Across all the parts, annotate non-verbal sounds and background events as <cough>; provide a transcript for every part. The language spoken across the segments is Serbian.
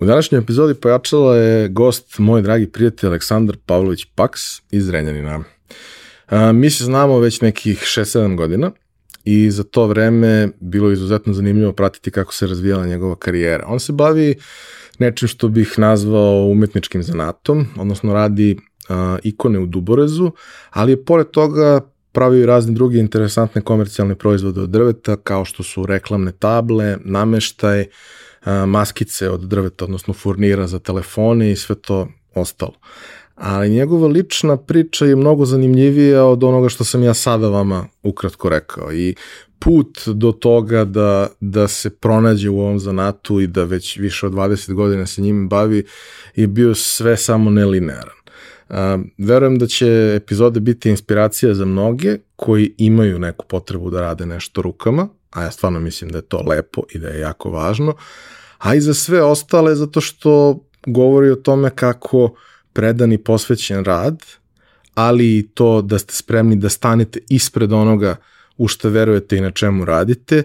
U današnjoj epizodi pojačala je gost moj dragi prijatelj Aleksandar Pavlović Paks iz Renjanina. Mi se znamo već nekih 6-7 godina i za to vreme bilo je izuzetno zanimljivo pratiti kako se razvijala njegova karijera. On se bavi nečim što bih nazvao umetničkim zanatom, odnosno radi ikone u Duborezu, ali je pored toga pravio i razne druge interesantne komercijalne proizvode od drveta, kao što su reklamne table, nameštaj, maskice od drveta, odnosno furnira za telefone i sve to ostalo. Ali njegova lična priča je mnogo zanimljivija od onoga što sam ja sada vama ukratko rekao i put do toga da, da se pronađe u ovom zanatu i da već više od 20 godina se njim bavi je bio sve samo nelinearan. Uh, verujem da će epizode biti inspiracija za mnoge koji imaju neku potrebu da rade nešto rukama, a ja stvarno mislim da je to lepo i da je jako važno, a i za sve ostale zato što govori o tome kako predan i posvećen rad, ali i to da ste spremni da stanete ispred onoga u što verujete i na čemu radite,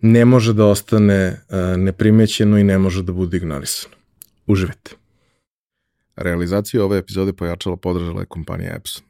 ne može da ostane neprimećeno i ne može da bude ignorisano. Uživajte. Realizaciju ove epizode pojačala podržala je kompanija Epson.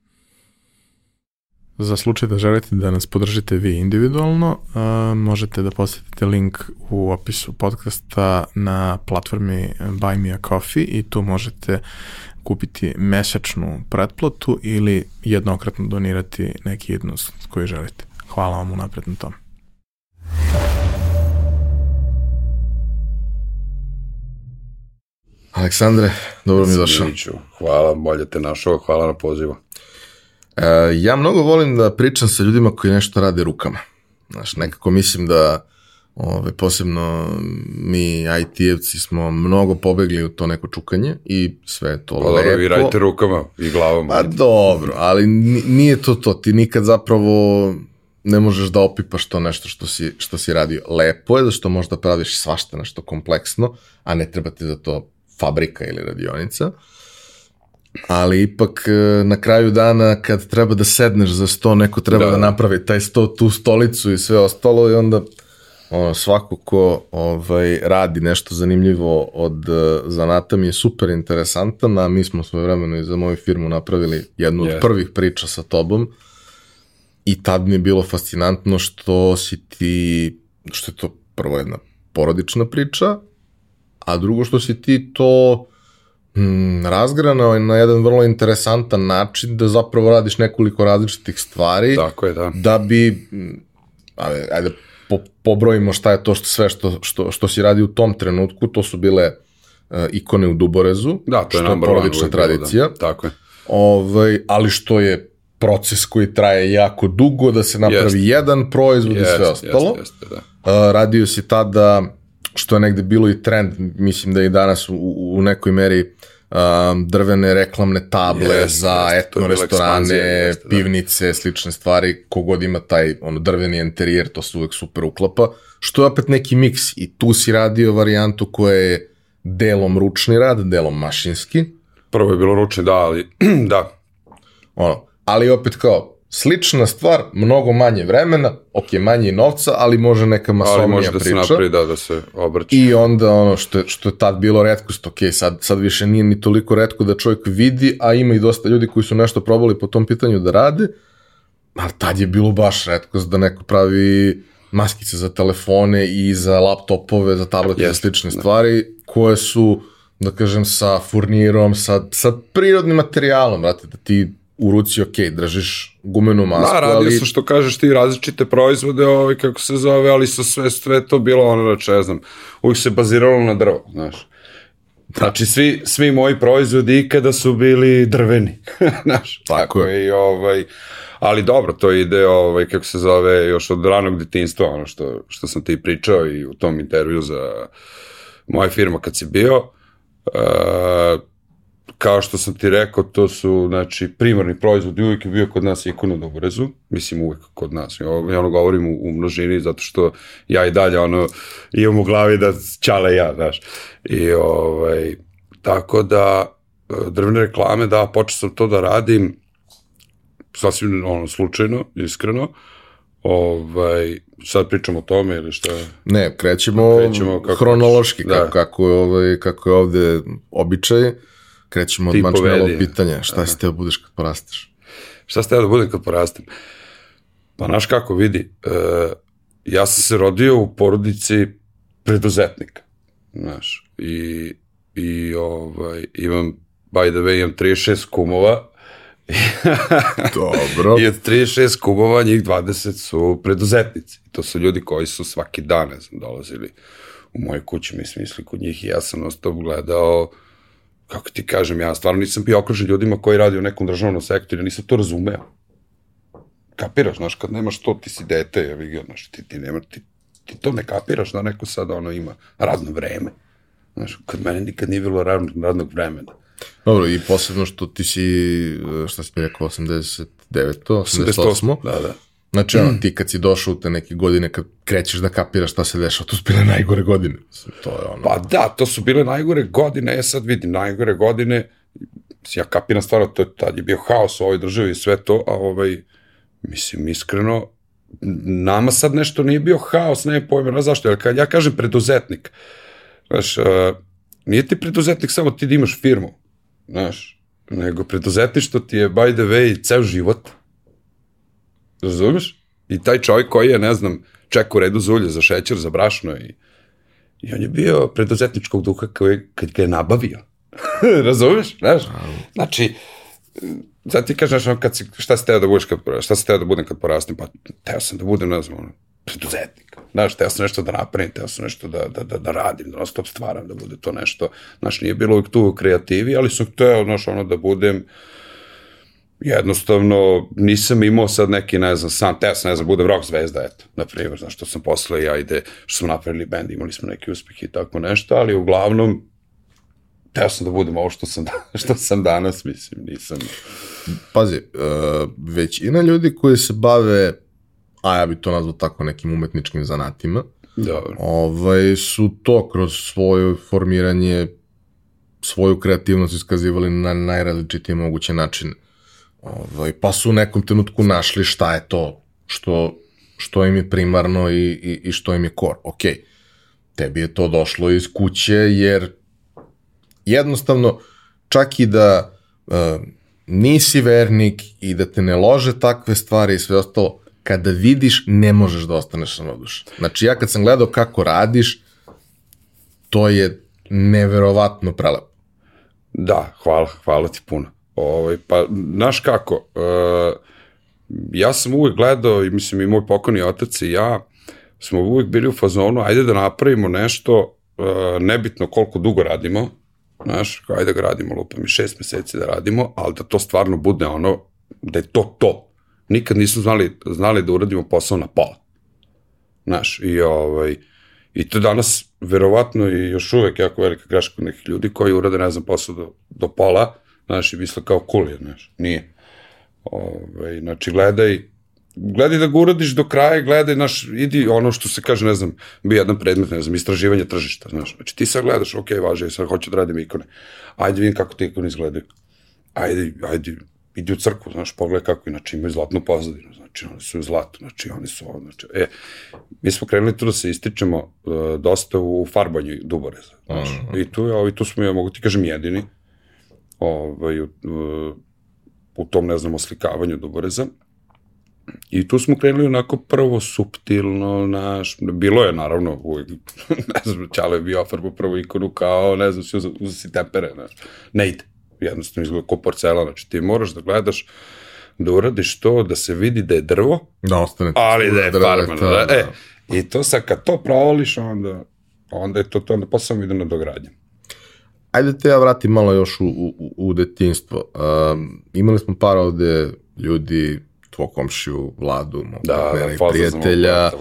Za slučaj da želite da nas podržite vi individualno, uh, možete da posetite link u opisu podcasta na platformi Buy Me a Coffee i tu možete kupiti mesečnu pretplatu ili jednokratno donirati neki jednost koji želite. Hvala vam unapred na tom. Aleksandre, dobro mi došao. Hvala, bolje te našao, hvala na pozivu. E, ja mnogo volim da pričam sa ljudima koji nešto rade rukama. Znaš, nekako mislim da ove, posebno mi IT-evci smo mnogo pobegli u to neko čukanje i sve to pa, lepo. Pa vi radite rukama i glavom. Pa dobro, ali nije to to. Ti nikad zapravo ne možeš da opipaš to nešto što si, što si radio. Lepo je da što možda praviš svašta nešto kompleksno, a ne treba ti za to fabrika ili radionica ali ipak e, na kraju dana kad treba da sedneš za sto, neko treba da, da napravi taj sto, tu stolicu i sve ostalo i onda ono, svako ko ovaj, radi nešto zanimljivo od uh, zanata mi je super interesantan, a mi smo svoje vremeno i za moju firmu napravili jednu yes. od prvih priča sa tobom i tad mi je bilo fascinantno što si ti, što je to prvo jedna porodična priča, a drugo što si ti to mm, razgranao je na jedan vrlo interesantan način da zapravo radiš nekoliko različitih stvari. Tako je, da. Da bi, ajde, ajde po, pobrojimo šta je to što, sve što, što, što si radi u tom trenutku, to su bile uh, ikone u Duborezu, da, to je što je porodična tradicija. Da, tako je. Ovaj, ali što je proces koji traje jako dugo, da se napravi jest. jedan proizvod jest, i sve ostalo. Jest, jest, da. Uh, radio si tada što je negde bilo i trend, mislim da i danas u, u nekoj meri um, drvene reklamne table Jeste, za to etno restorane, jeste, da. pivnice, slične stvari, kogod ima taj ono, drveni interijer, to se uvek super uklapa, što je opet neki miks i tu si radio varijantu koja je delom ručni rad, delom mašinski, Prvo je bilo ručni, da, ali <clears throat> da, ono, ali opet kao, slična stvar, mnogo manje vremena, ok, manje novca, ali može neka ali masovnija može da se priča. napravi, da, da se obrće. I onda ono što je, što je tad bilo redkost, ok, sad, sad više nije ni toliko redko da čovjek vidi, a ima i dosta ljudi koji su nešto probali po tom pitanju da rade, ali tad je bilo baš redkost da neko pravi maskice za telefone i za laptopove, za tablete i slične stvari, koje su, da kažem, sa furnirom, sa, sa prirodnim materijalom, brate, da ti u ruci, ok, držiš gumenu masku, Da, radio ali... su što kažeš ti različite proizvode, ovaj, kako se zove, ali su sve, sve to bilo ono, znači, ne znam, uvijek se baziralo na drvo, znaš. Znači, svi, svi moji proizvodi ikada su bili drveni, <laughs> znaš. Tako je. I, ovaj, ali dobro, to ide, ovaj, kako se zove, još od ranog detinjstva, ono što, što sam ti pričao i u tom intervju za moja firma kad si bio, e, kao što sam ti rekao, to su, znači, primarni proizvod i uvijek je bio kod nas ikon u Dobrezu, mislim uvijek kod nas, ja, ja ono govorim u, u množini, zato što ja i dalje, ono, imam u glavi da čale ja, znaš, i ovaj, tako da, e, drvene reklame, da, počeo sam to da radim, sasvim, ono, slučajno, iskreno, ovaj, sad pričamo o tome ili šta? Ne, krećemo, Krećemo kako hronološki, da. kako, kako, je ovaj, kako je ovde običaj. Krećemo od povedi. pitanja. Šta si teo budeš kad porasteš? Šta ste da budem kad porastem? Pa znaš kako vidi, e, ja sam se rodio u porodici preduzetnika, znaš, i, i ovaj, imam, by the way, imam 36 kumova, <laughs> Dobro. i od 36 kumova njih 20 su preduzetnici. To su ljudi koji su svaki dan, ne znam, dolazili u moju kuću, mi smisli kod njih i ja sam ostao gledao kako ti kažem, ja stvarno nisam bio okružen ljudima koji radi u nekom državnom sektoru, nisam to razumeo. Kapiraš, znaš, kad nemaš to, ti si dete, ja vidio, znaš, ti, ti, nema, ti, ti to ne kapiraš da neko sad ono ima radno vreme. Znaš, kod mene nikad nije bilo radnog, radnog vremena. Dobro, i posebno što ti si, šta si mi rekao, 89. 88. Da, da. Znači, ono, ti kad si došao u te neke godine, kad krećeš da kapiraš šta se dešava, to su bile najgore godine. To je ono... Pa da, to su bile najgore godine, ja sad vidim, najgore godine, ja kapiram stvarno, to, tad je bio haos u ovoj državi i sve to, a ovaj, mislim, iskreno, nama sad nešto nije bio haos, ne pojma, ne zašto, jer kad ja kažem preduzetnik, znaš, uh, nije ti preduzetnik samo ti da imaš firmu, znaš, nego preduzetništvo ti je, by the way, ceo život. Razumeš? I taj čovjek koji je, ne znam, čeka u redu za ulje, za šećer, za brašno i, i on je bio preduzetničkog duha koji, kad ga je nabavio. <laughs> Razumeš? Znaš? Znači, sad ti kažeš, ono, kad si, šta si teo da budeš šta si teo da budem kad porastem? Pa, teo sam da budem, ne znam, ono, preduzetnik. Znaš, teo sam nešto da napravim, teo sam nešto da, da, da, da radim, da non stvaram, da bude to nešto. Znaš, nije bilo uvijek tu kreativi, ali sam teo, znaš, ono, da budem, jednostavno nisam imao sad neki, ne znam, sam, sam, ne znam, budem rock zvezda, eto, na primjer, znaš, što sam posle, ja ide, što smo napravili bend, imali smo neki uspeh i tako nešto, ali uglavnom, teo sam da budem ovo što sam, <laughs> što sam danas, mislim, nisam... Pazi, uh, većina ljudi koji se bave, a ja bi to nazvao tako nekim umetničkim zanatima, Dobro. ovaj, su to kroz svoje formiranje, svoju kreativnost iskazivali na najrazličitije moguće načine. Ovaj, pa su u nekom trenutku našli šta je to što, što im je primarno i, i, i što im je kor. Ok, tebi je to došlo iz kuće jer jednostavno čak i da uh, nisi vernik i da te ne lože takve stvari i sve ostalo, kada vidiš ne možeš da ostaneš samodušan. Znači ja kad sam gledao kako radiš, to je neverovatno prelepo. Da, hvala, hvala ti puno. Ovaj, pa, znaš kako, uh, ja sam uvek gledao, i mislim i moj pokojni otac i ja, smo uvek bili u fazonu, ajde da napravimo nešto, uh, nebitno koliko dugo radimo, znaš, ajde da radimo, lupa mi šest meseci da radimo, ali da to stvarno bude ono, da je to to. Nikad nismo znali, znali da uradimo posao na pola. Znaš, i ovaj, I to danas, verovatno, i još uvek jako velika greška nekih ljudi koji urade, ne znam, posao do, do pola, znaš, i misle kao cool je, znaš, nije. Ove, znači, gledaj, gledaj da ga uradiš do kraja, gledaj, znaš, idi ono što se kaže, ne znam, bi jedan predmet, ne znam, istraživanje tržišta, znaš, znači ti sad gledaš, ok, važe, sad hoću da radim ikone, ajde vidim kako te ikone izgledaju, ajde, ajde, idi u crkvu, znaš, pogledaj kako, inače imaju zlatnu pozadinu, znači oni su u zlatu, znači oni su ovo, znači, e, mi smo krenuli tu da se ističemo uh, dosta u farbanju duboreza, znaš, mm -hmm. i tu, ovaj, tu smo, ja mogu ti kažem, jedini, ovaj, u, u tom, ne znam, oslikavanju duboreza, I tu smo krenuli onako prvo suptilno, naš, bilo je naravno, uvijek, <laughs> ne znam, Ćalo je bio ofarbo prvu ikonu kao, ne znam, uza, uza si tempere, znaš, ne ide, jednostavno izgleda kao porcela, znači ti moraš da gledaš, da uradiš to, da se vidi da je drvo, da ostane ali da je farmano, da, da, e, i to sad kad to provališ, onda, onda je to, to onda posao ide na dogradnje. Ajde te ja vratim malo još u, u, u detinstvo. Um, imali smo par ovde ljudi tvoj komšiju, Vladu, mog da, partnera da, i prijatelja,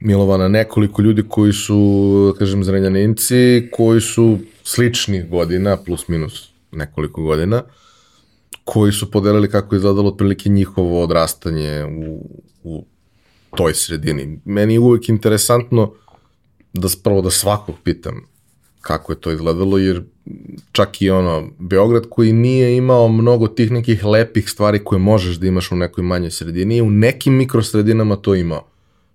Milovana, nekoliko ljudi koji su, da kažem, zrenjaninci, koji su sličnih godina, plus minus nekoliko godina, koji su podelili kako je izgledalo otprilike njihovo odrastanje u, u toj sredini. Meni je uvek interesantno da prvo da svakog pitam kako je to izgledalo, jer čak i ono, Beograd koji nije imao mnogo tih nekih lepih stvari koje možeš da imaš u nekoj manjoj sredini, u nekim mikrosredinama to imao.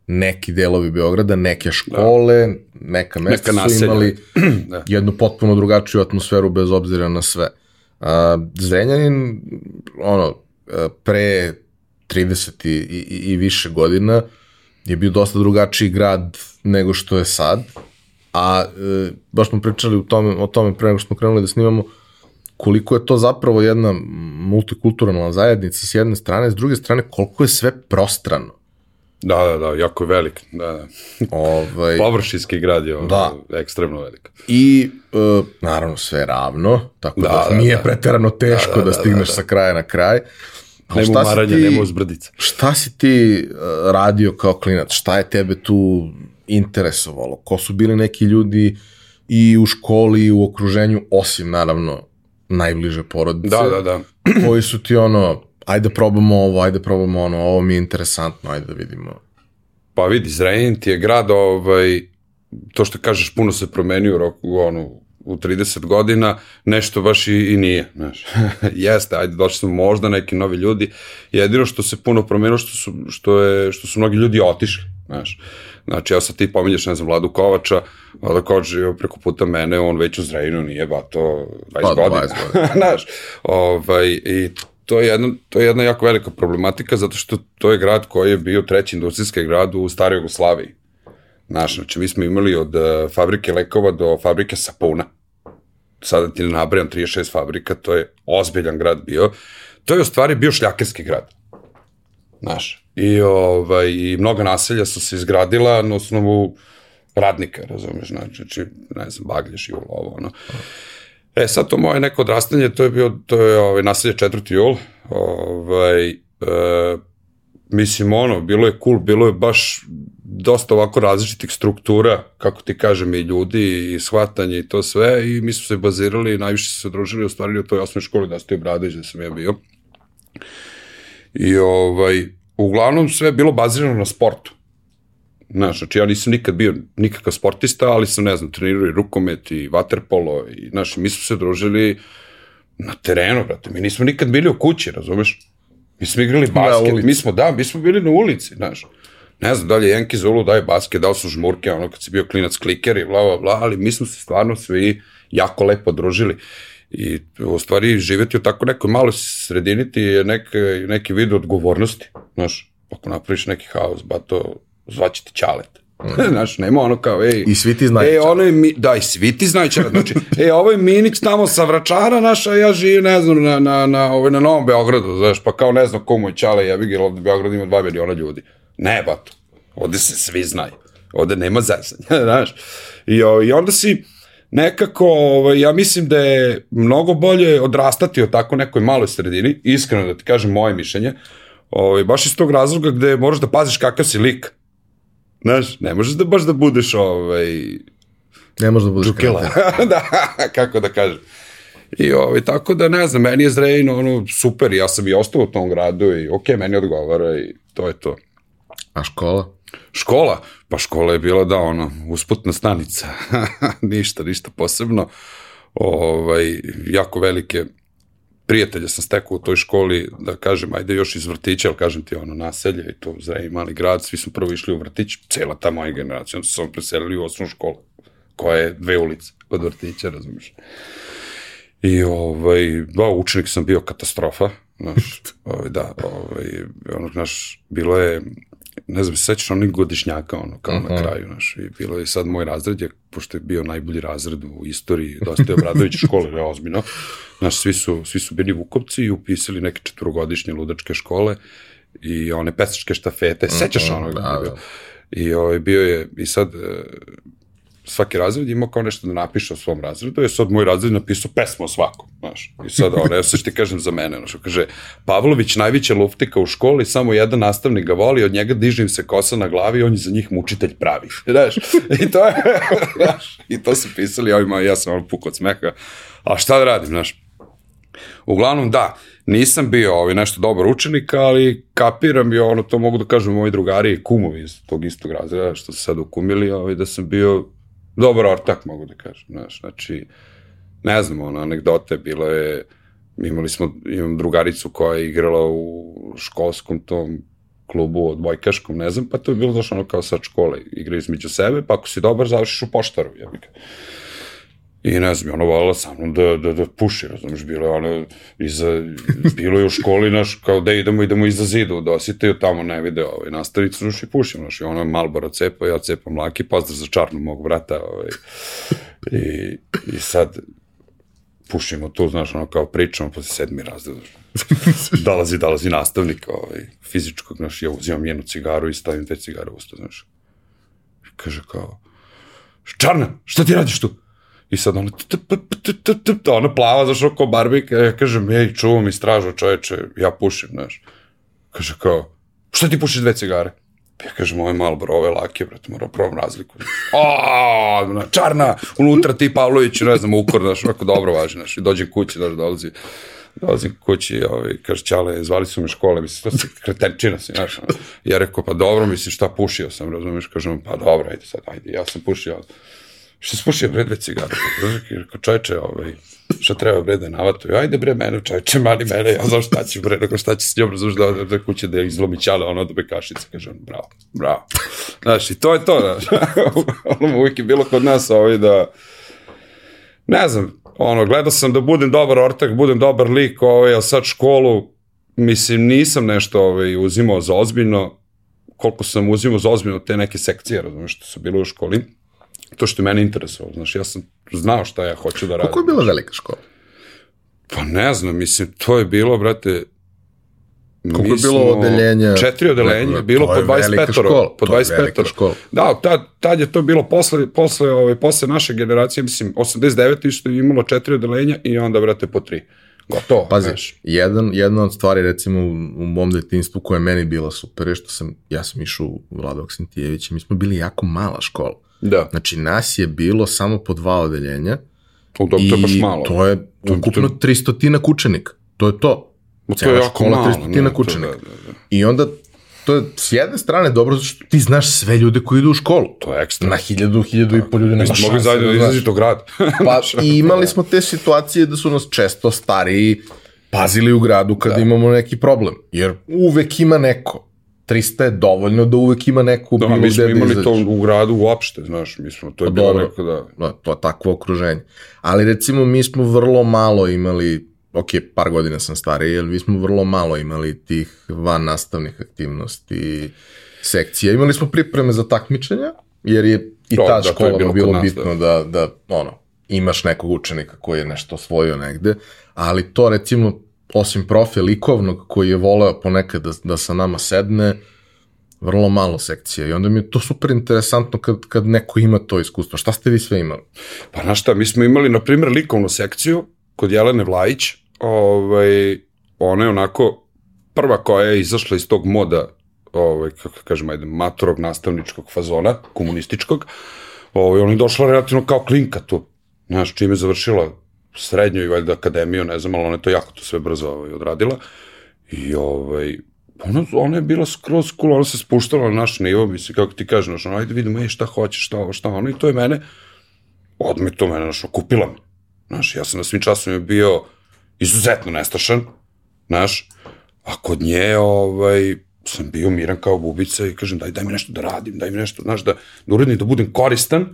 Neki delovi Beograda, neke škole, da. neka mesta neka su imali <clears throat> da. jednu potpuno drugačiju atmosferu bez obzira na sve. A, Zrenjanin, ono, pre 30 i, i, i više godina je bio dosta drugačiji grad nego što je sad a e, baš smo pričali o tome, o tome pre nego što smo krenuli da snimamo, koliko je to zapravo jedna multikulturalna zajednica s jedne strane, s druge strane koliko je sve prostrano. Da, da, da, jako je velik, da, da. Ovaj, Površinski grad je da. ekstremno velik. I, e, naravno, sve ravno, tako da, da nije da, preterano teško da, da, da, da stigneš da, da. sa kraja na kraj. Nema umaranja, nema uzbrdica. Šta si ti uh, radio kao klinac? Šta je tebe tu interesovalo, ko su bili neki ljudi i u školi i u okruženju, osim naravno najbliže porodice. Da, da, da. <clears throat> koji su ti ono, ajde probamo ovo, ajde probamo ono, ovo mi je interesantno, ajde da vidimo. Pa vidi, Zrenjanin ti je grad, ovaj, to što kažeš, puno se promenio u roku, ono, u 30 godina, nešto baš i, i nije, znaš. <laughs> Jeste, ajde, došli smo možda neki novi ljudi, jedino što se puno promenilo, što su, što je, što su mnogi ljudi otišli, znaš. Znači, evo sad ti pominješ, ne znam, Vladu Kovača, Vlada Kovač živo preko puta mene, on već u Zrejnu nije, ba, to 20 pa, godina. 20 godina. <laughs> Znaš, ovaj, i to je, jedna, to je jedna jako velika problematika, zato što to je grad koji je bio treći industrijski grad u staroj Jugoslaviji. Znaš, znači, mi smo imali od uh, fabrike lekova do fabrike sapuna. Sada ti ne nabrajam 36 fabrika, to je ozbiljan grad bio. To je u stvari bio šljakerski grad. Znaš, I, ovaj, I mnoga naselja su se izgradila na osnovu radnika, razumeš, znači, ne znam, baglješ i ovo, ono. E, sad to moje neko odrastanje, to je bio, to je ovaj, naselje 4. jul, ovaj, e, mislim, ono, bilo je cool, bilo je baš dosta ovako različitih struktura, kako ti kažem, i ljudi, i shvatanje i to sve, i mi smo se bazirali, najviše se družili, ostvarili u toj osnovnoj školi, da ste Obradović, da sam ja bio. I ovaj, uglavnom sve je bilo bazirano na sportu. Znaš, znači ja nisam nikad bio nikakav sportista, ali sam, ne znam, trenirao i rukomet i vaterpolo i, znaš, mi smo se družili na terenu, brate, mi nismo nikad bili u kući, razumeš? Mi smo igrali basket, mi smo, da, mi smo bili na ulici, znaš. Ne znam da li je Jenki Zulu daje basket, da li su žmurke, ono kad si bio klinac kliker i bla, bla, bla, ali mi smo se stvarno svi jako lepo družili. I u stvari živeti u tako nekoj maloj sredini ti je nek, neki vid odgovornosti. Znaš, ako napraviš neki haos, ba to zvaće ti čalet. Mm. <laughs> Znaš, nema ono kao, ej... I svi ti znaju. Ej, ono je, mi, da, i svi ti znaju čalet. Znači, ej, ovo je Minix tamo sa Vračara naša, ja živim, ne znam, na, na, na, ovaj, na Novom Beogradu, znaš, pa kao ne znam komu je čale, ja bih ovde Beograd ima 2 miliona ljudi. Ne, bato. Ovde se svi znaju. Ovde nema zezanja, <laughs> znaš. I, I onda si, nekako, ovaj, ja mislim da je mnogo bolje odrastati od tako nekoj maloj sredini, iskreno da ti kažem moje mišljenje, ovaj, baš iz tog razloga gde moraš da paziš kakav si lik. Znaš, ne možeš da baš da budeš ovaj, Ne može da budeš kreativ. <laughs> da, kako da kažem. I ovaj, tako da ne znam, meni je Zrejn ono super, ja sam i ostao u tom gradu i ok, meni odgovara i to je to. A škola? Škola? Pa škola je bila da ono, usputna stanica. <laughs> ništa, ništa posebno. Ovaj, jako velike prijatelja sam stekao u toj školi, da kažem, ajde još iz vrtića, ali kažem ti ono naselje i to zrej mali grad, svi su prvo išli u vrtić, cela ta moja generacija, onda se preselili u osnovnu školu, koja je dve ulice od vrtića, razumiješ. I ovaj, da, učenik sam bio katastrofa, znaš, ovaj, da, ovaj, ono, znaš, bilo je, ne znam, se sećaš onih godišnjaka, ono, kao uh -huh. na kraju, znaš, i bilo je sad moj razred, je, pošto je bio najbolji razred u istoriji, dosta je Obradović škole, ne, ozbiljno, znaš, svi su, svi su bili vukovci i upisali neke četvrogodišnje ludačke škole i one pesačke štafete, sećaš Mhm, onog? da, da. I ovaj, bio je, i sad, e, svaki razred imao kao nešto da napiše o svom razredu, je sad moj razred napisao pesmu o svakom, znaš. I sad, ono, ja sad što ti kažem za mene, znaš, kaže, Pavlović najveća luftika u školi, samo jedan nastavnik ga voli, od njega diže im se kosa na glavi, on je za njih mučitelj pravi, <laughs> znaš. I to je, <laughs> znaš, i to su pisali, ovima, ja sam ono puk od smeha, a šta da radim, znaš. Uglavnom, da, nisam bio ovaj, nešto dobar učenik, ali kapiram i ono, to mogu da kažem moji drugari i kumovi iz tog istog razreda, što su sad ukumili, ovaj, da sam bio dobar ortak, mogu da kažem, znaš, znači, ne znam, ono, anegdote, bilo je, imali smo, imam drugaricu koja je igrala u školskom tom klubu odbojkaškom, ne znam, pa to je bilo znaš ono kao sad škole, igraju između sebe, pa ako si dobar, završiš u poštaru, jebika. I ne znam, ona volila sa mnom da, da, da puši, razumiješ, bilo je ono, iza, bilo je u školi, naš, kao da idemo, idemo iza zidu, da osjetaju tamo ne vide ovaj, nastavicu, znaš, i pušim, znaš, i ona Malboro cepa, ja cepam laki, pozdrav za čarnu mog vrata, ovaj, i, i sad, pušimo tu, znaš, ono kao pričamo, posle sedmi razred, dolazi, dolazi nastavnik, ovaj, fizičkog, znaš, ja uzimam njenu cigaru i stavim dve cigare u usta, znaš. Kaže kao, Čarna, šta ti radiš tu? I sad t- ono plava, zašao ko barbik, ja kažem, ej, čuvam i stražu, čoveče, ja pušim, znaš. Kaže kao, šta ti pušiš dve cigare? Ja kažem, ovo je malo bro, ovo je lake, brate, moram probam razliku. <laughs> A, na, čarna, unutra ti Pavlović, ne znam, ukor, znaš, ovako dobro važi, znaš, i dođem kući, znaš, dolazi, dolazim kući, ovaj, kaže, Ćale, zvali su me škole, mislim, to se kretenčina si, znaš, ja rekao, pa dobro, mislim, šta pušio sam, razumiješ, kažem, pa dobro, ajde sad, ajde, ja sam pušio, što si pušio bre dve cigare? Rekao, čoveče, ovaj, šta treba bre da je navatu? Ajde bre mene, čoveče, mali mene, ja znam šta ću bre, nego šta će s njom, razumiješ da ode do kuće da izlomi ćale, ono do bekašice, kaže on, bravo, bravo. Znaš, i to je to, znaš, <laughs> ono uvijek je bilo kod nas ovaj da, ne znam, ono, gledao sam da budem dobar ortak, budem dobar lik, ovaj, a sad školu, mislim, nisam nešto ovaj, uzimao za ozbiljno, koliko sam uzimao za ozbiljno te neke sekcije, razumiješ, što su bile u školi, to što je mene interesovalo, znaš, ja sam znao šta ja hoću da radim. Koliko je bila velika škola? Pa ne znam, mislim, to je bilo, brate, Koliko je bilo odeljenja? Četiri odeljenja, Ne, bilo po je velika 25 škola, po to je velika 25 škola. Da, tad, tad je to bilo posle, posle, ovaj, posle naše generacije, mislim, 89. isto je imalo četiri odeljenja i onda, brate, po tri. Gotovo, Pazi, znaš. jedan, jedna od stvari recimo u, u mom detinstvu koja je meni bila super je što sam, ja sam išao u Vlada Oksentijevića, mi smo bili jako mala škola. Da, Znači nas je bilo samo po dva odeljenja to, to, to je baš i malo. to je To- ukupno 300 učenika. To je to. Ma to je jako škola malo. 300 ne, to učenika. Da, da, da. I onda to je s jedne strane dobro zato što ti znaš sve ljude koji idu u školu. To je ekstra. Na hiljadu, hiljadu i po ljudi nema smo mogli šanse zajedno da znaš. izlazite u grad. <laughs> Pa i imali smo te situacije da su nas često stariji pazili u gradu kada Da. imamo neki problem. Jer uvek ima neko. 300 je dovoljno da uvek ima neko Da, bilo mi smo da imali to u gradu uopšte, znaš, mi smo, to je Pa bilo neko da... Da, to je takvo okruženje. Ali recimo mi smo vrlo malo imali, ok, par godina sam stariji, ali mi smo vrlo malo imali tih van nastavnih aktivnosti, sekcija. Imali smo pripreme za takmičenja, jer je i To, ta da, škola bilo bilo, nas, bitno da, da, ono, imaš nekog učenika koji je nešto osvojio negde, ali to recimo, osim profe likovnog koji je voleo ponekad da, da sa nama sedne, vrlo malo sekcija i onda mi je to super interesantno kad, kad neko ima to iskustvo. Šta ste vi sve imali? Pa znaš šta, mi smo imali, na primjer, likovnu sekciju kod Jelene Vlajić, ovaj, ona je onako prva koja je izašla iz tog moda ovaj, kako kažem, ajde, maturog nastavničkog fazona, komunističkog, ovaj, ona je došla relativno kao klinka tu, znaš, čime je završila srednju i valjda akademiju, ne znam, ali ona je to jako to sve brzo ovaj, odradila. I ovaj, ona, ona je bila skroz cool, ona se spuštala na naš nivo, misli, kako ti kažeš, znaš, ajde vidimo, ej, šta hoćeš, šta ovo, šta ono, i to je mene, odme to mene, znaš, kupila me. Znaš, ja sam na svim časovima bio izuzetno nestašan, znaš, a kod nje, ovaj, sam bio miran kao bubica i kažem, daj, daj mi nešto da radim, daj mi nešto, znaš, da, da uradim, da budem koristan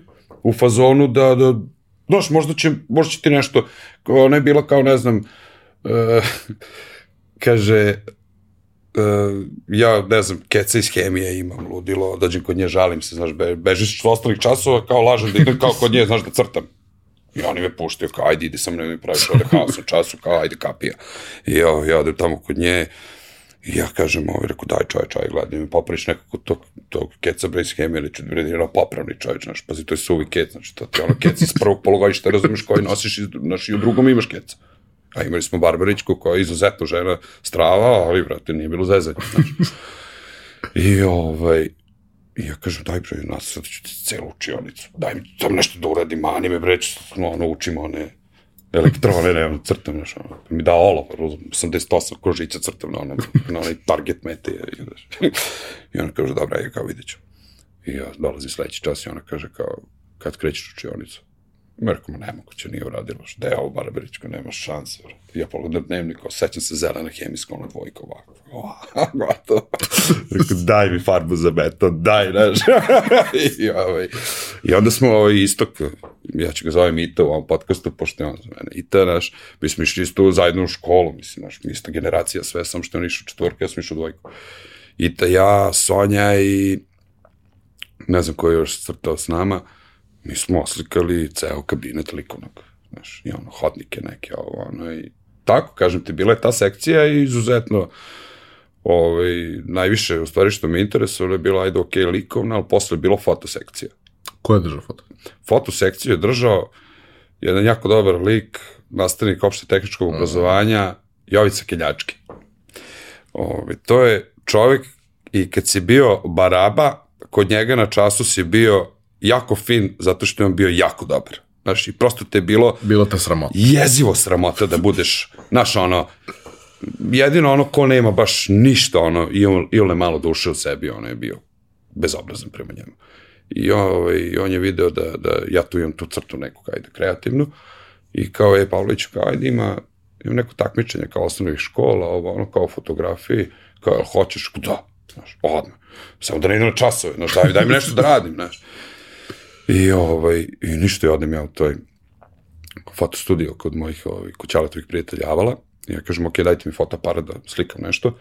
u fazonu, da, da, znaš, možda će, možda će ti nešto, ona je bila kao, ne znam, uh, kaže, uh, ja, ne znam, keca iz hemije imam, ludilo, dođem kod nje, žalim se, znaš, be, bežiš od ostalih časova, kao lažem da idem kao kod nje, znaš, da crtam. I oni me puštaju, kao, ajde, ide sa mnom i praviš ovde haos u času, kao, ajde, kapija. I ja, ja odem tamo kod nje, I ja kažem, ovaj, rekao, daj čoveč, aj gledaj mi popraviš nekako tog, tog keca bre iz hemije, ili ću da je ono popravni čoveč, znaš, pazi, to je suvi kec, znači, to ti ono kec iz prvog polugodišta, razumiješ, koji nosiš, iz, znaš, i u drugom imaš keca. A imali smo Barbarićku koja je izuzetno žena strava, ali, brate, nije bilo zezanje, znači. I, ovaj, I ja kažem, daj bre, nas sad ću ti celu učionicu, daj mi tam nešto da uradim, mani me bre, no, ono, učimo one elektrone, ne, crtam, znaš, ono, mi da olov, 88 kožića crtam na, onom, na onaj target mete, i, znaš. I ona kaže, dobra, ja kao vidjet ću. I ja dolazi sledeći čas i ona kaže kao, kad krećeš učionicu? Ma nemoguće, nije uradilo. Šta je ovo Barbaričko, nema šanse. Ja pogledam dnevnik, sećam se zelena hemijska, ona dvojka ovako. <laughs> Gotovo. rekao, <laughs> daj mi farbu za beton, daj, znaš. <laughs> I, ovaj, I onda smo ovaj istok, ja ću ga zovem Ita u ovom podcastu, pošto je on za mene Ita, znaš, mi smo išli isto zajedno u školu, mislim, znaš, mi isto generacija sve, sam što je on išao četvorka, ja sam išao dvojku. Ita, ja, Sonja i ne znam ko je još crtao s nama, mi smo oslikali ceo kabinet likovnog, znaš, i ono, hodnike neke, ovo, ono, i tako, kažem ti, bila je ta sekcija i izuzetno, ovaj, najviše, u stvari što me interesovalo je bilo, ajde, ok, likovna, ali posle je bilo fotosekcija. Ko je držao foto? Fotosekciju je držao jedan jako dobar lik, nastavnik opšte tehničkog obrazovanja, Jovica Keljački. Ovaj, to je čovek i kad si bio baraba, kod njega na času si bio jako fin zato što je on bio jako dobar. Znaš, i prosto te je bilo... Bilo te sramota. Jezivo sramota da budeš, znaš, ono, jedino ono ko nema baš ništa, ono, i on, i on je malo duše u sebi, ono je bio bezobrazan prema njemu. I ovaj, on je video da, da ja tu imam tu crtu neku, ajde, kreativnu, i kao je Pavlović, kao ajde ima, ima neko takmičenje kao osnovnih škola, ovo, ono, kao fotografiji, kao, hoćeš, da, znaš, odmah. Samo da ne idem na časove, znaš, daj, daj mi nešto da radim, znaš. I, ovaj, i ništa, ja odem ja u toj fotostudio kod mojih ovaj, kućaletovih prijatelja Avala. I ja kažem, ok, dajte mi fotoaparat da slikam nešto.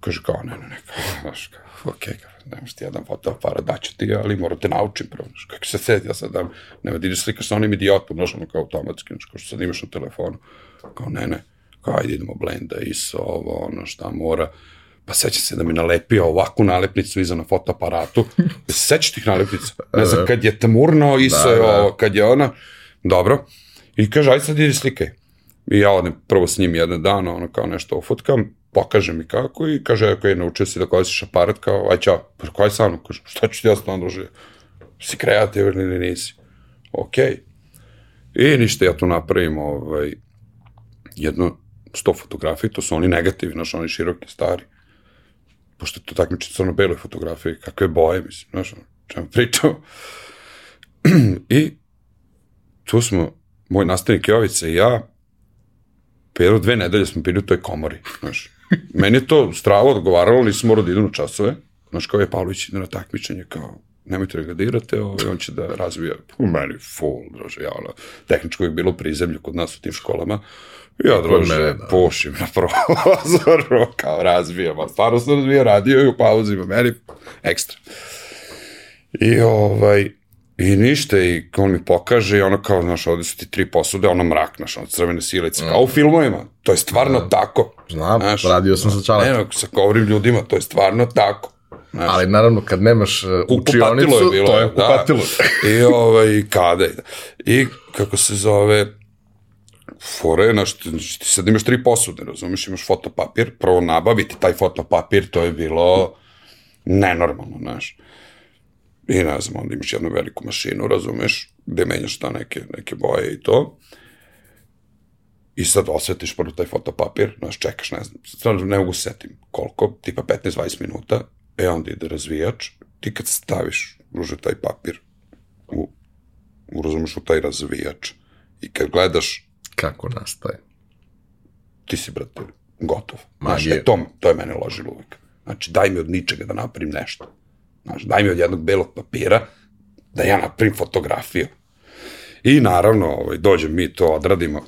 Kaže, kao, ne, ne, ne, kao, znaš, kao, ok, kao, nemaš ti jedan fotoaparat, daću ti, ali moram te naučim prvo, znaš, kako se sedi, ja sad dam, nema da ideš slikaš sa onim idiotom, znaš, ono kao automatski, znaš, kao što sad imaš na telefonu. Kao, ne, ne, kao, ajde idemo blenda, ISO, ovo, ono, šta mora pa seća se da mi nalepio ovakvu nalepnicu iza na fotoaparatu. <laughs> Sećaš tih nalepnica? Ne znam, <laughs> kad je tamurno, iso je ovo, kad je ona, dobro. I kaže, aj sad idi slikaj. I ja odem prvo s njim jedan dan, ono kao nešto ofotkam, pokaže mi kako i kaže, ako je naučio si da koristiš aparat, kao, aj čao, pa kaj sa mnom, kaže, šta ću ti ja stvarno družiti? Si kreativan ili nisi? Okej. Okay. I ništa, ja tu napravim ovaj, jedno sto fotografije, to su oni negativi, znaš, oni široki, stari pošto je to takmiče crno-beloj fotografiji, kakve boje, mislim, znaš, čemu pričao. <clears throat> I tu smo, moj nastavnik Jovica i ja, pa jedno dve nedelje smo bili u toj komori, znaš. <laughs> Meni je to stravo odgovaralo, nisam morao da idem na časove, znaš, kao je Pavlović ide na takmičenje, kao, nemojte da ga dirate, ovaj, on će da razvija, u meni full, draže, ja, ono, tehničko je bilo prizemlje kod nas u tim školama, Ja, druže, da. pušim na prozoru, <laughs> kao razbijam, a stvarno sam razbija radio i u pauzima, meni ekstra. I ovaj, I ništa, i on mi pokaže i ono kao, znaš, ovde su ti tri posude, ono mrak, znaš, ono crvene silice, mm. kao u filmovima, to je stvarno da. tako. Znam, znaš, radio sam sa čaletom. Ne, sa kovrim ljudima, to je stvarno tako. Znaš, Ali naravno kad nemaš uh, učionicu, je bilo, to je kupatilo. Da. I ovaj, kada I kako se zove, fora je, znaš, ti, ti sad imaš tri posude, razumiješ, imaš fotopapir, prvo nabaviti taj fotopapir, to je bilo nenormalno, znaš. I ne znam, onda imaš jednu veliku mašinu, razumeš, gde menjaš ta neke, neke boje i to. I sad osvetiš prvo taj fotopapir, znaš, čekaš, ne znam, stvarno ne mogu se setim koliko, tipa 15-20 minuta, e onda ide razvijač, ti kad staviš, ruže, taj papir u, u, razumeš, u taj razvijač i kad gledaš Kako nastaje? ti si, brate, gotov. Znaš, e, to, to je mene ložilo uvijek. Znači, daj mi od ničega da napravim nešto. Znaš, daj mi od jednog belog papira da ja napravim fotografiju. I naravno, ovaj, dođem mi to odradimo,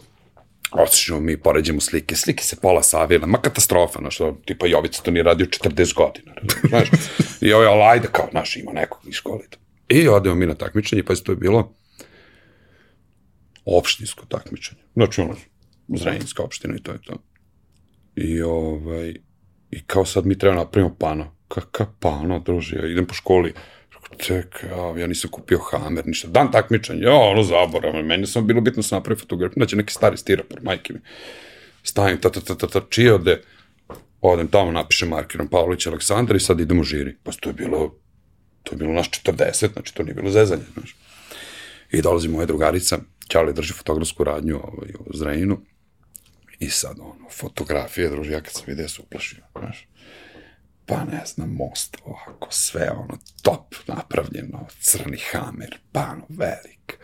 osjećamo mi, poređemo slike, slike se pola savila, ma katastrofa, znaš, tipa Jovica to nije radio 40 godina, znaš, <laughs> i ovaj, ali ajde, kao, znaš, ima nekog iz škole. i odemo mi na takmičenje, pa to je bilo opštinsko takmičenje. Znači, ono, Zrenjinska opština i to je to. I ovaj, i kao sad mi treba napravimo pano. Kakav pano, druže, ja idem po školi. Čekaj, ja, nisam kupio hamer, ništa. Dan takmičenja, ja, ono zaboravam. Meni samo bilo bitno da se napravi fotografiju, znači neki stari stiropor, majke mi. Stavim, ta, ta, ta, ta, ta, čije ode, odem tamo, napišem markerom Pavlović Aleksandar i sad idemo u žiri. Pa to je bilo, to je bilo naš 40, znači to nije bilo zezanje, znaš. I dolazi moja drugarica, Ćale drži fotografsku radnju ovaj, u Zrenjinu, I sad, ono, fotografije, druže, ja kad sam vidio, ja se uplašio, znaš. Pa ne znam, most ovako, sve ono, top napravljeno, crni hamer, pano, velik.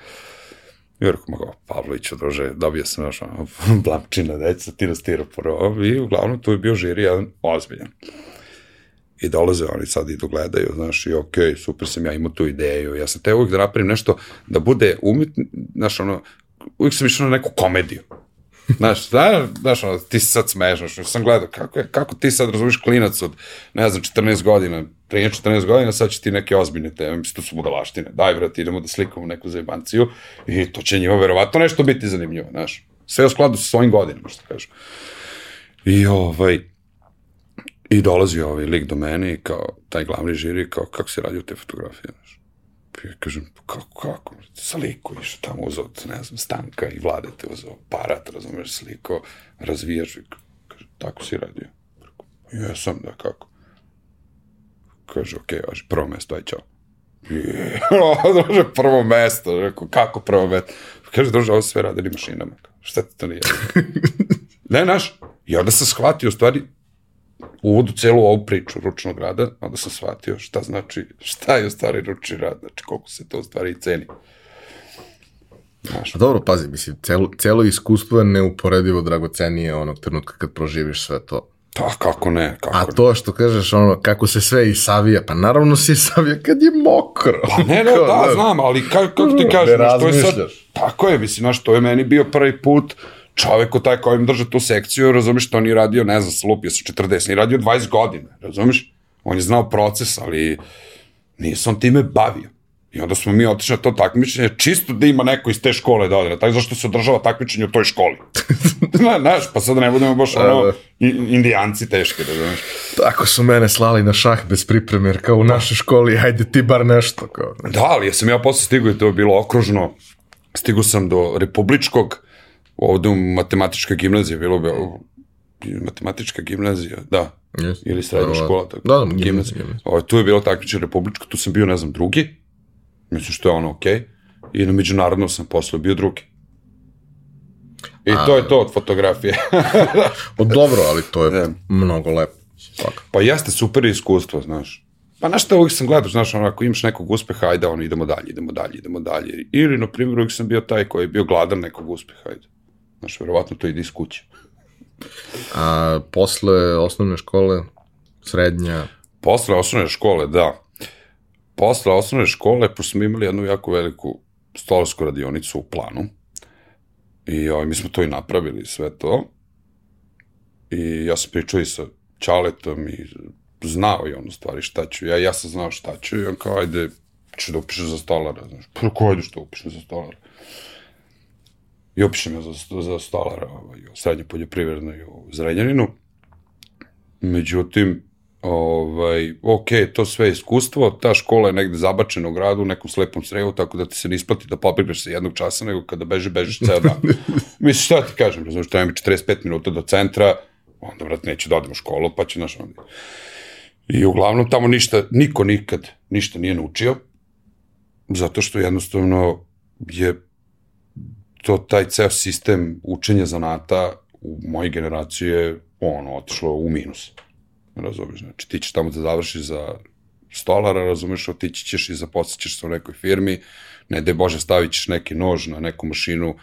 I rekao, ma go, Pavloviću, druže, dobio sam još ono, <laughs> blamčina deca, tira stiropor, i uglavnom tu je bio žiri jedan ozbiljan. I dolaze oni sad i dogledaju, znaš, i okej, okay, super sam ja imao tu ideju, ja sam te uvijek da napravim nešto da bude umetni, znaš, ono, uvijek sam išao na neku komediju. Znaš, <laughs> da, znaš, ono, ti se sad smeješ, znaš, sam gledao, kako, je, kako ti sad razumiješ klinac od, ne znam, 14 godina, 13-14 godina, sad će ti neke ozbiljne teme, mislim, to su budalaštine, daj, vrat, idemo da slikamo neku zajebanciju i to će njima verovatno nešto biti zanimljivo, znaš, sve u skladu sa svojim godinama, što kažu. I ovaj, i dolazi ovaj lik do mene i kao, taj glavni žiri, kao, kako se radi te fotografije, znaš. Ja kažem, pa kako, kako, sliku išao tamo uzao, ne znam, Stanka i Vlade te uzao aparat, razumeš, sliko, razvijaš i kaže, tako si radio. Rekao, Jesam, da, kako? Kaže, okej, okay, važi, prvo mesto, aj čao. Je, druže, prvo mesto, rekao, kako prvo mesto? Kaže, druže, ovo sve radili mašinama. Šta ti to nije? <laughs> ne, naš, i onda sam shvatio, u stvari, uvod u celu ovu priču ručnog rada, onda sam shvatio šta znači, šta je u stvari ručni rad, znači koliko se to u stvari ceni. Znaš, A dobro, pazi, mislim, celo, celo iskustvo je neuporedivo dragocenije onog trenutka kad proživiš sve to. pa kako ne, kako A ne. to što kažeš, ono, kako se sve isavija, pa naravno se isavija kad je mokro. Pa ne, ne, da, znam, ali kako, kako ti Ne kažeš, znaš, to je sad, tako je, mislim, znaš, to je meni bio prvi put, u taj kojim drže tu sekciju, razumiješ, to nije radio, ne znam, slupio sa 40, nije radio 20 godina, razumiješ? On je znao proces, ali nije se on time bavio. I onda smo mi otišli na to takmičenje, čisto da ima neko iz te škole da ode, tako zašto se održava takmičenje u toj školi. <laughs> Zna, znaš, pa sad ne budemo baš ono, da. indijanci teški, razumiješ? Tako su mene slali na šah bez pripreme, jer kao u našoj školi, ajde ti bar nešto. Kao. Da, ali jesam ja posle stigao i to je bilo okružno. Stigao sam do republičkog, ovde u matematička gimnazija, bilo bi matematička gimnazija, da, Yes. ili srednja Da, škola, tako. da, da, gimnazija, gimnazija. Ovo, tu je bilo takmičenje republičko, tu sam bio, ne znam, drugi, mislim što je ono okej, i na međunarodnom sam posle bio drugi. I to je to od fotografije. <laughs> <laughs> O, dobro, ali to je Da. mnogo lepo. Svaka. Pa jeste super iskustvo, znaš. Pa znaš šta, uvijek sam gledao, znaš, ono, ako imaš nekog uspeha, ajde, ono, idemo dalje, idemo dalje, idemo dalje. Ili, na primjer, uvijek sam bio taj koji je bio gladan nekog uspeha, ajde. Znaš, verovatno to ide iz kuće. A posle osnovne škole, srednja, Posle osnovne škole, da. Posle osnovne škole, pošto smo imali jednu jako veliku stolarsku radionicu u planu, i ovaj, mi smo to i napravili, sve to. I ja sam pričao i sa Čaletom i znao je on u stvari šta ću. Ja, ja sam znao šta ću i on kao, ajde, ću da upišeš za stolara. Znaš, pa ko ajde što upišem za stolara? I upišem ja za, za stolara ovaj, u srednje poljoprivrednoj u Zrenjaninu. Međutim, ovaj, ok, to sve je iskustvo, ta škola je negde zabačena u gradu, u nekom slepom srevu, tako da ti se ne isplati da pobegneš sa jednog časa, nego kada beže, bežeš ceo dan. <laughs> Mislim, šta ti kažem, razumiješ, treba mi 45 minuta do centra, onda, vrat, neću da odem u školu, pa ću, znaš, onda... I uglavnom tamo ništa, niko nikad ništa nije naučio, zato što jednostavno je to taj ceo sistem učenja zanata u mojoj generaciji je ono, otišlo u minus. Razumeš, znači ti ćeš tamo da završiš za stolara, razumeš, otići ćeš i zaposlićeš se u nekoj firmi, ne da Bože stavit ćeš neki nož na neku mašinu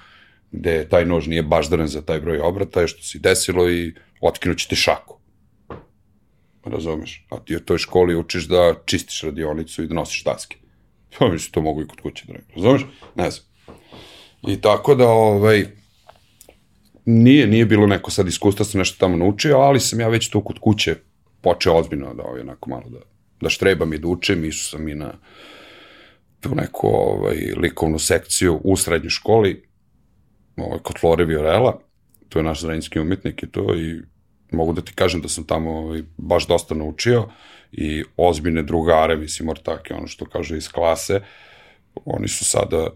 gde taj nož nije baždaren za taj broj obrata, je što si desilo i otkinući ti šaku. Razumeš? A ti u toj školi učiš da čistiš radionicu i da nosiš daske. Pa <laughs> mislim, to mogu i kod kuće da ne. Razumeš? Ne znam. I tako da, ovaj, nije, nije bilo neko sad iskustva, sam nešto tamo naučio, ali sam ja već tu kod kuće počeo ozbiljno da ovaj, onako malo da, da štrebam i da učim, išao sam i na u neku ovaj, likovnu sekciju u srednjoj školi, ovaj, kod Flore Viorela, to je naš zrenjski umetnik i to, i mogu da ti kažem da sam tamo ovaj, baš dosta naučio i ozbiljne drugare, mislim, ortake, ono što kaže iz klase, oni su sada,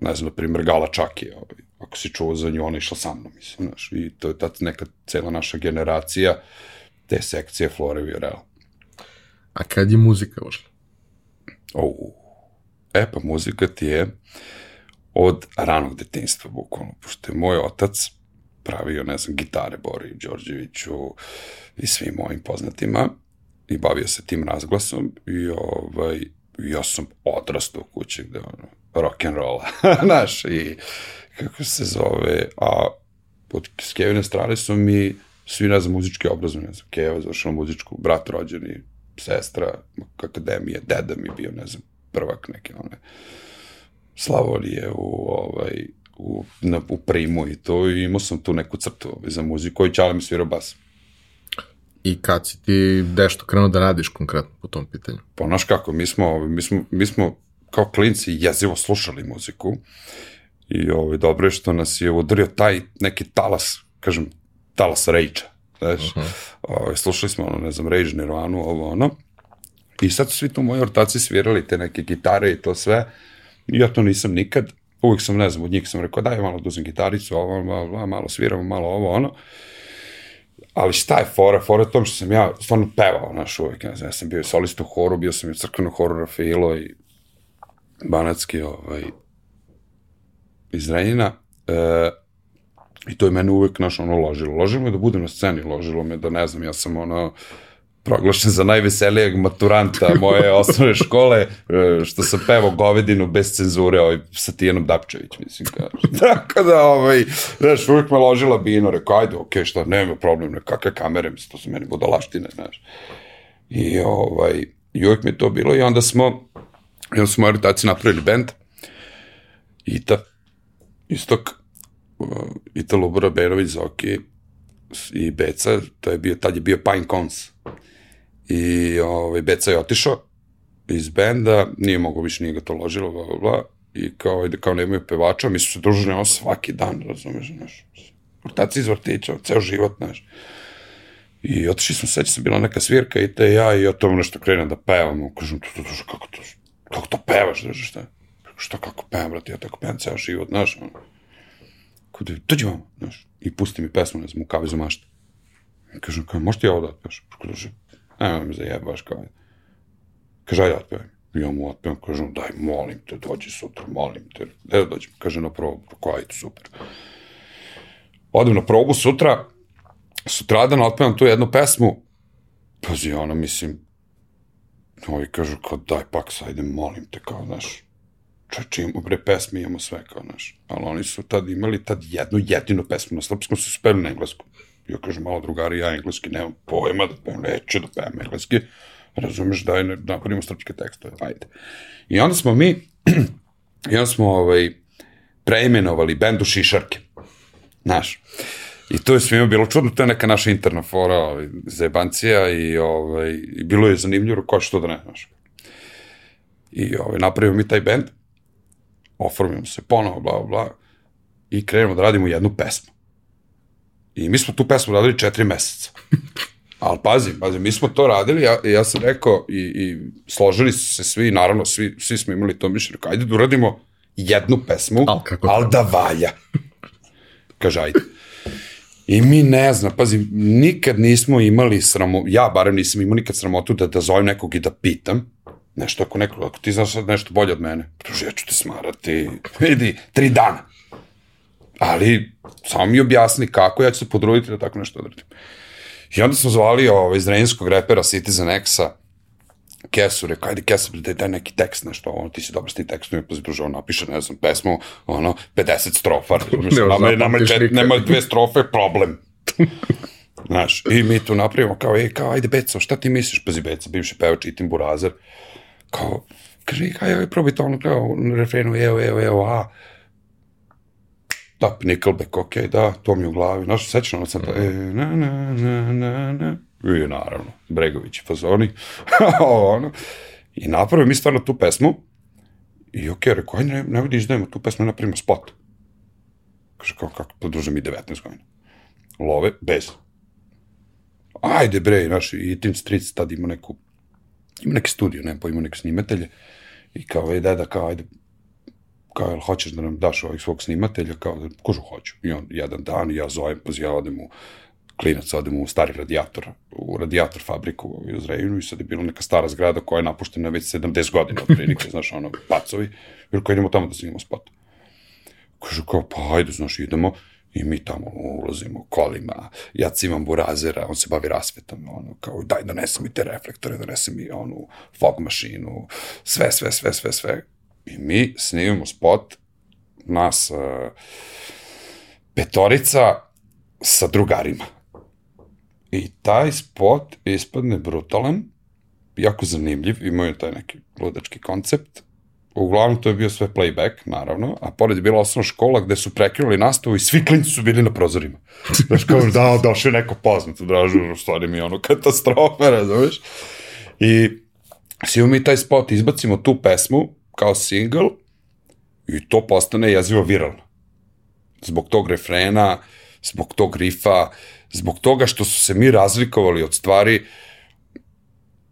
ne znam, na primjer, Gala Čaki, ovaj, ako si čuo za nju, ona išla sa mnom, mislim, znaš, i to je ta neka cela naša generacija te sekcije Flore Viorela. A kad je muzika ušla? O, e pa muzika ti je od ranog detinstva, bukvalno, pošto je moj otac pravio, ne znam, gitare Bori Đorđeviću i svim mojim poznatima i bavio se tim razglasom i ovaj, ja sam odrastao u kući gde ono, rock and roll, <laughs> znaš, i kako se zove, a od Kevine strane su mi svi, ne znam, muzički obrazovni, ne znam, Keva završila muzičku, brat rođeni, sestra, akademije, deda mi bio, ne znam, prvak neke one Slavolije u, ovaj, u, na, u primu i to i imao sam tu neku crtu za muziku koji Čale mi svirao bas. I kad si ti nešto krenuo da radiš konkretno po tom pitanju? Pa znaš kako, mi smo, mi smo, mi smo kao klinci jezivo slušali muziku i ovaj, dobro je što nas je udario taj neki talas, kažem, talas rage znaš, uh -huh. ovaj, slušali smo ono, ne znam, Rage, Nirvanu, ovo ono, i sad su svi tu moji ortaci svirali te neke gitare i to sve, i ja to nisam nikad, uvijek sam, ne znam, od njih sam rekao, daj malo da uzem gitaricu, ovo, malo, malo sviramo, malo ovo, ono, ali šta je fora? Fora je tom što sam ja stvarno pevao, znaš, uvijek, ne znam, ja sam bio solist u horu, bio sam i u crkvenom horu Rafailo i Banatski, ovaj, iz Renjina, e, i to je mene uvek, znaš, ono, ložilo. Ložilo me da budem na sceni, ložilo me da, ne znam, ja sam, ono, proglašen za najveselijeg maturanta moje <laughs> osnovne škole, e, što sam pevao govedinu bez cenzure ovaj, sa Tijanom Dapčević, mislim. Kao. <laughs> Tako da, ovaj, znaš, uvijek me ložila bino, rekao, ajde, okej, okay, šta, nema problem, kakve kamere, mislim, to su meni budalaštine, znaš. I, ovaj, i uvijek mi to bilo i onda smo, i onda smo moji napravili band, Ita, istok, uh, Italo Borabenović, Zoki i Beca, to je bio, tad je bio Pine Cons. I ovaj, Beca je otišao iz benda, nije mogo više, nije ga to ložilo, bla, bla, bla, i kao, da kao nemaju pevača, mi su se družili ono svaki dan, razumeš, znaš, vrtaci iz vrtića, ceo život, znaš. I otišli smo, seća se, bila neka svirka i te ja i o tom nešto krenem da pevam, kažem, to, to, to, kako to, kako to pevaš, znaš, šta? Šta kako pevam, brate, ja tako pevam ceo život, znaš, ono. Kude, dođi vam, znaš, i pusti mi pesmu, ne znam, u kavezu mašta. I kažem, kao, možete ja ovo da otpevaš? Kaže, Evo me zajebaš kao. Kaže, ajde otpevaj. I ja mu otpevam, kažem, daj, molim te, dođi sutra, molim te. Evo dođem, kaže, na probu, kao, ajde, super. Odem na probu sutra, sutradan otpevam tu jednu pesmu, pazi, ono, mislim, ovi kažu, kao, daj, pak, ajde, molim te, kao, znaš, čeče, imamo bre pesme, imamo sve, kao, znaš, ali oni su tad imali tad jednu jedinu pesmu, na srpskom su speli na engleskom. Ja kažem, malo drugari, ja engleski nemam pojma da pevam, neću da pevam engleski, razumeš, daj, ne, napravimo srpske tekstove, ajde. I onda smo mi, <clears throat> i onda smo ovaj, preimenovali bendu Šišarke, znaš, I to je svima bilo čudno, to je neka naša interna fora, ovaj, zajebancija i, ovaj, i bilo je zanimljivo, ko što da ne, znaš. I ovaj, napravimo mi taj bend, oformimo se ponovo, bla, bla, bla, i krenemo da radimo jednu pesmu. I mi smo tu pesmu radili četiri meseca. Ali pazi, pazi, mi smo to radili, ja, ja sam rekao i, i složili su se svi, naravno, svi, svi smo imali to mišljenje, rekao, ajde da uradimo jednu pesmu, Al, kako ali da valja. Kaže, ajde. I mi ne znam, pazi, nikad nismo imali sramo, ja barem nisam imao nikad sramotu da, da zovem nekog i da pitam, nešto ako neko, ako ti znaš sad nešto bolje od mene, druže, ja ću te smarati, vidi, tri dana. Ali, samo mi objasni kako, ja ću se podruditi da tako nešto odradim. I onda smo zvali ovaj, iz renjskog repera Citizen X-a, Kesu, rekao, ajde Kesu, daj, daj neki tekst, nešto, ono, ti si dobro s tim tekstom, druže, on napiše, ne znam, pesmu, ono, 50 strofa, <laughs> razumiješ, nama, je- nama, čet, nema dve strofe, problem. <laughs> Znaš, i mi tu napravimo kao, ej, kao, ajde Beco, šta ti misliš, pazi Beco, bivši pevač i Tim Burazer, kao, kaže, aj, aj, probaj to, ono, kao, refrenu, evo, evo, evo, a, da, Nickelback, ok, da, to mi je u glavi, znaš, sećam ono sam to, e, na, na, na, na, na, i naravno, Bregović i fazoni, <laughs> ono, i napravio mi stvarno tu pesmu, i ok, rekao, ajde, ne, ne da izdajemo tu pesmu, napravimo spot. Kaže, kao, kako, pa duže mi 19 godina. Love, bez. Ajde bre, naš, i Tim Streets tad ima neku, ima neki studio, ne, pa ima neke snimatelje, i kao, ej, deda, kao, ajde, kao, jel hoćeš da nam daš ovih svog snimatelja, kao, kožu hoću. I on, jedan dan, ja zovem, pa ja odem u, klinac, odem u stari radijator, u radijator fabriku u Zrejinu i sad je bila neka stara zgrada koja je napuštena već 70 godina, otprilike, <laughs> znaš, ono, pacovi, i rekao, idemo tamo da snimamo spot. Kaže, kao, pa ajde, znaš, idemo, i mi tamo ulazimo kolima, ja cimam burazera, on se bavi rasvetom, ono, kao, daj, donesi mi te reflektore, donesi mi onu fog mašinu, sve, sve, sve, sve, sve. I mi snimamo spot, nas uh, petorica sa drugarima. I taj spot ispadne brutalan, jako zanimljiv, imao je taj neki ludački koncept. Uglavnom to je bio sve playback, naravno, a pored je bila osnovna škola gde su prekinuli nastavu i svi klinci su bili na prozorima. <laughs> Znaš, kao, da, došao je neko poznat, dražu, u stvari mi je ono katastrofa, razumeš? I svi mi taj spot izbacimo tu pesmu kao single i to postane jezivo viralno. Zbog tog refrena, zbog tog rifa, zbog toga što su se mi razlikovali od stvari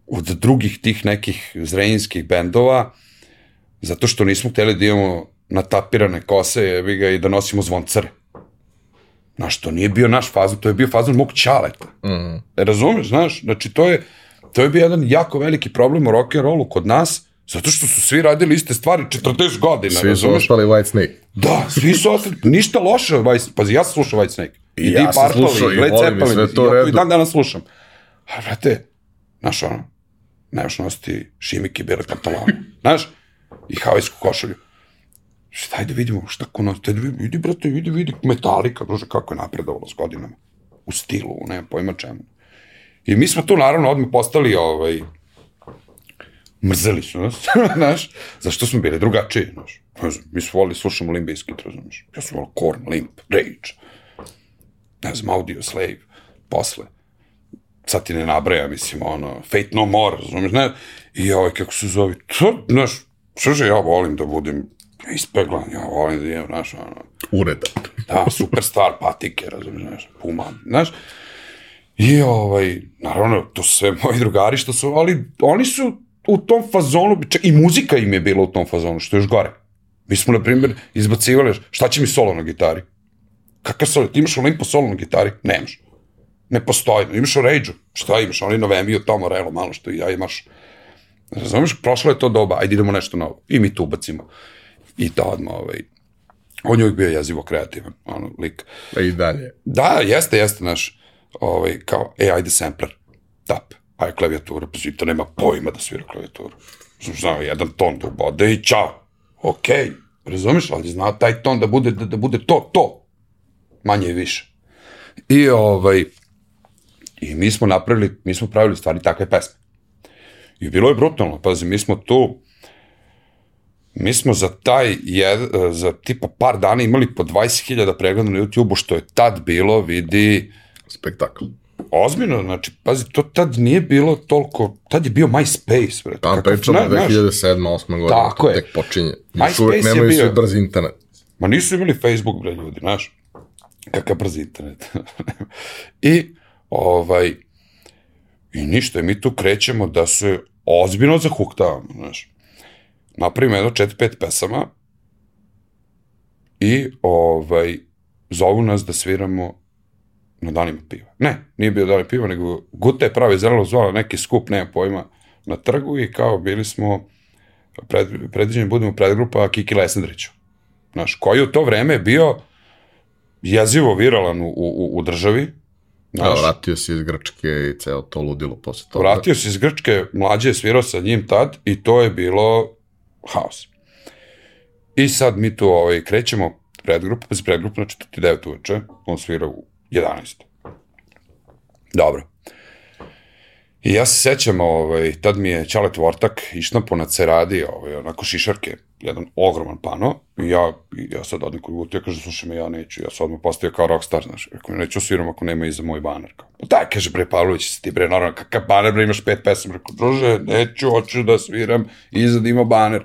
od drugih tih nekih zrenjinskih bendova, zato što nismo hteli da imamo natapirane kose jebi ga, i da nosimo zvoncare. Znaš, to nije bio naš fazon, to je bio fazon mog čaleta. Mm. E, razumeš, znaš, znači to je, to je bio jedan jako veliki problem u rock'n'rollu kod nas, zato što su svi radili iste stvari 40 godina, Svi su razumeš? ostali White Snake. Da, svi su ostali, ništa loše, White, pazi, ja sam slušao White Snake. I ja sam slušao i volim i sve to redu. I dan danas slušam. A, brate, znaš ono, nemaš nositi šimike i bele pantalone, <laughs> znaš, i havajsku košulju. Šta, ajde vidimo, šta ko nosi, ajde vidi, vidi, brate, vidi, vidi, metalika, druže, kako je napredovalo s godinama. U stilu, nemam pojma čemu. I mi smo tu naravno odmah postali, ovaj, mrzeli su nas, <laughs> znaš, zašto smo bili drugačiji, znaš. Mi smo volili, slušamo Limp Bizkit, razumiješ. Ja sam volio Korn, Limp, Rage, ne znam, Audio Slave, posle. Sad ti ne nabraja, mislim, ono, Fate No More, razumiješ, ne? I ovaj, kako se zove, to, znaš, služe, ja volim da budem ispeglan, ja volim da imam, znaš, ono, Ureda. da, superstar, patike, razumiješ, znaš, puma, znaš. I ovaj, naravno, to su sve moji drugari što su, ali oni su u tom fazonu, čak i muzika im je bila u tom fazonu, što je još gore. Mi smo, na primjer, izbacivali, šta će mi solo na gitari? Kakav solo? Ti imaš Olimpo solo na gitari? Nemaš. Ne postoji. Imaš u Rage-u. Šta imaš? Oni Novemio, Tom Morello, malo što i ja imaš. Razumeš, prošlo je to doba, ajde idemo nešto novo. I mi tu ubacimo. I to odmah, ovaj, on je uvijek bio jezivo kreativan, ono, lik. Pa i dalje. Da, jeste, jeste naš, ovaj, kao, e, ajde sampler, tap, ajde klavijatura, pa to nema pojma da svira klavijaturu. Znao jedan ton da ubode i čao. Okej, okay, razumeš, ali zna taj ton da bude, da, da bude to, to. Manje i više. I ovaj, i mi smo napravili, mi smo pravili stvari takve pesme. I bilo je brutalno, pazi, mi smo tu, mi smo za taj, jed, za tipa par dana imali po 20.000 pregleda na YouTube-u, što je tad bilo, vidi, Spektakl. Ozbiljno, znači, pazi, to tad nije bilo toliko, tad je bio MySpace, bre. Tamo Kakav- pričamo ne, znaš, 2007. 8. godina. Tako je. Tek počinje. MySpace Još uvek nemaju bio- svi brz internet. Ma nisu imali Facebook, bre, ljudi, znaš. Kakav brz internet. <laughs> I, ovaj, i ništa, mi tu krećemo da se ozbiljno zahuktavamo, znaš. Napravimo jedno 4-5 pesama i, ovaj, zovu nas da sviramo na danima piva. Ne, nije bio dan piva, nego Gute je pravi zeleno zvala neki skup, nema pojma, na trgu i kao bili smo pred, predviđeni budemo predgrupa Kiki Lesendriću. Znaš, koji u to vreme bio jezivo viralan u, u, u državi. Znaš, da, vratio se iz Grčke i ceo to ludilo posle toga. Vratio se iz Grčke, mlađe je svirao sa njim tad i to je bilo haos. I sad mi tu ovaj, krećemo predgrupu, pa se predgrupa na 49 uveče, on svira u 11. Dobro. I ja se sećam, ovaj, tad mi je Čalet Vortak išnapo na ceradi, ovaj, onako šišarke, jedan ogroman pano, i ja, ja sad odem kod Guti, ja kažem, slušaj me, ja neću, ja sad odmah postavio kao rockstar, znaš, rekao, neću sviram ako nema iza moj baner, kao, pa daj, kaže, bre, Pavlović, si ti, bre, normalno, kakav baner, bre, imaš pet pesama, rekao, druže, neću, hoću da sviram, iza da ima baner.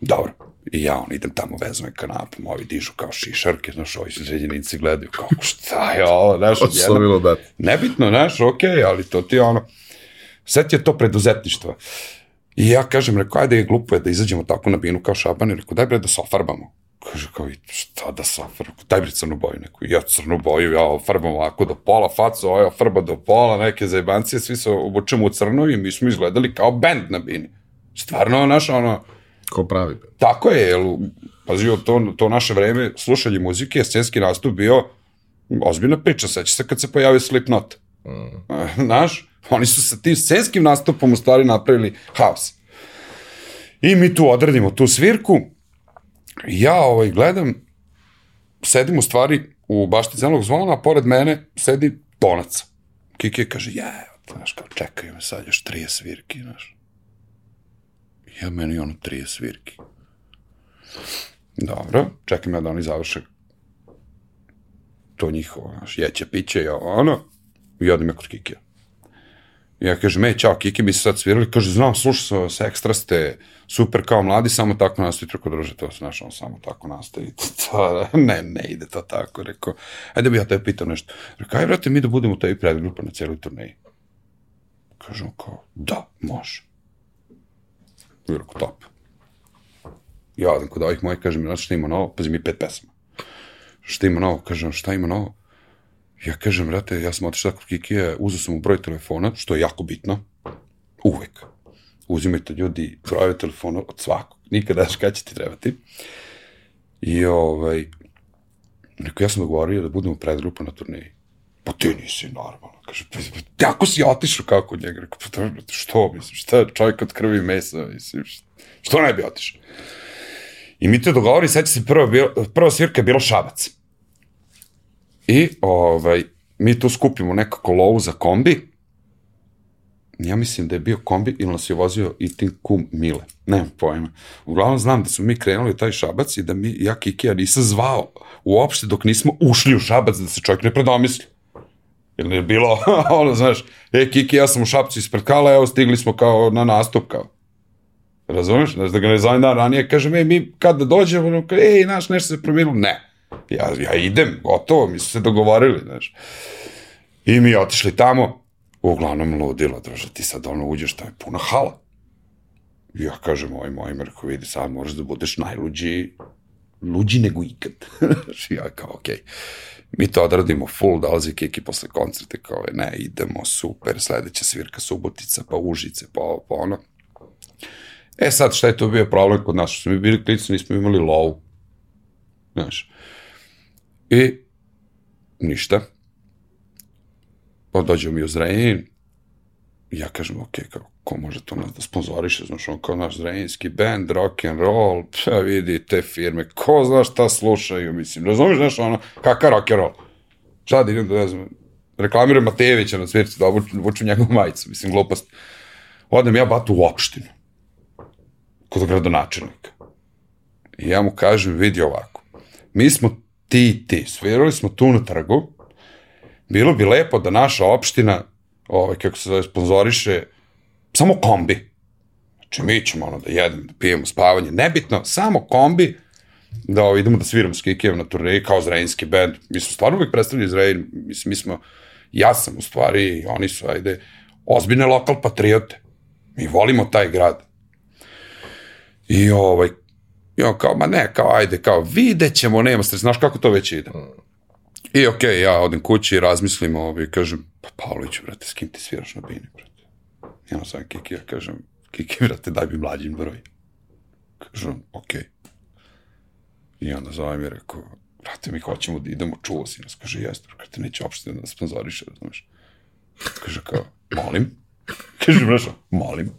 Dobro, I ja on idem tamo, vezme kanapom, ovi dižu kao šišarke, znaš, ovi sređenici gledaju kao, šta je ovo, znaš, odjedno. da. Nebitno, znaš, okej, okay, ali to ti je ono, sve ti je to preduzetništvo. I ja kažem, rekao, ajde je glupo je da izađemo tako na binu kao šabani, rekao, daj bre da se ofarbamo. Kaže, kao, šta da se ofarbamo? Daj bre crnu boju neku. Ja crnu boju, ja ofarbam ovako do pola, facu, ovaj ofarba do pola, neke zajebancije, svi se obučemo u crno i mi smo izgledali kao bend na bini. Stvarno, znaš, ono, Ko pravi. Tako je, jel, pazi, to, to naše vreme, slušanje muzike, scenski nastup bio ozbiljna priča, seća se kad se pojavio Slipknot. Mm. <laughs> Znaš, oni su sa tim scenskim nastupom u stvari napravili haos. I mi tu odradimo tu svirku, ja ovaj, gledam, sedim u stvari u bašti zelnog zvona, a pored mene sedi tonac. Kiki kaže, je, znaš, kao, čekaju me sad još trije svirki, znaš ja meni ono 30 svirki. Dobro, čekam ja da oni završe to njihovo, znaš, jeće, piće i ono, i odim ja kod Kikija. Ja kažem, ej, čao, Kiki, mi se sad svirali, kaže, znam, slušao sam se, ekstra ste, super kao mladi, samo tako nastavi, treko druže, to se znaš, on samo tako nastavi, <laughs> to, ne, ne ide to tako, rekao, ajde bi ja te pitao nešto. Rekao, aj, vrate, mi da budemo tebi predgrupa na cijeloj turneji. Kažem, kao, da, može. I rekao, top. Ja odem kod ovih mojih, kažem, znaš šta ima novo? Pazi mi pet pesma. Šta ima novo? Kažem, šta ima novo? Ja kažem, brate, ja sam otišao kod Kikija, uzao sam mu broj telefona, što je jako bitno. Uvek. Uzimajte ljudi brojeve telefona od svakog. Nikada daš kada će ti trebati. I ovaj, rekao, ja sam dogovorio da budemo predgrupa na turneji. Pa ti nisi normalno. Kaže, pa, pa ako si otišao kako kod njega? Rekao, pa dobro, što, mislim, šta, čovjek od krvi i mesa, mislim, što ne bi otišao? I mi te dogovori, sad se prva, prva svirka je bila Šabac. I, ovaj, mi tu skupimo nekako lovu za kombi, ja mislim da je bio kombi ili nas je vozio i tim kum Mile. Nemam pojma. Uglavnom znam da smo mi krenuli taj šabac i da mi, ja Kikija nisam zvao uopšte dok nismo ušli u šabac da se čovjek ne predomisli. Ili je bilo, <laughs> ono, znaš, e, Kiki, ja sam u Šapcu ispred Kala, evo, stigli smo kao na nastup, kao. Razumeš? Znaš, da ga ne zovem dan ranije, kažem, e, mi kad da dođemo, ono, ej, znaš, nešto se promijenilo. Ne. Ja, ja idem, gotovo, mi su se dogovorili, znaš. I mi otišli tamo, uglavnom ludilo, druže, ti sad ono uđeš, to je puna hala. I ja kažem, oj, moj Marko, vidi, sad moraš da budeš najluđi, luđi nego ikad. <laughs> ja kao, okej. Okay mi to odradimo full, dolazi Kiki posle koncerte, kao je, ne, idemo, super, sledeća svirka Subotica, pa Užice, pa ovo, pa ono. E sad, šta je to bio problem kod nas? Što smo mi bili klici, nismo imali low. Znaš. I ništa. Pa dođemo mi u Zrenjanin. Ja kažem, ok, kao, ko može to nas da sponzoriše, znaš, on kao naš zrenjinski band, rock and roll, pa vidi te firme, ko zna šta slušaju, mislim, razumiješ, znaš, ono, kakav rock and roll? Šta da idem da, ne znam, reklamiram Matejevića na svirci, da obuču njegovu majicu, mislim, glupost. Odem ja batu u opštinu, kod gradonačelnika. I ja mu kažem, vidi ovako, mi smo ti ti, svirali smo tu na trgu, bilo bi lepo da naša opština, ovaj, kako se zove, sponzoriše samo kombi. Znači, mi ćemo ono da jedemo, da pijemo spavanje, nebitno, samo kombi, da ovo, idemo da sviramo s Kikijem na turneji kao zrenjski band. Mi smo stvarno uvijek predstavljali Zrenj, mislim, mi smo, ja sam u stvari, oni su, ajde, ozbiljne lokal patriote. Mi volimo taj grad. I ovaj, jo, kao, ma ne, kao, ajde, kao, vidjet ćemo, nema stres, znaš kako to već ide. I okej, okay, ja odem kući i razmislim ovo i kažem, pa Pavloviću, brate, s kim ti sviraš na bini, brate? Ono sam Kiki, ja kažem, Kiki, brate, daj mi mlađim broj. Kažem, okej. Okay. I onda zove mi rekao, brate, mi hoćemo da idemo, čuo si nas. Kaže, jeste, brate, neće uopšte da nas sponzoriše, znaš. Kaže, kao, molim. Kaže, brašo, molim.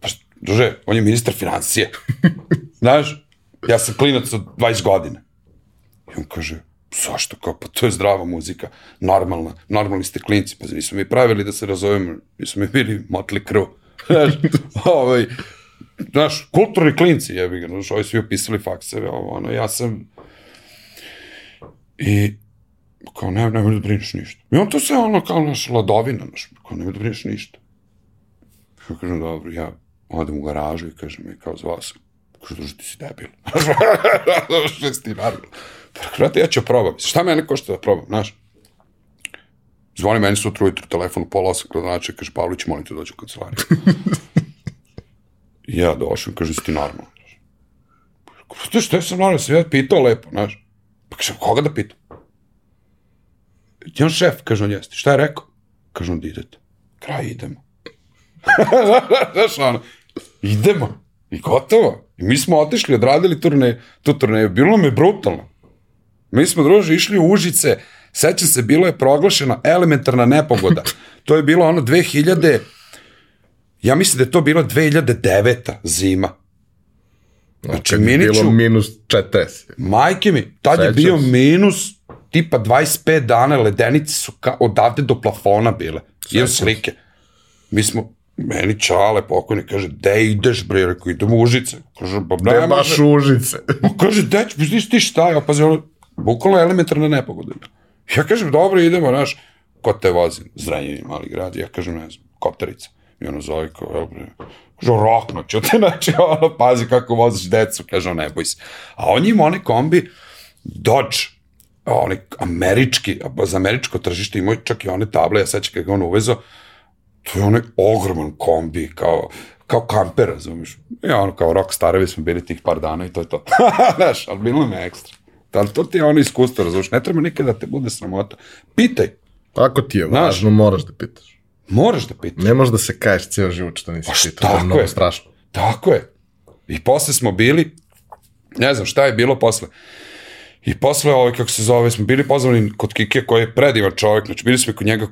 Pa, druže, on je ministar financije. <laughs> Znaš, ja sam klinac od 20 godina. I on kaže, zašto, kao, pa to je zdrava muzika, normalna, normalni ste klinci, pa nismo mi pravili da se razovemo, nismo mi bili motli krv. <laughs> Znaš, ovaj, znaš, kulturni klinci, jebi ga, znaš, ovi svi opisali fakseve, ovo, ono, ja sam, i, kao, ne, nemoj da brineš ništa. I on to sve, ono, kao naš ladovina, znaš, kao, nemoj da brineš ništa. Ja kažem, dobro, ja odem u garažu i kažem, kao, zvao sam, kaže, druže, ti si debil. <laughs> Naravno? Pa, brate, ja ću probam. Šta mene košta da probam, znaš? Zvoni meni sutra ujutru telefon pola osam znači, kaže, Pavlić, molim te dođu u kancelariju. <laughs> Ja došao, kaže, si ti normalno. Brate, što je sam normalno, sam ja pitao lepo, znaš. Pa kaže, koga da pitam? Ti on šef, kaže on jeste. Šta je rekao? Kaže on da idete. Kraj idemo. <laughs> Znaš, ono, idemo. I gotovo. I mi smo otišli, odradili turne, tu turneju. Bilo nam je brutalno. Mi smo, druže, išli u Užice, sećam se, bilo je proglašena elementarna nepogoda. <laughs> To je bilo ono 2000, ja mislim da je to bilo 2009. zima. Znači, Kad Miniću... bilo minus 40. Majke mi, tad Sećam je bio minus tipa 25 dana, ledenice su ka, odavde do plafona bile. Imam slike. Mi smo, meni čale pokojni, kaže, de ideš bre, rekao, idemo u Užice. Kaže, pa ne, baš u Užice. Pa kaže, deć, pa ti šta, ja ono, bukvalno elementarna nepogoda. Ja kažem, dobro, idemo, znaš, ko te vozi? Zrenjeni, mali grad, ja kažem, ne znam, Kopterica. I ono zove kao, evo bre, kaže, rokno ću te, <laughs> znači, ono, pazi kako voziš decu, kaže, ne boj se. A on ima onaj kombi, Dodge, onaj američki, za američko tržište imaju čak i one table, ja sećam kada ga on uvezo, to je onaj ogroman kombi, kao, kao kamper, razumiješ? I ono, kao rock starovi smo bili tih par dana i to je to. <laughs> Znaš, ali bilo me ekstra. Ali to ti je ono iskustvo, razumiješ? Ne treba nikada da te bude sramota. Pitaj. Ako ti je važno, Znaš, moraš da pitaš. Moraš da pitaš. Ne možeš da se kaješ cijel život što nisi pa pitao. To je mnogo strašno. Tako je. I posle smo bili, ne znam šta je bilo posle. I posle, ovaj, kako se zove, smo bili pozvani kod Kike, koji je predivan čovjek, znači bili smo i kod njega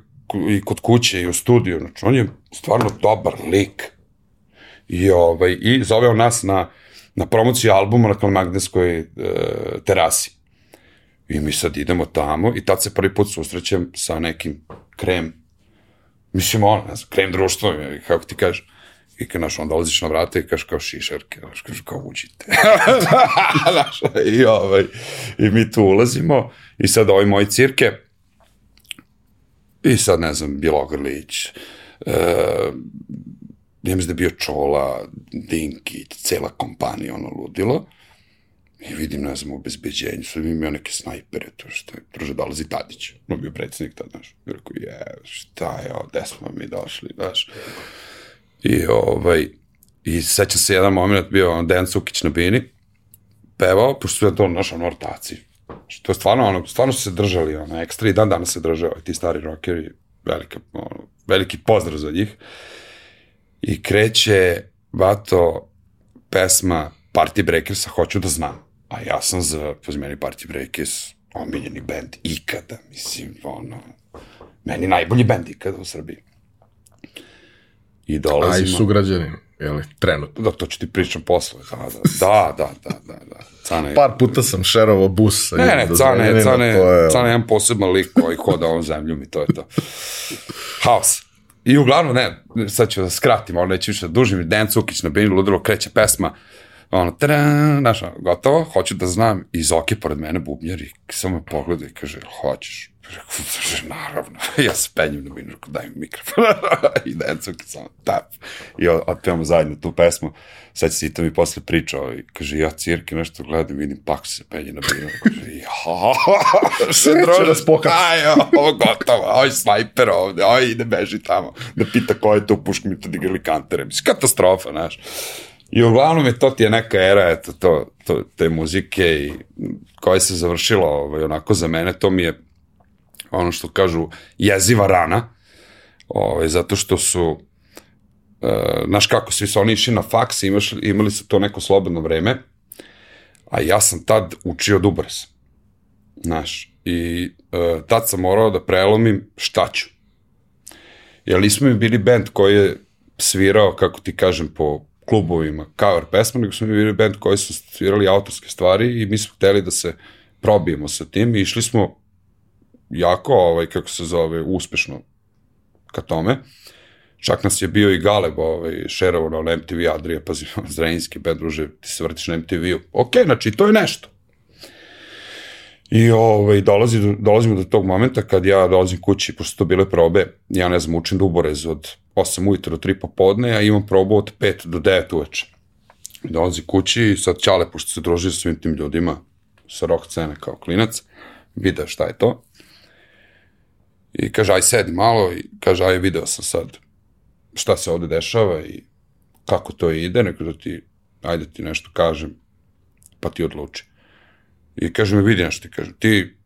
i kod kuće i u studiju, znači on je stvarno dobar lik. I, ovaj, i zoveo nas na, na promociju albuma na Kalmagdenskoj e, terasi. I mi sad idemo tamo i tad se prvi put susrećem sa nekim krem Mislim, ono, ne znam, krem društvo, kako ti kažeš. I kad, naš, onda dolaziš na vrata i kažeš kao šišarke, znaš, kažeš kao uđite. <laughs> znaš, i, ovaj, I mi tu ulazimo i sad ovaj moj cirke, i sad, ne znam, Bjelogrlić, e, ne mislim da bio Čola, Dinki, cela kompanija, ono, ludilo. I vidim, ne znam, u obezbeđenju, sad im imao neke snajpere, to što je, druže, dolazi Tadić, no bio predsednik tad, znaš, i rekao, je, šta je, gde smo mi došli, znaš. I, ovaj, i sećam se jedan moment, bio on Dejan Cukić na bini, pevao, pošto su je to naša ortaci. Što je stvarno, ono, stvarno su se držali, ono, ekstra i dan danas se držao, ti stari rockeri, velika, ono, veliki pozdrav za njih. I kreće, vato, pesma Party Breakersa, hoću da znam A ja sam za, meni Party Breakers, omiljeni band ikada, mislim, ono, meni najbolji band ikada u Srbiji. I dolazimo... A i sugrađanin, li, trenutno. Da, to ću ti pričam posle, da, da, da, da, da, da. Cane, Par puta sam šerovao bus sa Ne, ne, Cane, Cane, je... Cane je jedan poseban lik koji hoda ovom zemljom i to je to. Haos. I uglavnom, ne, sad ću da skratim, ali neću više da dužim, Dejan Cukić na Beni Ludilo kreće pesma, ono, tadam, znaš, gotovo, hoću da znam, i Zoki pored mene bubnjar i samo pogleda i kaže, hoćeš? Naravno, <laughs> ja se penjem na binu, daj mi mikrofon, <laughs> i Dencuki samo tap, i otpevamo zajedno tu pesmu, sad i to mi posle pričao, i kaže, ja cirke nešto gledam, vidim, pak se penje na binu, <laughs> kaže, ja, se drože, da spoka. Aj, ovo gotovo, oj snajper ovde, oj ide beži tamo, da pita ko je to, puško mi to digali kantere, mislim, katastrofa, znaš, I uglavnom je to ti je neka era, eto, to, to, te muzike i koja se završila ovaj, onako za mene, to mi je ono što kažu jeziva rana, ovaj, zato što su uh, znaš kako, svi su oni išli na faks, imaš, imali su to neko slobodno vreme, a ja sam tad učio dubrez. Znaš, i uh, tad sam morao da prelomim šta ću. Jer nismo mi bili band koji je svirao, kako ti kažem, po klubovima cover pesma, nego smo mi bili band koji su svirali autorske stvari i mi smo hteli da se probijemo sa tim i išli smo jako, ovaj, kako se zove, uspešno ka tome. Čak nas je bio i Galeb, ovaj, šerovo na MTV Adrija, pazi, <laughs> Zrenjinski band, druže, ti se vrtiš na MTV-u. Ok, znači, to je nešto. I ovaj, dolazi, dolazimo do tog momenta kad ja dolazim kući, pošto to bile probe, ja ne znam, učim duborez od 8 ujutro do 3 popodne, a imam probu od 5 do 9 uveče. Dolazi kući i sad Ćale, pošto se druži sa svim tim ljudima, sa rock scene kao klinac, video šta je to. I kaže, aj sedi malo i kaže, aj video sam sad šta se ovde dešava i kako to ide, neko da ti, ajde ti nešto kažem, pa ti odluči. I kaže mi, vidi nešto ti kažem, ti,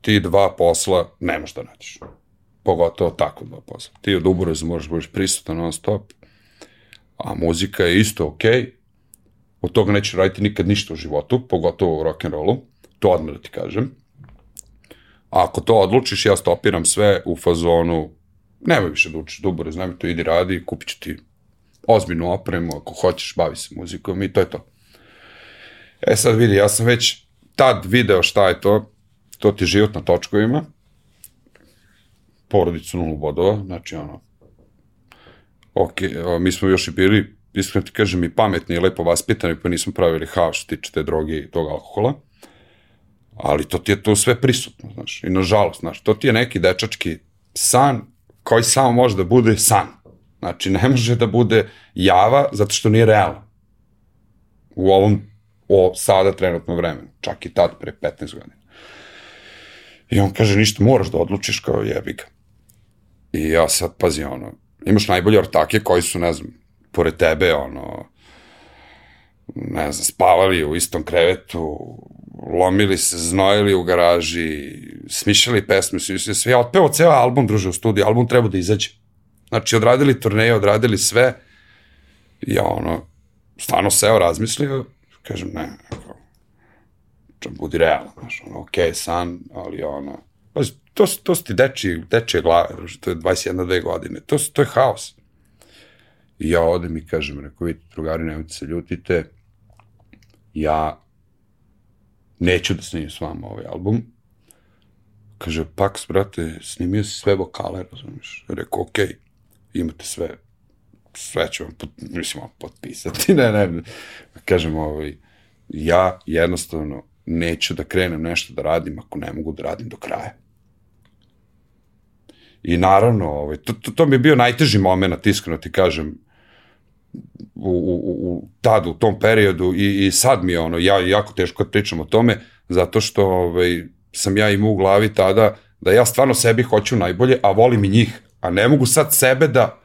ti dva posla nemaš da nađeš. Pogotovo tako dva posla. Ti od uboreza možeš da prisutan non stop, a muzika je isto okej, okay. od toga nećeš raditi nikad ništa u životu, pogotovo u rock'n'rollu, to odmah da ti kažem. Ako to odlučiš, ja stopiram sve u fazonu, nemoj više da učiš duborez, nemoj to idi radi, kupit ću ti ozbiljnu opremu, ako hoćeš, bavi se muzikom i to je to. E sad vidi, ja sam već tad video šta je to, to ti život na točkovima, porodicu nulu bodova, znači ono, ok, mi smo još i bili, iskreno ti kažem, i pametni i lepo vaspitani, pa nismo pravili haos što tiče te droge i tog alkohola, ali to ti je to sve prisutno, znaš, i nažalost, znaš, to ti je neki dečački san koji samo može da bude san. Znači, ne može da bude java zato što nije realno. U ovom o sada trenutno vremenu, čak i tad pre 15 godina. I on kaže, ništa, moraš da odlučiš kao jebi ga. I ja sad, pazi, ono, imaš najbolje ortake koji su, ne znam, pored tebe, ono, ne znam, spavali u istom krevetu, lomili se, znojili u garaži, smišljali pesme, sve, sve, sve. Ja otpeo ceo album, druže, u studiju, album treba da izađe. Znači, odradili turneje, odradili sve. I ja, ono, stvarno seo, razmislio, kažem, ne, kao, budi realan, znaš, ono, ok, san, ali ono, pa, to, to su ti deči, dečije glave, to je 21-2 godine, to, to je haos. I ja odem i kažem, rekao, vidite, drugari, nemojte se ljutite, ja neću da snimim s vama ovaj album. Kaže, Pax, brate, snimio si sve vokale, razumiješ? Rekao, okej, okay, imate sve, sve ću vam, pot, mislim, vam potpisati, <laughs> ne, ne, kažem, ovaj, ja jednostavno neću da krenem nešto da radim ako ne mogu da radim do kraja. I naravno, ovaj, to, to, to mi je bio najteži moment, iskreno ti kažem, u, u, u tad, u tom periodu i, i sad mi je ono, ja jako teško kad pričam o tome, zato što ovaj, sam ja imao u glavi tada da ja stvarno sebi hoću najbolje, a volim i njih, a ne mogu sad sebe da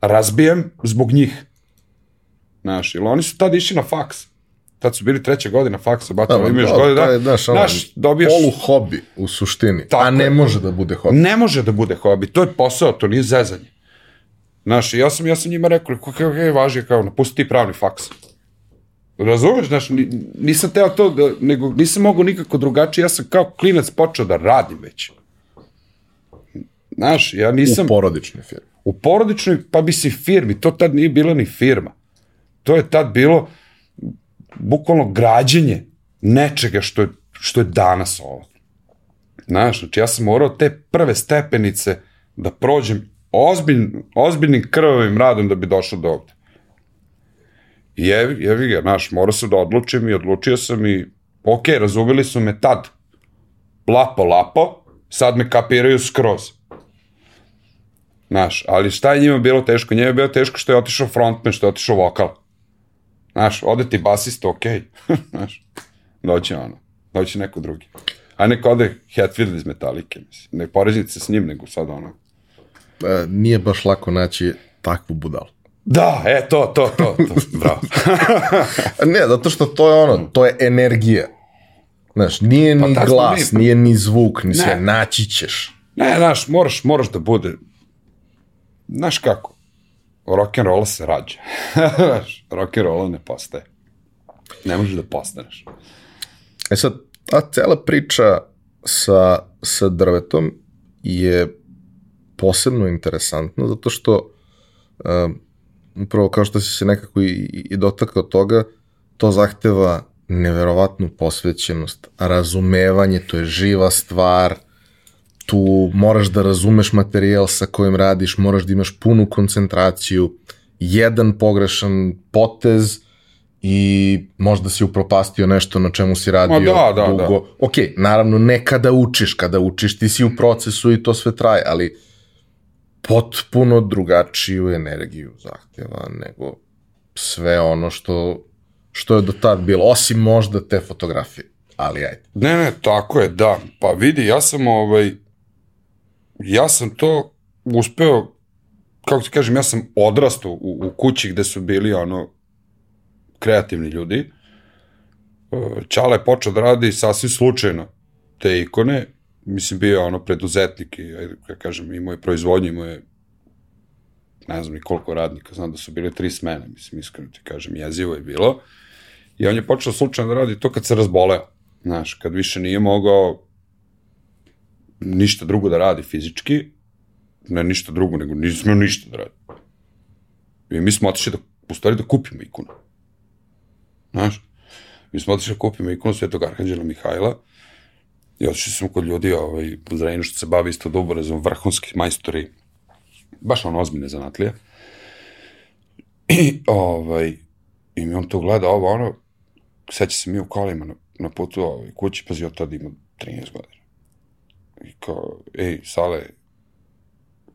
razbijem zbog njih. Znaš, ili oni su tad išli na faks. Tad su bili treća godina faksa, bata, da, imaš godine, da, znaš, naš, dobiješ... Polu hobi u suštini, Tako, a ne može da bude hobi. Ne može da bude hobi, to je posao, to nije zezanje. Znaš, ja sam, ja sam njima rekao, kako okay, važi, kao, napusti ti pravni faks. Razumeš, znaš, nisam teo to, da, nego nisam mogao nikako drugačije, ja sam kao klinac počeo da radim već. Znaš, ja nisam... U porodičnoj firmi. U porodičnoj, pa bi si firmi, to tad nije bila ni firma. To je tad bilo bukvalno građenje nečega što je, što je danas ovo. Znaš, znači ja sam morao te prve stepenice da prođem ozbilj, ozbiljnim krvavim radom da bi došao do ovde. I jevi, jevi ga, znaš, morao sam da odlučim i odlučio sam i, ok, razumeli su me tad, lapo, lapo, sad me kapiraju skroz. Znaš, ali šta je njima bilo teško? Njima je bilo teško što je otišao frontman, što je otišao vokal. Znaš, ode ti basista, ok. <laughs> Znaš, doće ono, doće neko drugi. A neko ode Hetfield iz Metalike, mislim. Ne poređite se s njim, nego sad ono, nije baš lako naći takvu budalu. Da, e, to, to, to, to, bravo. <laughs> ne, zato što to je ono, to je energija. Znaš, nije Pa ni glas, mi- nije ni zvuk, ni sve, Ne. naći ćeš. Ne, znaš, moraš, moraš da bude, znaš kako, rock'n'rolla se rađa. <laughs> Znaš, rock'n'rolla ne postaje. Ne možeš da postaneš. E sad, ta cela priča sa, sa drvetom je posebno interesantna, zato što um, upravo kao što si se nekako i, i i dotakao toga, to zahteva neverovatnu posvećenost, razumevanje, to je živa stvar, tu moraš da razumeš materijal sa kojim radiš, moraš da imaš punu koncentraciju, jedan pogrešan potez i možda si upropastio nešto na čemu si radio Ma da, da, dugo. da. Ok, naravno ne kada učiš, kada učiš ti si u procesu i to sve traje, ali potpuno drugačiju energiju zahtjeva nego sve ono što, što je do tad bilo, osim možda te fotografije, ali ajde. Ne, ne, tako je, da. Pa vidi, ja sam ovaj, ja sam to uspeo, kako ti kažem, ja sam odrastao u, u kući gde su bili ono kreativni ljudi. E, Čala je počeo da radi sasvim slučajno te ikone, mislim bio je ono preduzetnik i, kako kažem, imao je proizvodnju, imao je ne znam ni koliko radnika, znam da su bile tri smene, mislim, iskreno ti kažem, jezivo je bilo. I on je počeo slučajno da radi to kad se razboleo. Znaš, kad više nije mogao ništa drugo da radi fizički, ne ništa drugo, nego nije smeo ništa da radi. I mi smo otišli da, u stvari da kupimo ikonu. Znaš, mi smo otišli da kupimo ikonu Svetog Arhanđela Mihajla i otišli smo kod ljudi ovaj, u Zrenju što se bavi isto duborezom, vrhunski majstori, baš ono ozbiljne zanatlije. I, ovaj, i mi on to gleda, ovo ono, seća se mi u kolima na, na putu ovaj, kući, pazi, od tada ima 13 godina. I kao, ej, Sale,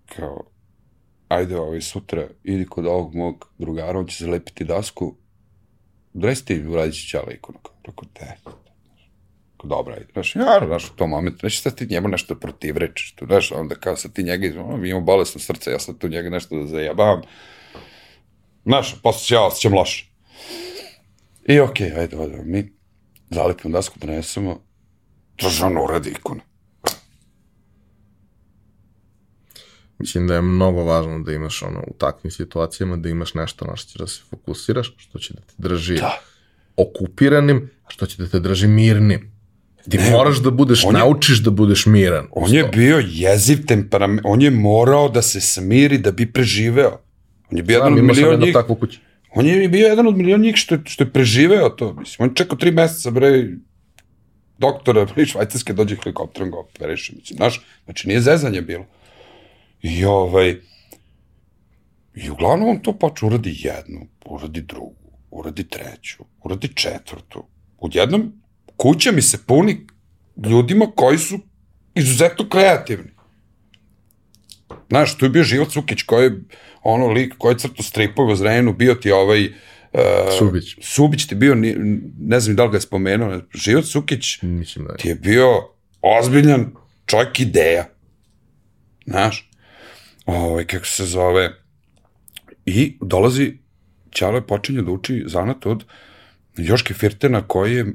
kao, ajde ovaj, sutra, idi kod ovog mog drugara, on će zalepiti dasku, dresi ti, uradit će ćala ikonu. Rekao, te, dobra. Znaš, ja, znaš, u tom momentu, znaš, sad ti njemu nešto protivrečiš, tu, znaš, onda kao sad ti njega, ono, mi imamo bolesno srce, ja sad tu njega nešto da zajebavam. Znaš, posle se ja osjećam loše. I okej, okay, ajde, odemo mi, zalepimo dasku, donesemo, državno uradi ikonu. Mislim da je mnogo važno da imaš ono, u takvim situacijama, da imaš nešto na što ćeš da se fokusiraš, što će da te drži Da. okupiranim, a što će da te drži mirnim. Ti Ne, moraš da budeš, on je- naučiš da budeš miran. On je bio jeziv temperament, on je morao da se smiri da bi preživeo. On je bio jedan Znam, od imao sam milion njih. takvu kuću. On je bio jedan od milion njih što je, što je preživeo to. Mislim, on je čekao tri meseca, bre, doktora, bre, švajcarske dođe helikopterom ga operiše. Mislim, znaš, znači nije zezanje bilo. I ovaj, i uglavnom on to počne, uradi jednu, uradi drugu, uradi treću, uradi četvrtu. Odjednom kuća mi se puni ljudima koji su izuzetno kreativni. Znaš, tu je bio Život Cukić koji je ono lik koji je crto stripove u Zrenjanu, bio ti ovaj uh, Subić. Subić ti bio, ne znam da li ga je spomenuo, Život Cukić Mislim da je. ti je bio ozbiljan čovjek ideja. Znaš? Ovaj, kako se zove. I dolazi, Ćalo je počinje da uči zanat od Joške Firtena koji je e,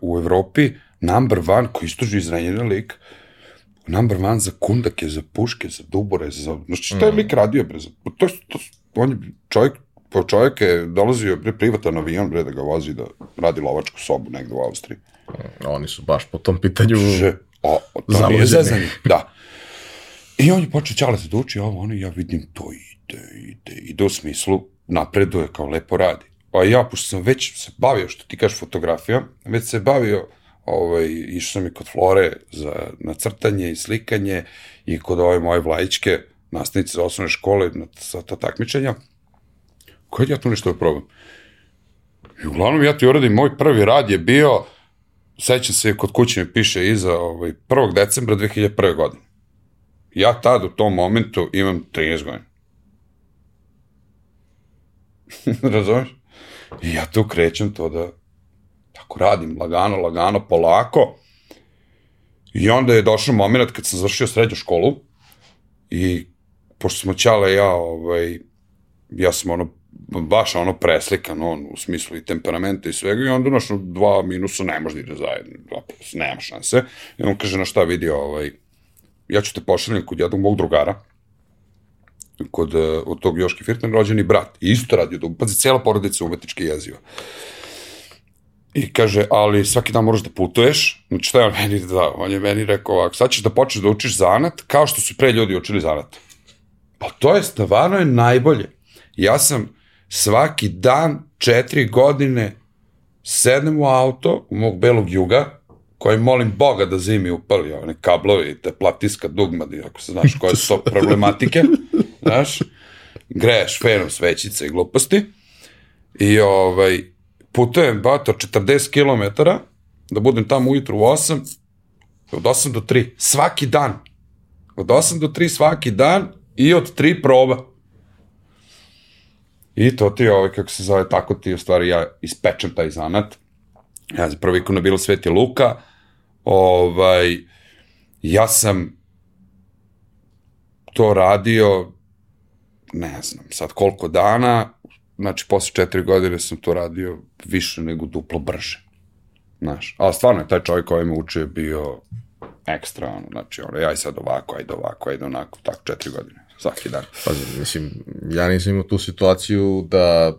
u Evropi number one, koji istoži izrenjena lik, number one za kundake, za puške, za dubore, za... Znaš šta je lik radio, bre? To, to, on je čovjek, po čovjek je dolazio, bre, privatan avion, bre, da ga vozi, da radi lovačku sobu negde u Austriji. Oni su baš po tom pitanju... Že, o, o, to nije zezanje. Da. I on je počeo čale se da uči, ovo ono, ja vidim to ide, ide, ide u smislu, napreduje, kao lepo radi. A ja, pošto sam već se bavio, što ti kažeš fotografija, već se bavio, ovaj, išao sam i kod Flore za nacrtanje i slikanje i kod ove moje vlajičke, nastavnice osnovne škole, na, sa ta takmičenja, koje ja tu nešto probam. I uglavnom ja ti uradim, moj prvi rad je bio, sećam se, kod kuće mi piše iza ovaj, 1. decembra 2001. godine. Ja tad u tom momentu imam 13 godina. <laughs> Razumeš? I ja tu krećem to da tako radim, lagano, lagano, polako. I onda je došao moment kad sam završio srednju školu i pošto smo Ćale ja ovaj, ja sam ono, baš ono preslikan, on, u smislu i temperamenta i svega, i onda, znaš, dva minusa ne može da ide zajedno, dva plus, nema šanse. I on kaže, na šta vidi, ovaj, ja ću te pošaljem kod jednog mog drugara, kod uh, od tog Joške Firtan rođeni brat. I isto radio da pazi, cela porodica umetničke jeziva. I kaže, ali svaki dan moraš da putuješ. Znači, šta je on meni da? On je meni rekao ovako, sad ćeš da počneš da učiš zanat, kao što su pre ljudi učili zanat. Pa to je stvarno je najbolje. Ja sam svaki dan, četiri godine, sednem u auto, u mog belog juga, koji molim Boga da zimi upali one kablovi, te platiska dugma, ako se znaš koje su to <laughs> problematike, znaš, greješ fenom svećice i gluposti, i ovaj, putujem, bato, 40 km, da budem tamo ujutru u 8, od 8 do 3, svaki dan, od 8 do 3 svaki dan, i od 3 proba. I to ti, ovaj, kako se zove, tako ti, u stvari, ja ispečem taj zanat, ja za prvi ikona bilo Sveti Luka, ovaj, ja sam to radio, ne znam, sad koliko dana, znači posle četiri godine sam to radio više nego duplo brže. Znaš, ali stvarno je taj čovjek koji me učio bio ekstra, ono, znači, ono, i sad ovako, ajde ovako, ajde onako, tako četiri godine, svaki dan. Pa, mislim, ja nisam imao tu situaciju da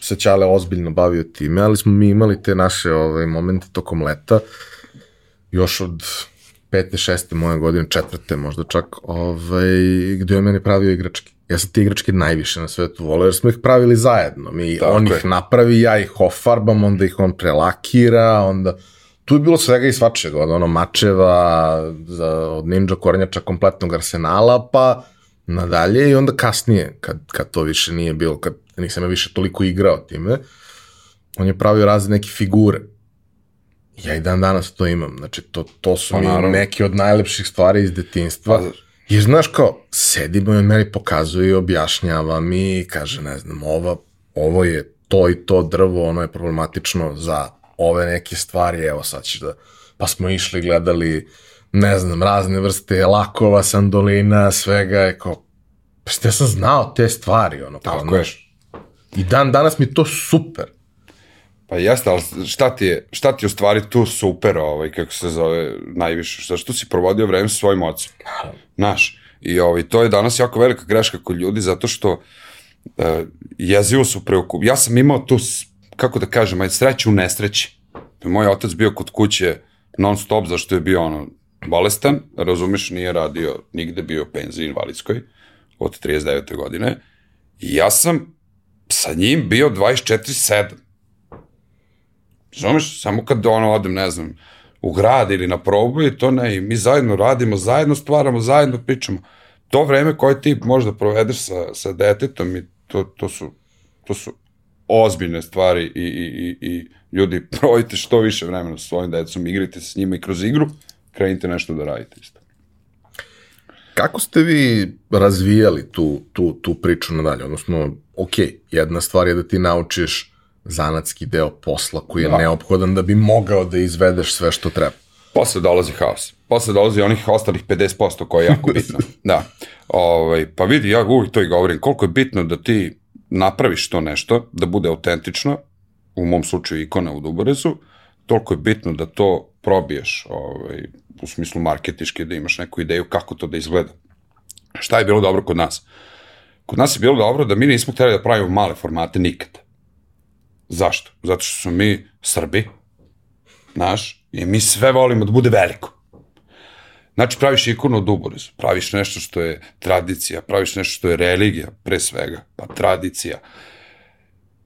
se Ćale ozbiljno bavio time, ali smo mi imali te naše ovaj, momente tokom leta, još od pete, šeste moje godine, četvrte možda čak, ovaj, gde je meni pravio igračke. Ja sam te igračke najviše na svetu voleo, jer smo ih pravili zajedno. Mi, Tako on je. ih napravi, ja ih ofarbam, onda ih on prelakira, onda... Tu je bilo svega i svačega, od ono mačeva, za, od ninja kornjača kompletnog arsenala, pa nadalje i onda kasnije, kad, kad to više nije bilo, kad nisam ja više toliko igrao time, on je pravio razne neke figure. Ja i dan danas to imam. Znači, to, to su pa, mi naravno. neke od najlepših stvari iz detinstva. Pa, Jer, znaš, kao, sedimo i on meni pokazuje i objašnjava mi, kaže, ne znam, ova, ovo je to i to drvo, ono je problematično za ove neke stvari, evo sad ćeš da... Pa smo išli, gledali, ne znam, razne vrste lakova, sandolina, svega, je kao, pa ja sam znao te stvari, ono, kao, Tako znaš, I dan danas mi to super. Pa jeste, ali šta ti je, šta ti je u stvari tu super, ovaj, kako se zove, najviše, šta što si provodio vreme sa svojim ocem. Znaš, i ovaj, to je danas jako velika greška kod ljudi, zato što uh, jezivo su preokup. Ja sam imao tu, kako da kažem, aj sreću u nesreći. Moj otac bio kod kuće non stop, zašto je bio ono, bolestan, razumeš, nije radio nigde, bio penziji invalidskoj od 39. godine. I ja sam sa njim bio 24-7. Zumeš, samo kad ono odem, ne znam, u grad ili na probu i to ne, i mi zajedno radimo, zajedno stvaramo, zajedno pričamo. To vreme koje ti možda provedeš sa, sa detetom i to, to su, to su ozbiljne stvari i, i, i, i ljudi <laughs> provodite što više vremena sa svojim decom, igrite s njima i kroz igru, krenite nešto da radite isto. Kako ste vi razvijali tu, tu, tu priču nadalje? Odnosno, ok, jedna stvar je da ti naučiš zanatski deo posla koji je da. neophodan da bi mogao da izvedeš sve što treba. Posle dolazi haos. Posle dolazi onih ostalih 50% koje je jako <laughs> bitno. da. Ovaj, pa vidi, ja uvijek to i govorim, koliko je bitno da ti napraviš to nešto, da bude autentično, u mom slučaju ikona u Duborezu, toliko je bitno da to probiješ ovaj, u smislu marketiške, da imaš neku ideju kako to da izgleda. Šta je bilo dobro kod nas? Kod nas je bilo dobro da mi nismo hteli da pravimo male formate nikad. Zašto? Zato što smo mi Srbi, znaš, i mi sve volimo da bude veliko. Znači, praviš ikonu od Duborezu, praviš nešto što je tradicija, praviš nešto što je religija, pre svega, pa tradicija.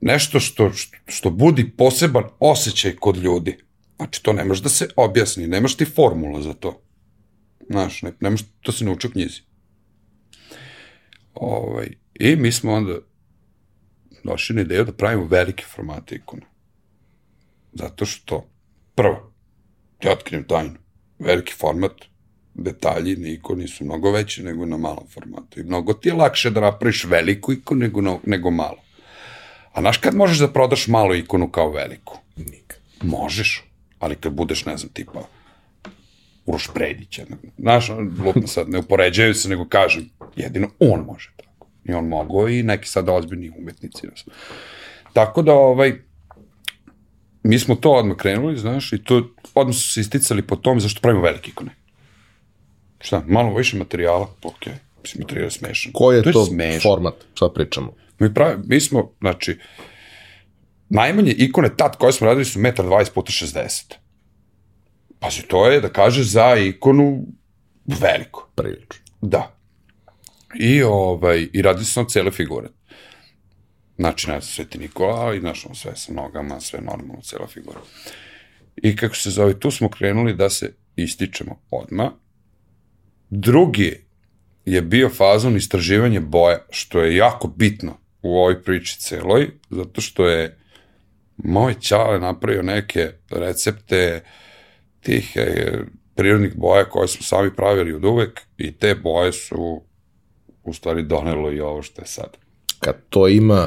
Nešto što, što, što budi poseban osjećaj kod ljudi. Znači, to ne može da se objasni, nemaš ti formula za to. Znaš, ne, ne može, to se nauči u knjizi. Ovaj, I mi smo onda došli na ideju da pravimo velike formate ikona. Zato što, prvo, ja otkrijem tajnu, veliki format, detalji na ikoni su mnogo veći nego na malom formatu. I mnogo ti je lakše da napraviš veliku ikonu nego, nego malo. A znaš kad možeš da prodaš malu ikonu kao veliku? Nikad. Možeš ali kad budeš, ne znam, tipa Uroš Predića, znaš, lupno sad, ne upoređaju se, nego kažem, jedino on može tako. I on mogao i neki sada ozbiljni umetnici. Tako da, ovaj, mi smo to odmah krenuli, znaš, i to odmah su se isticali po tom zašto pravimo velike ikone. Šta, malo više materijala, ok, mislim, materijal je smešan. Koji je to, to smešan. format, šta pričamo? Mi, pravi, mi smo, znači, najmanje ikone tad koje smo radili su 1,20 puta 60. Pazi, to je, da kažeš, za ikonu veliko. Prilično. Da. I, ovaj, i radi se na cele figure. Znači, ne znam, Sveti Nikola i znaš, sve sa nogama, sve normalno, cela figura. I kako se zove, tu smo krenuli da se ističemo odma. Drugi je bio fazon istraživanje boja, što je jako bitno u ovoj priči celoj, zato što je moj čale napravio neke recepte tih e, prirodnih boja koje smo sami pravili od uvek i te boje su u stvari donelo i ovo što je sad. Kad to ima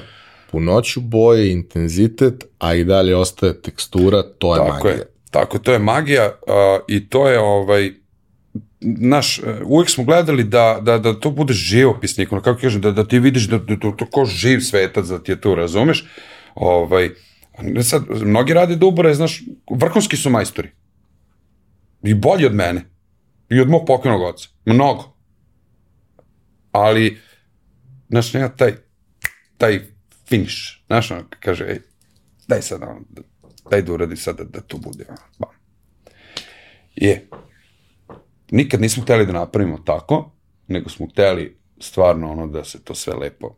punoću boje, intenzitet, a i dalje ostaje tekstura, to je tako magija. Je, tako, to je magija uh, i to je ovaj, naš, uh, uvek smo gledali da, da, da to bude živopisnik, ono kako kažem, da, da ti vidiš da, da, da to ko živ svetac, da ti je to, razumeš? Ovaj, sad, mnogi rade dubore, znaš, vrhunski su majstori. I bolji od mene. I od mog pokojnog oca. Mnogo. Ali, znaš, nema taj, taj finish. Znaš, ono, kaže, ej, daj sad, ono, daj da uradi sad da, da to bude. Ono, bam. Je. Nikad nismo hteli da napravimo tako, nego smo hteli stvarno ono da se to sve lepo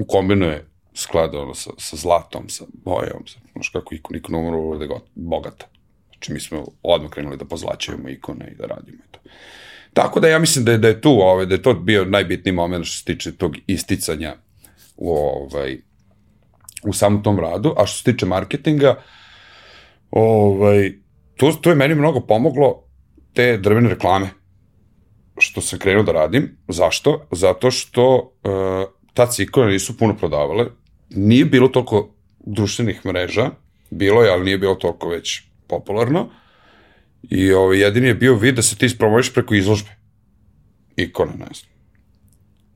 ukombinuje sklada ono sa, sa zlatom, sa bojom, sa, znaš kako ikon, ikon umro da je bogata. Znači mi smo odmah krenuli da pozlačujemo ikone i da radimo i to. Tako da ja mislim da je, da je tu, ovaj, da je to bio najbitniji moment što se tiče tog isticanja u, ovaj, u samom tom radu, a što se tiče marketinga, ovaj, to, to je meni mnogo pomoglo te drvene reklame što sam krenuo da radim. Zašto? Zato što uh, ta cikona nisu puno prodavale, nije bilo toliko društvenih mreža, bilo je, ali nije bilo toliko već popularno. I ovaj, jedini je bio vid da se ti ispromoviš preko izložbe. Ikona, ne znam.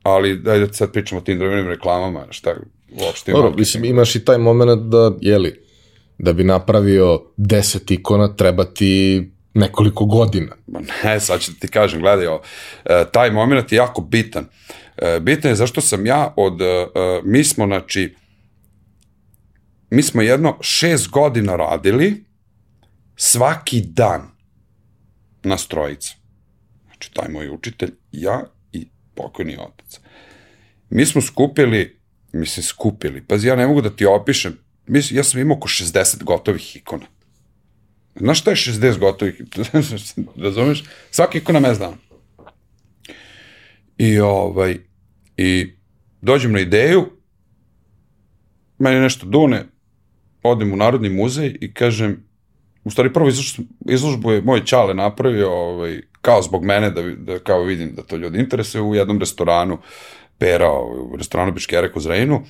Ali, daj da sad pričamo o tim drvenim reklamama, šta uopšte Dobro, mislim, imaš i taj moment da, jeli, da bi napravio deset ikona, treba ti nekoliko godina. Ma ne, sad ću da ti kažem, gledaj ovo, e, taj moment je jako bitan. E, bitan je zašto sam ja od, e, mi smo, znači, mi smo jedno šest godina radili svaki dan na strojicu. Znači, taj moj učitelj, ja i pokojni otac. Mi smo skupili, mi se skupili, pazi, ja ne mogu da ti opišem, mislim, ja sam imao oko 60 gotovih ikona. Znaš šta je 60 gotovih? <laughs> Razumeš? Svaki ikona me zna. I ovaj, i dođem na ideju, meni nešto dune, odem u Narodni muzej i kažem, u stvari prvo izložbu je moj čale napravio, ovaj, kao zbog mene, da, da kao vidim da to ljudi interesuje, u jednom restoranu, Pera, ovaj, u restoranu Biškerek u Zrejnu,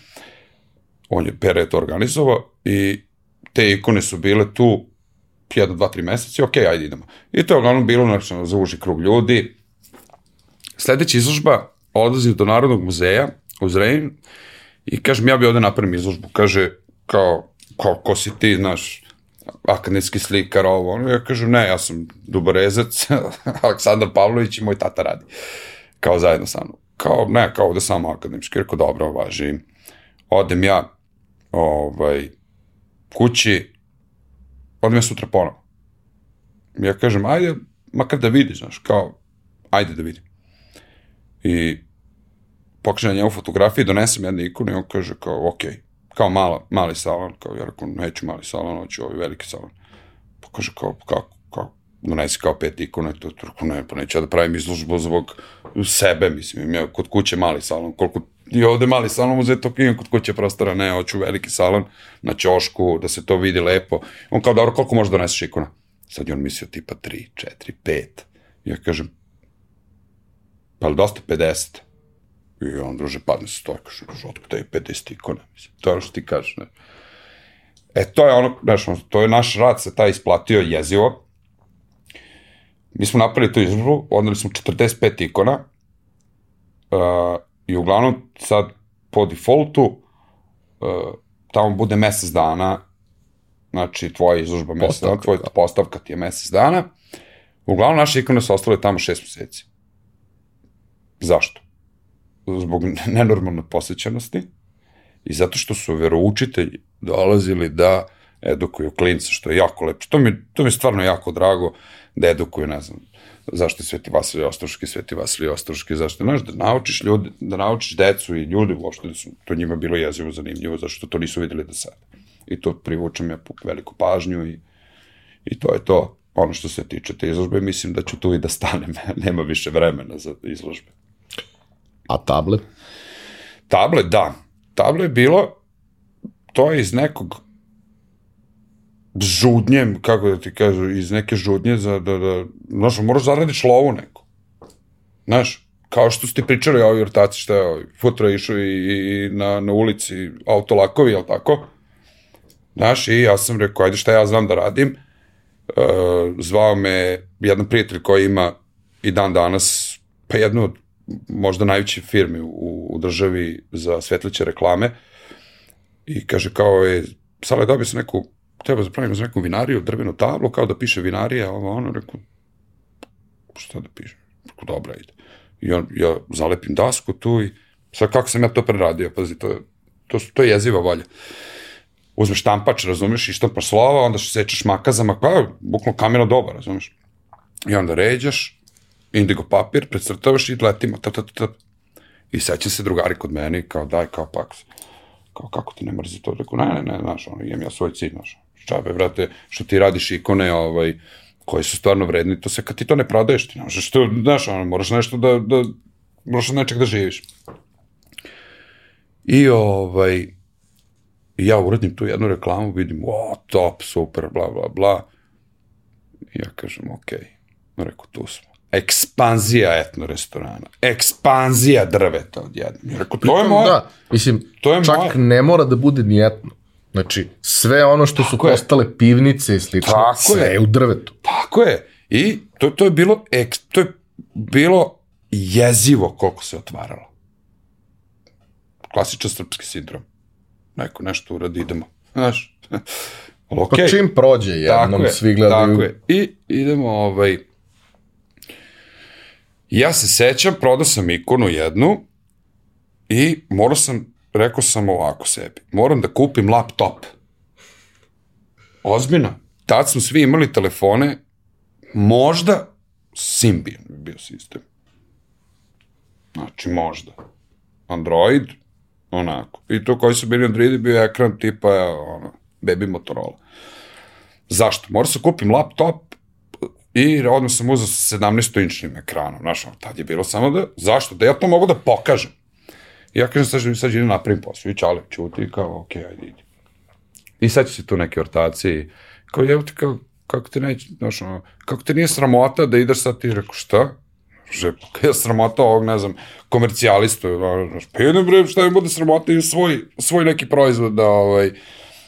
on je, Pera je to organizovao i te ikone su bile tu jedan, dva, tri meseca i ok, ajde idemo. I to je uglavnom bilo znači, za uži krug ljudi. Sledeća izložba odlazi do Narodnog muzeja u Zrejnu i kažem, ja bi ovde napravim izložbu. Kaže, kao, kao, ko si ti, znaš, akademski slikar, ovo, ono, ja kažem, ne, ja sam duborezac, <laughs> Aleksandar Pavlović i moj tata radi, kao zajedno sa mnom. Kao, ne, kao ovde samo akademski, rekao, dobro, važi. Odem ja, ovaj, kući, odem ja sutra ponovo. Ja kažem, ajde, makar da vidi, znaš, kao, ajde da vidim. I pokažem na njemu fotografiju, donesem jednu ikonu i on kaže kao, okej, okay kao mala, mali salon, kao ja rekao, neću mali salon, hoću ovaj veliki salon. Pa kaže, kao, kako, kao, donesi kao pet ikona, to, rekao, ne, pa neću ja da pravim izložbu zbog sebe, mislim, ja kod kuće mali salon, koliko i ovde mali salon uzeti to imam kod kuće prostora, ne, hoću veliki salon na ćošku, da se to vidi lepo. On kao, dobro, koliko možeš doneseš ikona? Sad je on mislio tipa 3, 4, 5. Ja kažem, pa li dosta 50? I on, druže, padne sa stoja, kaže, druže, otkuda je 50 ikona, mislim, to je ono što ti kažeš, ne. E, to je ono, znaš, to je naš rad se taj isplatio jezivo. Mi smo napravili tu izložbu, odnali smo 45 ikona, uh, I uglavnom sad po defaultu uh, tamo bude mesec dana, znači tvoja izložba mesec dana, tvoja da. postavka ti je mesec dana. Uglavnom naše ikone su ostale tamo šest meseci. Zašto? Zbog nenormalne posvećenosti i zato što su veroučitelji dolazili da edukuju klinca, što je jako lepo. To mi, to mi je stvarno jako drago da edukuju, ne znam, zašto je Sveti Vasilij Ostroški, Sveti Vasilij Ostroški, zašto, znaš, da naučiš ljudi, da naučiš decu i ljudi uopšte da su to njima bilo jezivo zanimljivo, zašto to nisu videli do sada. I to privučem ja veliku pažnju i, i to je to. Ono što se tiče te izložbe, mislim da ću tu i da stanem, <laughs> nema više vremena za izložbe. A table? Table, da. Table je bilo, to je iz nekog žudnje, kako da ti kažu, iz neke žudnje za da, da, znaš, moraš zaradiš lovu neku. Znaš, kao što ste pričali o ovoj ortaci, šta je ovaj, futra išao i, i na, na ulici autolakovi, jel tako? Znaš, i ja sam rekao, ajde šta ja znam da radim. E, zvao me jedan prijatelj koji ima i dan danas, pa jednu od možda najveće firme u, u državi za svetliće reklame i kaže kao je, Sale dobio sam neku, treba da pravimo za neku vinariju, drvenu tablu, kao da piše vinarija, ovo ono, rekao, šta da piše? Rekao, dobra, ide. I on, ja zalepim dasku tu i sad kako sam ja to preradio, pazi, to, to, to je jeziva volja. Uzmeš štampač, razumeš, i štampaš slova, onda sečeš makazama, pa, bukvalno kameno doba, razumeš. I onda ređaš, indigo papir, precrtavaš i letimo, tap, tap, tap. I seća se drugari kod mene i kao daj, kao paks. Kao kako ti ne mrzi to? Rekao, ne, ne, ne, znaš, ono, imam ja svoj cilj, znaš. Čabe, vrate, što ti radiš ikone, ovaj, koji su stvarno vredni, to se kad ti to ne prodaješ, ti ne možeš to, znaš, ono, moraš nešto da, da, moraš od nečeg da živiš. I ovaj, ja uradim tu jednu reklamu, vidim, o, top, super, bla, bla, bla. I ja kažem, okej, okay. rekao, tu smo ekspanzija etno restorana, ekspanzija drveta odjednom. Ja rekao, to je moje. Da, mislim, To je čak moje. ne mora da bude ni etno. Znači, sve ono što su Tako je. postale pivnice i slično, Tako sve je. je u drvetu. Tako je. I to, to je bilo, ek, to je bilo jezivo koliko se otvaralo. Klasičan srpski sindrom. Neko nešto uradi, idemo. Znaš, <laughs> okej. Pa čim prođe jednom, svi gledaju... Tako je. I idemo, ovaj... Ja se sećam, prodao sam ikonu jednu i morao sam, rekao sam ovako sebi, moram da kupim laptop. Ozbiljno. Tad smo svi imali telefone, možda Symbian bi bio sistem. Znači, možda. Android, onako. I to koji su bili Androidi bio ekran tipa, ono, baby Motorola. Zašto? Morao sam kupim laptop i odmah sam uzao sa 17-inčnim ekranom. Znaš, ono, tad je bilo samo da, zašto? Da ja to mogu da pokažem. I ja kažem, sad, sad idem napravim posao. I čale, čuti, kao, ok, ajde, idi. I sad će se tu neke ortacije. Kao, evo ti, kao, kako te neće, znaš, ono, kako te nije sramota da ideš sad ti, rekao, šta? Že, je sramota ovog, ne znam, komercijalistu, znaš, pa idem bre, šta mi bude sramota i svoj, svoj neki proizvod da, ovaj,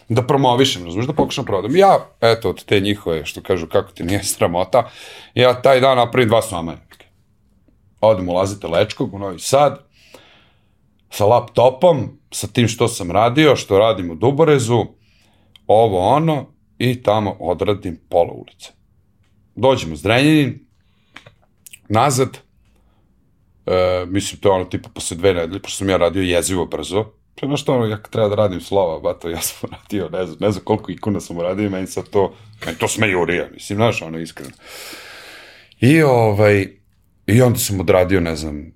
da promovišem, razumiješ, da pokušam prodam. Ja, eto, od te njihove, što kažu, kako ti nije <laughs> sramota, ja taj dan napravim dva soma. Odem u Lazite Lečkog u Novi Sad, sa laptopom, sa tim što sam radio, što radim u Duborezu, ovo ono, i tamo odradim pola ulice. Dođemo u Zrenjanin, nazad, e, mislim, to je ono tipa posle dve nedelje, pošto sam ja radio jezivo brzo, to je nešto ono, ja treba da radim slova, bato, <laughs> ja sam radio, ne znam, ne znam koliko ikona sam uradio, meni sad to, meni to smejurija, mislim, znaš, ono, iskreno. I ovaj, i onda sam odradio, ne znam,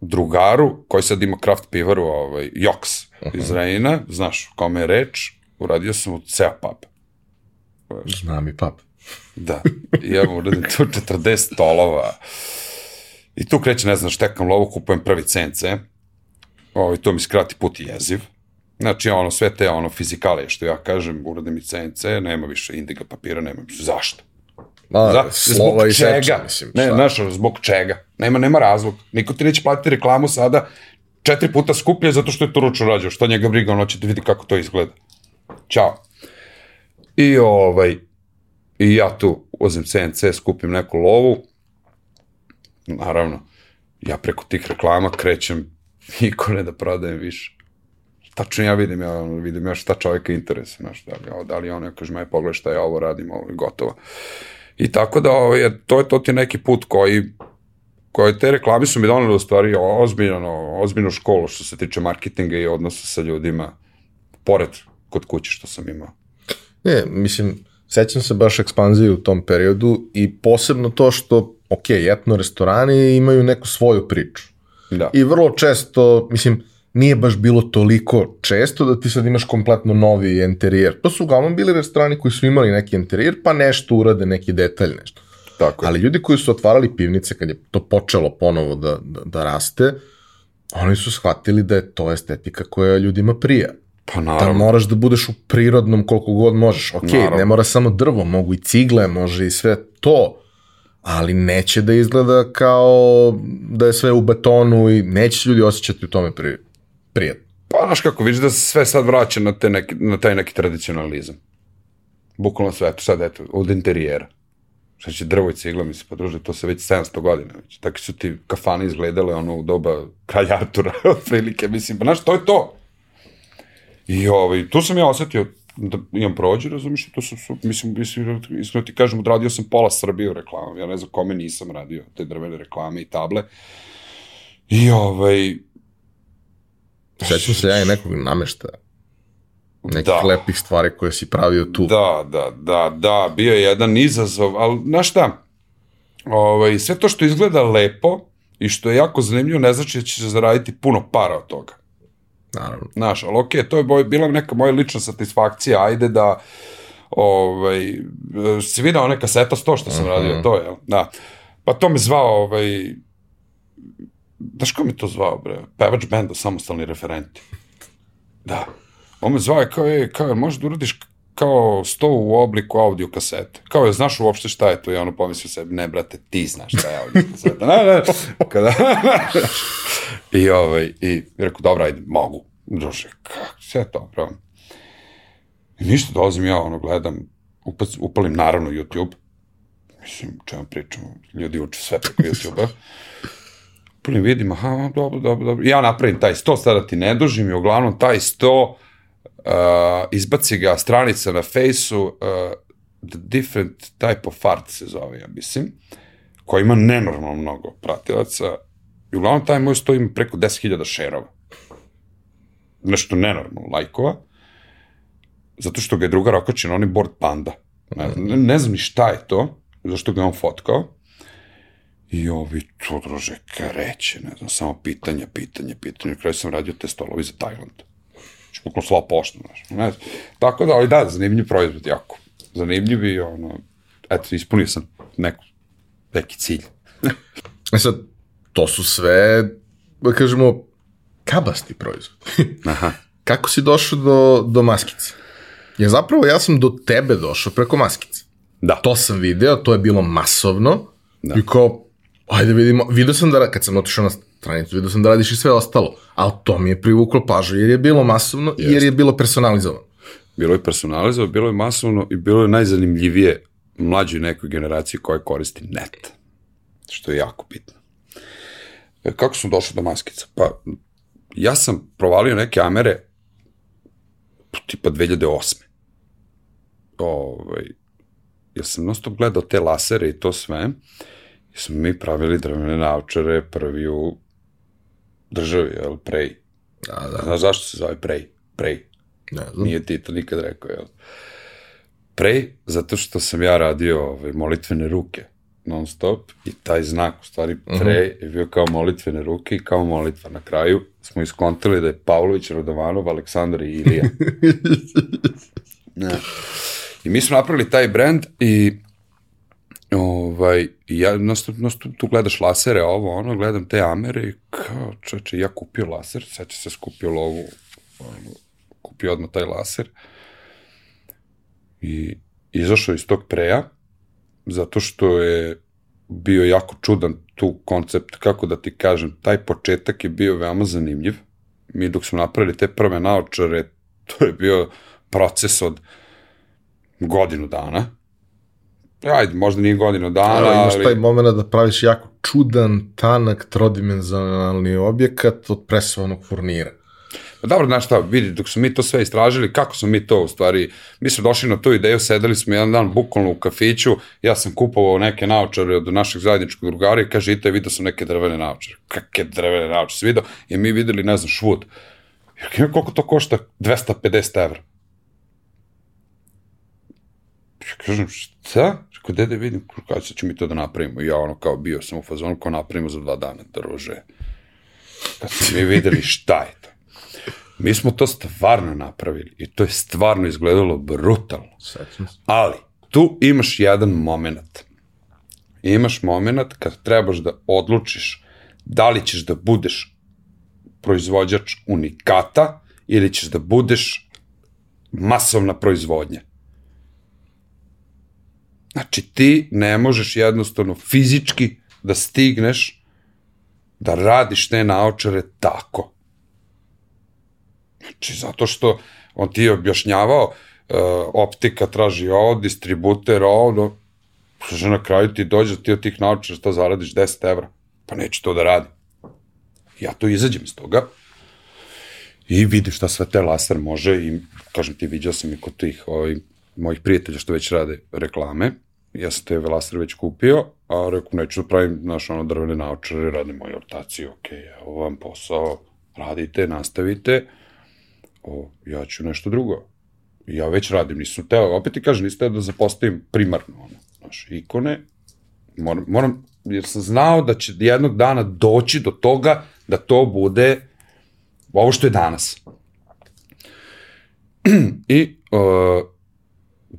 drugaru, koji sad ima kraft pivaru, ovaj, Joks iz Rejna, znaš, kome je reč, uradio sam u ceo pub. Znam i pap. Da, i evo uradim tu 40 stolova. I tu kreće, ne znam, štekam lovu, kupujem prvi CNC. Ovaj, to mi skrati put i jeziv. Znači, ono, sve te ono, fizikalije, što ja kažem, uradim i CNC, nema više indiga papira, nema više. Zašto? Da, Za, slova i zbog čega? seča, mislim. ne, šta? znaš, zbog čega? Nema, nema razlog. Niko ti neće platiti reklamu sada četiri puta skuplje zato što je to ručno rađao. Što njega briga, ono će da vidi kako to izgleda. Ćao. I ovaj, i ja tu uzem CNC, skupim neku lovu. Naravno, ja preko tih reklama krećem niko ne da prodajem više. Tačno ja vidim, ja vidim ja šta čoveka interesa, znaš, da li, da li on, ja kažem, aj pogledaj šta ja ovo radim, ovo je gotovo. I tako da, ovaj, to je to ti neki put koji koje te reklame su mi donale u stvari ozbiljno, ozbiljnu školu što se tiče marketinga i odnosa sa ljudima, pored kod kuće što sam imao. Ne, mislim, sećam se baš ekspanzije u tom periodu i posebno to što, ok, etno restorani imaju neku svoju priču. Da. I vrlo često, mislim, nije baš bilo toliko često da ti sad imaš kompletno novi interijer. To su uglavnom bili restorani koji su imali neki interijer, pa nešto urade, neki detalj, nešto. Tako je. Ali ljudi koji su otvarali pivnice kad je to počelo ponovo da, da, da raste, oni su shvatili da je to estetika koja ljudima prija. Pa Da naravno. moraš da budeš u prirodnom koliko god možeš. Ok, Naravno. ne mora samo drvo, mogu i cigle, može i sve to, ali neće da izgleda kao da je sve u betonu i neće se ljudi osjećati u tome pri, prijatno. Pa znaš kako, vidiš da se sve sad vraća na, te neki, na taj neki tradicionalizam. Bukvalno sve, eto sad, eto, od interijera. Šta će drvo i cigla, mislim, pa druže, to se već 700 godina. Već. Tako su ti kafane izgledale ono u doba kralja Artura, <laughs> otprilike, mislim, pa znaš, to je to. I ovaj, tu sam ja osetio da imam prođe, razumiješ, to su, su mislim, mislim, iskreno ti kažem, odradio sam pola Srbije u reklamama, ja ne znam kome nisam radio te drvene reklame i table. I ovaj, Sećam se ja i nekog namešta, nekih Da. lepih stvari koje si pravio tu. Da, da, da, da, bio je jedan izazov, ali znaš šta, ovaj, sve to što izgleda lepo i što je jako zanimljivo ne znači da će se zaraditi puno para od toga. Naravno. Znaš, ali okej, to je boj, bila neka moja lična satisfakcija, ajde da, ovaj, si vidio one kaseta 100 što sam radio, to je, da. Pa to me zvao, ovaj, znaš ko me to zvao, bre? Pevač benda, samostalni referenti. Da. On me zvao i kao, je, kao, je, možeš da uradiš kao sto u obliku audio kasete. Kao je, znaš uopšte šta je to? I ono pomislio sebi, ne, brate, ti znaš šta je audio kaseta. Ne, ne, kada... I, ovaj, i rekao, dobro, ajde, mogu. Druže, kako, sve to, pravo. I ništa, dolazim ja, ono, gledam, upac, upalim naravno YouTube, mislim, čemu pričamo, ljudi uče sve preko <laughs> YouTube-a, upalim, vidim, aha, dobro, dobro, dobro, I ja napravim taj sto, sada ti ne dužim, i uglavnom taj sto, uh, izbaci ga stranica na fejsu, uh, The Different Type of Art se zove, ja mislim, koja ima nenormalno mnogo pratilaca, i uglavnom taj moj sto ima preko 10.000 šerova. Nešto nenormalno lajkova, zato što ga je druga okačio na onaj board panda. Ne, ne, ne znam ni šta je to, zašto ga je on fotkao. I ovi to, druže, kreće, ne znam, samo pitanja, pitanja, pitanja. Na kraju sam radio te stolovi za Tajland. Znači, bukvalno slao poštu, znaš. Ne znam. Tako da, ali da, zanimljiv proizvod, jako. Zanimljiv i, ono, eto, ispunio sam neku, neki cilj. <laughs> E sad, to su sve, da kažemo, kabasti proizvod. <laughs> Aha. Kako si došao do, do maskice? Jer zapravo ja sam do tebe došao preko maskice. Da. To sam video, to je bilo masovno. Da. I kao, ajde vidimo, video sam da, kad sam otišao na stranicu, video sam da radiš i sve ostalo. Ali to mi je privuklo pažu, jer je bilo masovno i jer je bilo personalizovano. Bilo je personalizovano, bilo je masovno i bilo je najzanimljivije mlađoj nekoj generaciji koja koristi net. Što je jako bitno. E, kako sam došao do maskica? Pa, ja sam provalio neke amere tipa 2008. Ovaj, ja sam non stop gledao te lasere i to sve. I smo mi pravili drvene naučare prvi u državi, jel, prej. Da, da, Znaš zašto se zove prej? Prej. ne znam. Nije ti to nikad rekao, jel? Prej, zato što sam ja radio ovaj, molitvene ruke non stop i taj znak, u stvari prej, je bio kao molitvene ruke i kao molitva. Na kraju smo iskontali da je Pavlović, Radovanov, Aleksandar i Ilija. <laughs> ne. I mi smo napravili taj brand i ovaj, ja non stop tu gledaš lasere, ovo, ono, gledam te amere i kao, čoče, ja kupio laser, sad će se skupio lovu, ono, kupio odmah taj laser i izašao iz tog preja, zato što je bio jako čudan tu koncept, kako da ti kažem, taj početak je bio veoma zanimljiv. Mi dok smo napravili te prve naočare, to je bio proces od godinu dana, ajde, možda nije godinu dana, Ali, imaš taj moment da praviš jako čudan, tanak, trodimenzionalni objekat od presovanog furnira. Pa dobro, znaš šta, vidi, dok smo mi to sve istražili, kako smo mi to u stvari, mi smo došli na tu ideju, sedeli smo jedan dan bukvalno u kafiću, ja sam kupovao neke naočare od našeg zajedničkog drugara i kaže, ite, vidio sam neke drvene naočare. Kakve drvene naočare? Si vidio? I mi videli, ne znam, švud. Kažem, koliko to košta? 250 evra. Ja kažem, šta? Rekao, dede, vidim, kada ću mi to da napravimo. I ja ono kao bio sam u fazonu, kao napravimo za dva dana, druže. Kad smo mi videli šta je to. Mi smo to stvarno napravili i to je stvarno izgledalo brutalno. Ali, tu imaš jedan moment. Imaš moment kad trebaš da odlučiš da li ćeš da budeš proizvođač unikata ili ćeš da budeš masovna proizvodnja. Znači, ti ne možeš jednostavno fizički da stigneš da radiš te naočare tako. Znači, zato što on ti je objašnjavao, uh, optika traži ovo, distributer ovo, kaže na kraju ti dođe, ti od tih naočara šta zaradiš 10 evra. Pa neću to da radim. Ja to izađem iz toga i vidim šta sve te laser može i kažem ti, vidio sam i kod tih ovaj, mojih prijatelja što već rade reklame, ja sam te laser već kupio, a reku neću da pravim, znaš, ono drvene naočare, radim moju ortaciju, ok, evo vam posao, radite, nastavite, o, ja ću nešto drugo. Ja već radim, nisam teo, opet ti kažem, nisam teo da zapostavim primarno, ono, znaš, ikone, moram, moram, jer sam znao da će jednog dana doći do toga da to bude ovo što je danas. <clears throat> I, uh,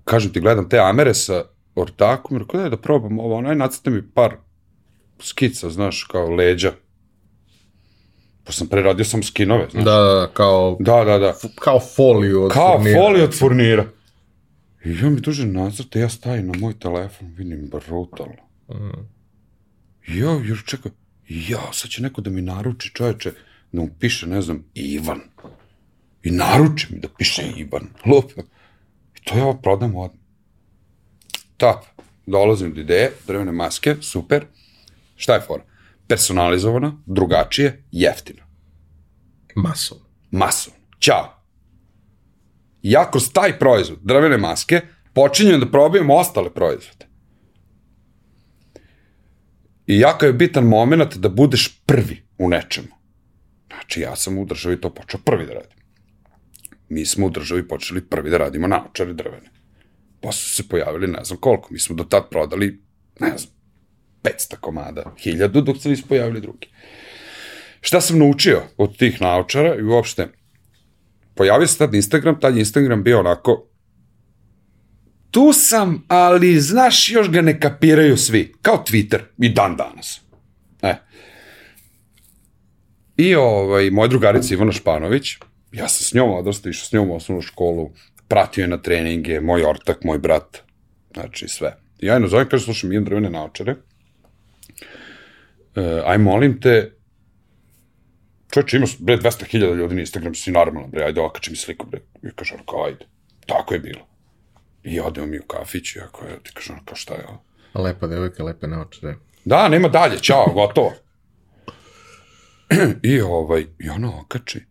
kažem ti, gledam te amere sa ortakom, rekao, daj da probam ovo, onaj nacrta mi par skica, znaš, kao leđa. Pa sam preradio sam skinove, znaš. Da, da, kao, Da, da, da. kao foliju od Kao furnira. folija od furnira. I on mi duže nacrta, ja stavim na moj telefon, vidim brutalno. I ja, još čekaj, ja, sad će neko da mi naruči čoveče, da mu piše, ne znam, Ivan. I naruči mi da piše Ivan. Lupa. I to ja prodam odmah. Tap, dolazim do ideje, drvene maske, super. Šta je fora? Personalizovana, drugačije, jeftino. Masovno. Masovno. Ćao. Ja kroz taj proizvod, drvene maske, počinjem da probijem ostale proizvode. I jako je bitan moment da budeš prvi u nečemu. Znači, ja sam u državi to počeo prvi da radim. Mi smo u državi počeli prvi da radimo naočare drvene. Posle su se pojavili ne znam koliko. Mi smo do tad prodali, ne znam, 500 komada, 1000, dok se nisu pojavili drugi. Šta sam naučio od tih naočara i uopšte, pojavio se tad Instagram, tad je Instagram bio onako, tu sam, ali znaš, još ga ne kapiraju svi, kao Twitter i dan danas. E. I ovaj, moja drugarica Ivana Španović, ja sam s njom odrastao, išao s njom u osnovnu školu, pratio je na treninge, moj ortak, moj brat, znači sve. I ja je nazovem, kaže, slušaj, imam drvene naočare, e, aj molim te, čovječe, ima bre 200.000 ljudi na Instagramu, si normalno, bre, ajde okači mi sliku, bre. I kaže, ono, kao, ajde. Tako je bilo. I odemo mi u kafić i ako je, ti kaže, ono, kao, šta je ovo? Lepa devojka, lepe naočare. Da, nema dalje, čao, gotovo. <clears throat> I ovaj, i ona okači.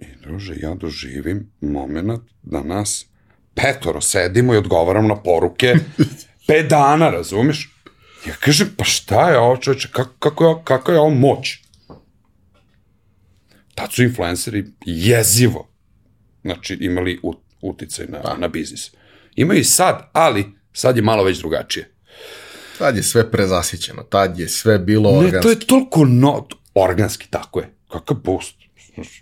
I druže, ja doživim moment da nas petoro sedimo i odgovaramo na poruke <laughs> pet dana, razumeš? Ja kažem, pa šta je ovo čoveče, kako, kako, je, kako je ovo moć? Tad su influenceri jezivo, znači imali ut, uticaj na, na biznis. Imaju i sad, ali sad je malo već drugačije. Tad je sve prezasićeno, tad je sve bilo Ne, organski. to je toliko no, organski, tako je. Kakav boost?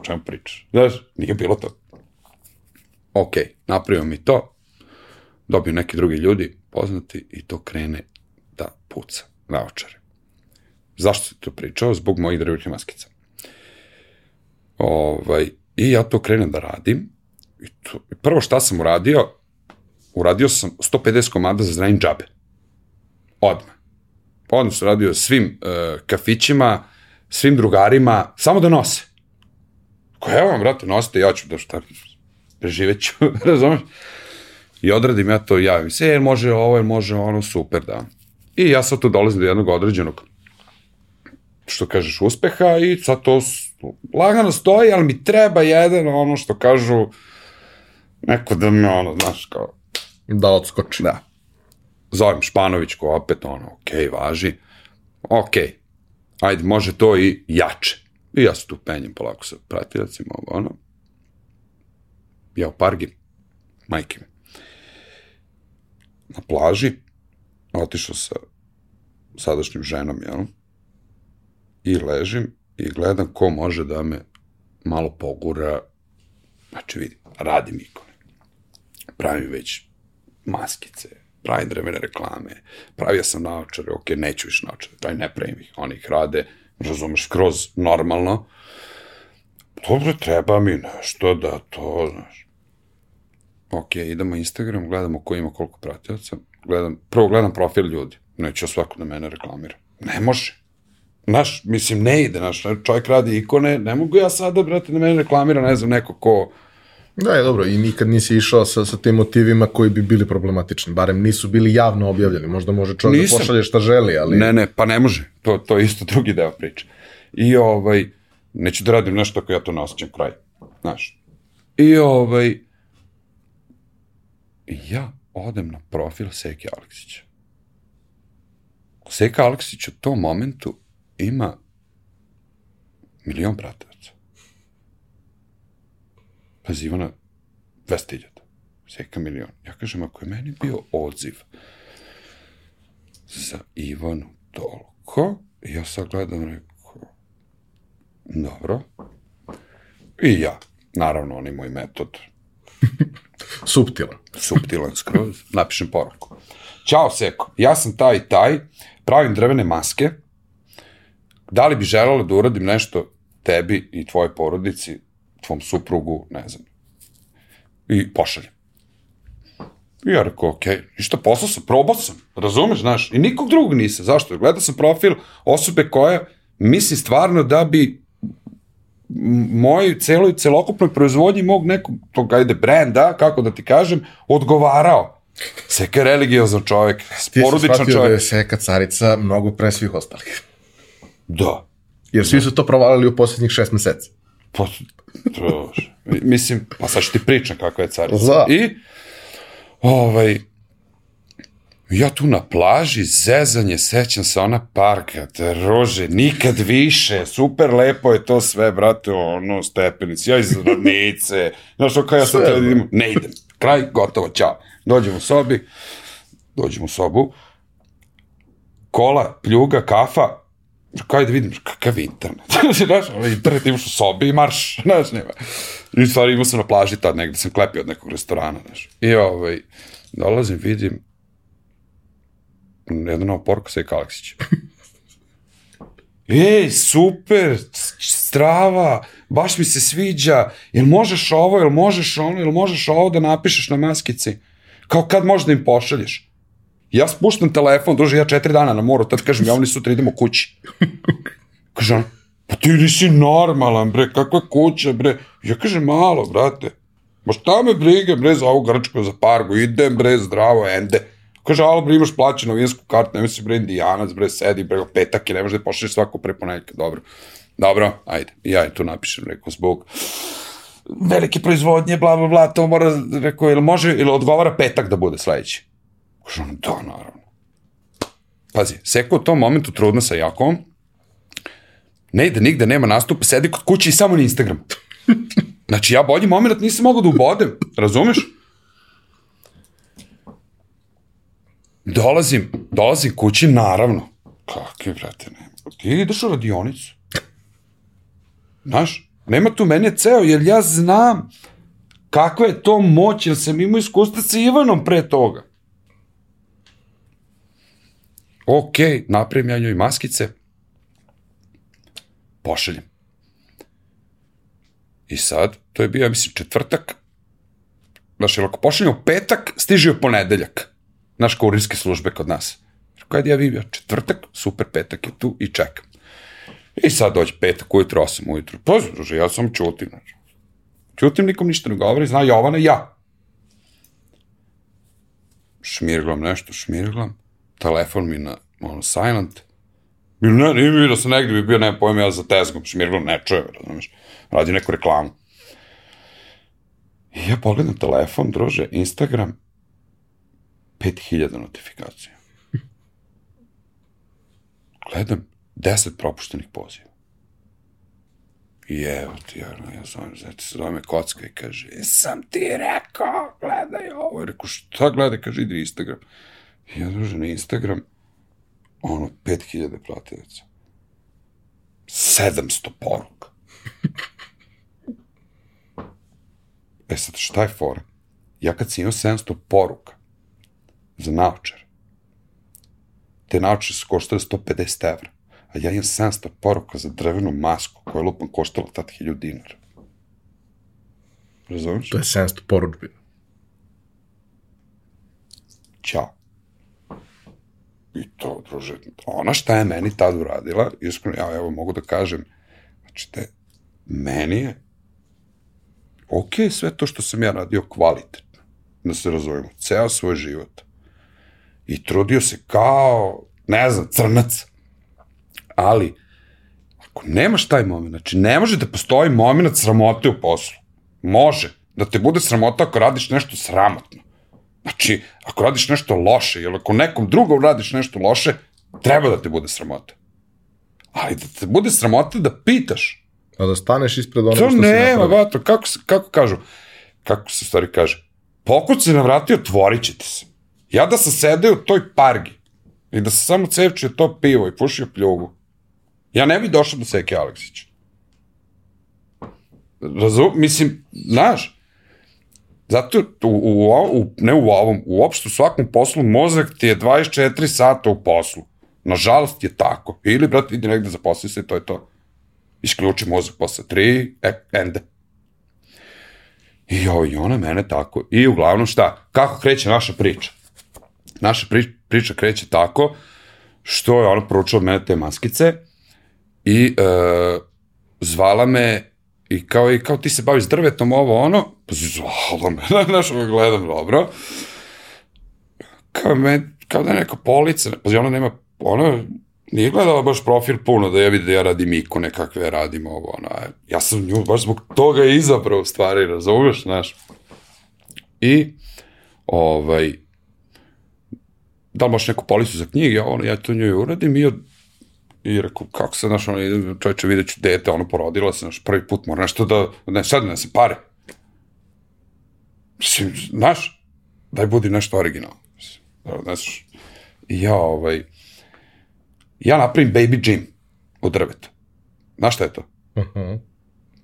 O čemu pričaš? Znaš, nije bilo to. Ok, napravio mi to, dobio neki drugi ljudi, poznati, i to krene da puca na očare. Zašto se to pričao? Zbog mojih drvenih maskica. Ovaj, I ja to krenem da radim. I to, prvo šta sam uradio, uradio sam 150 komada za zranin džabe. Odmah. Odmah sam radio svim uh, kafićima, svim drugarima, samo da nose. Ko evo vam, brate, nosite, ja ću da šta, preživet ću, <laughs> razumeš? I odradim ja to, javim se, e, može ovo, može ono, super, da. I ja sad tu dolazim do jednog određenog, što kažeš, uspeha i sad to lagano stoji, ali mi treba jedan, ono što kažu, neko da me, ono, znaš, kao, Da odskoči. Da. Zovem Španovićku opet, ono, okej, važi. Okej, ajde, može to i jače. I ja se tu penjem polako sa pratiocima, ovo, ono. Ja u pargi, majke mi. Na plaži, otišao sa sadašnjim ženom, jel? I ležim i gledam ko može da me malo pogura. Znači, vidi, radim ikone. Pravim već maskice, pravim drvene reklame, pravio sam naočare, ok, neću više naočare, daj ne pravim ih, oni ih rade, razumeš, skroz normalno. Dobro, treba mi nešto da to, znaš. Ok, idemo Instagram, gledamo ko ima koliko pratioca, gledam, prvo gledam profil ljudi, neće svako da mene reklamira. Ne može. Znaš, mislim, ne ide, znaš, čovjek radi ikone, ne mogu ja sada, brate, da mene reklamira, ne znam, neko ko, Da, je dobro, i nikad nisi išao sa, sa tim motivima koji bi bili problematični, barem nisu bili javno objavljeni, možda može čovjek da Nisam. pošalje šta želi, ali... Ne, ne, pa ne može. To, to je isto drugi deo priče. I ovaj, neću da radim nešto ako ja to ne osjećam kraj. Znaš. I ovaj, ja odem na profil Seke Aleksića. Seka Aleksić u tom momentu ima milion pratilaca. Pazi, Ivana, 200.000. Seka milion. Ja kažem, ako je meni bio odziv za Ivanu toliko, ja sad gledam, rekao, dobro. I ja, naravno, on je moj metod, <laughs> Suptilan. suptilan skroz, napišem poruku. Ćao Seko, ja sam taj i taj, pravim drvene maske, da li bi želela da uradim nešto tebi i tvojoj porodici, tvom suprugu, ne znam. I pošaljem. I ja rekao, ok, ništa, poslao sam, probao sam, razumeš, znaš, i nikog drugog nisam, zašto? Gledao sam profil osobe koja misli stvarno da bi m- mojoj celoj, celokupnoj proizvodnji mog nekog, tog, ajde, brenda, kako da ti kažem, odgovarao. Seka je religiozan čovjek, Ti si porodičan shvatio da je čovjek. Seka carica mnogo pre svih ostalih. Da. Jer svi su to provalili u posljednjih šest meseci. Pa, to, mislim, pa sad ću ti pričam kakva je carica. Da. I, ovaj, ja tu na plaži, zezanje, sećam se ona parka, druže, nikad više, super lepo je to sve, brate, ono, stepenici, ja iz radnice, znaš, ono, kao ja sad Sve, treba da idem, ne idem, kraj, gotovo, ćao. Dođem u sobi, dođem u sobu, kola, pljuga, kafa, kaj da vidim, kakav internet. <laughs> znaš, ovaj internet imaš u sobi i marš, <laughs> znaš, nema. I stvari imao sam na plaži tad negde, sam klepio od nekog restorana, znaš. I ovaj, dolazim, vidim, jedna nova poruka sa Aleksić. <laughs> Ej, super, strava, baš mi se sviđa, jel možeš ovo, jel možeš ono, jel možeš ovo da napišeš na maskici? Kao kad možeš da im pošalješ? Ja spuštam telefon, druže, ja četiri dana na moru, tad kažem, ja oni sutra idemo kući. <laughs> Kaže on, pa ti nisi normalan, bre, kakva kuća, bre. Ja kažem, malo, brate. Ma šta me briga, bre, za ovu Grčku, za Pargu, idem, bre, zdravo, ende. Kaže, alo, bre, imaš plaćenu vinsku kartu, nemoj si, bre, indijanac, bre, sedi, bre, petak je, ne možeš da pošliš svako pre ponedjeljka, dobro. Dobro, ajde, I ja je tu napišem, rekao, zbog velike proizvodnje, bla, bla, bla, to mora, rekao, ili može, ili odgovara petak da bude sledeći. Kaže on, da, naravno. Pazi, Seko u tom momentu trudna sa Jakovom, ne ide nigde, nema nastupa, sedi kod kuće i samo na Instagramu. <laughs> Znači, ja bolji moment nisam mogao da ubodem, razumeš? Dolazim, dolazim kući, naravno. Kakve, brate, nema. Ti ideš u radionicu. Znaš, nema tu mene ceo, jer ja znam kakva je to moć, jer sam imao iskustva sa Ivanom pre toga. Ok, napravim ja njoj maskice, pošaljem. I sad, to je bio, ja mislim, četvrtak, znaš, jer ako u petak, stiže u ponedeljak. Naš kurirske službe kod nas. Kad ja vidim, četvrtak, super, petak je tu i čekam. I sad dođe petak ujutro, 8 ujutro. Pa, druže, ja sam čutim. Znači. Čutim, nikom ništa ne govori, zna Jovana i ja. šmirglam nešto, šmirglam, telefon mi na, ono, silent, Bilo ne, nije mi vidio sam negde bi bio, nema pojma, ja za tezgom šmirglam, ne čujem, razumeš, radi neku reklamu. I ja pogledam telefon, druže, Instagram, 5000 notifikacija. Gledam, 10 propuštenih poziva. I evo ti, ja, ja zovem, znači se zove me kocka i kaže, sam ti rekao, gledaj ovo. I rekao, šta gledaj, kaže, idi Instagram. I ja druže na Instagram, ono, 5000 pratilaca. 700 poruka. e sad, šta je fora? Ja kad sam imao 700 poruka za naočar, te naočare su koštale 150 evra, a ja imam 700 poruka za drvenu masku koja je lupam koštala tad 1000 dinara. Razumiješ? To je 700 poručbina. Ćao. I to, druže, ona šta je meni tad uradila, iskreno, ja evo mogu da kažem, znači te, meni je ok sve to što sam ja radio kvalitetno, da se razumemo, ceo svoj život. I trudio se kao, ne znam, crnac. Ali, ako nemaš taj moment, znači ne može da postoji moment sramote u poslu. Može da te bude sramota ako radiš nešto sramotno. Znači, ako radiš nešto loše, ili ako nekom drugom radiš nešto loše, treba da te bude sramota. Ali da te bude sramota da pitaš. A da staneš ispred onoga To što si nema, napravio. bato, kako, se- kako kažu, kako se stvari kaže, pokud se navratio, otvorit ćete se. Ja da sam sedeo u toj pargi i da sam samo cevčio to pivo i pušio pljugu, ja ne bi došao do Seke Aleksića. Razum, mislim, znaš, Zato u, u, u, ne u ovom, uopšte u svakom poslu mozak ti je 24 sata u poslu. Nažalost je tako. Ili, brate, idi negde zaposli se to je to. Isključi mozak posle tri, e, ende. I, jo, I ona mene tako. I uglavnom šta? Kako kreće naša priča? Naša pri, priča kreće tako što je ona proučila od mene te maskice i e, zvala me i kao, i kao ti se baviš drvetom, ovo ono, zvala me, znaš, gledam dobro, kao, me, kao da je neka polica, pa ona nema, ona nije gledala baš profil puno da ja vidim da ja radim ikone kakve radim ovo, ono, a ja sam nju baš zbog toga izabrao stvari, razumeš, znaš. I, ovaj, da li baš neku policu za knjige, ono, ja to njoj uradim i od, I rekao, kako se, znaš, ono, čovječe, vidjet ću dete, ono, porodila se, znaš, prvi put mora nešto da, ne, sad ne se pare. Mislim, znaš, daj budi nešto originalno. Da, znaš, i ja, ovaj, ja napravim baby gym od drveta. Znaš šta je to? Aha.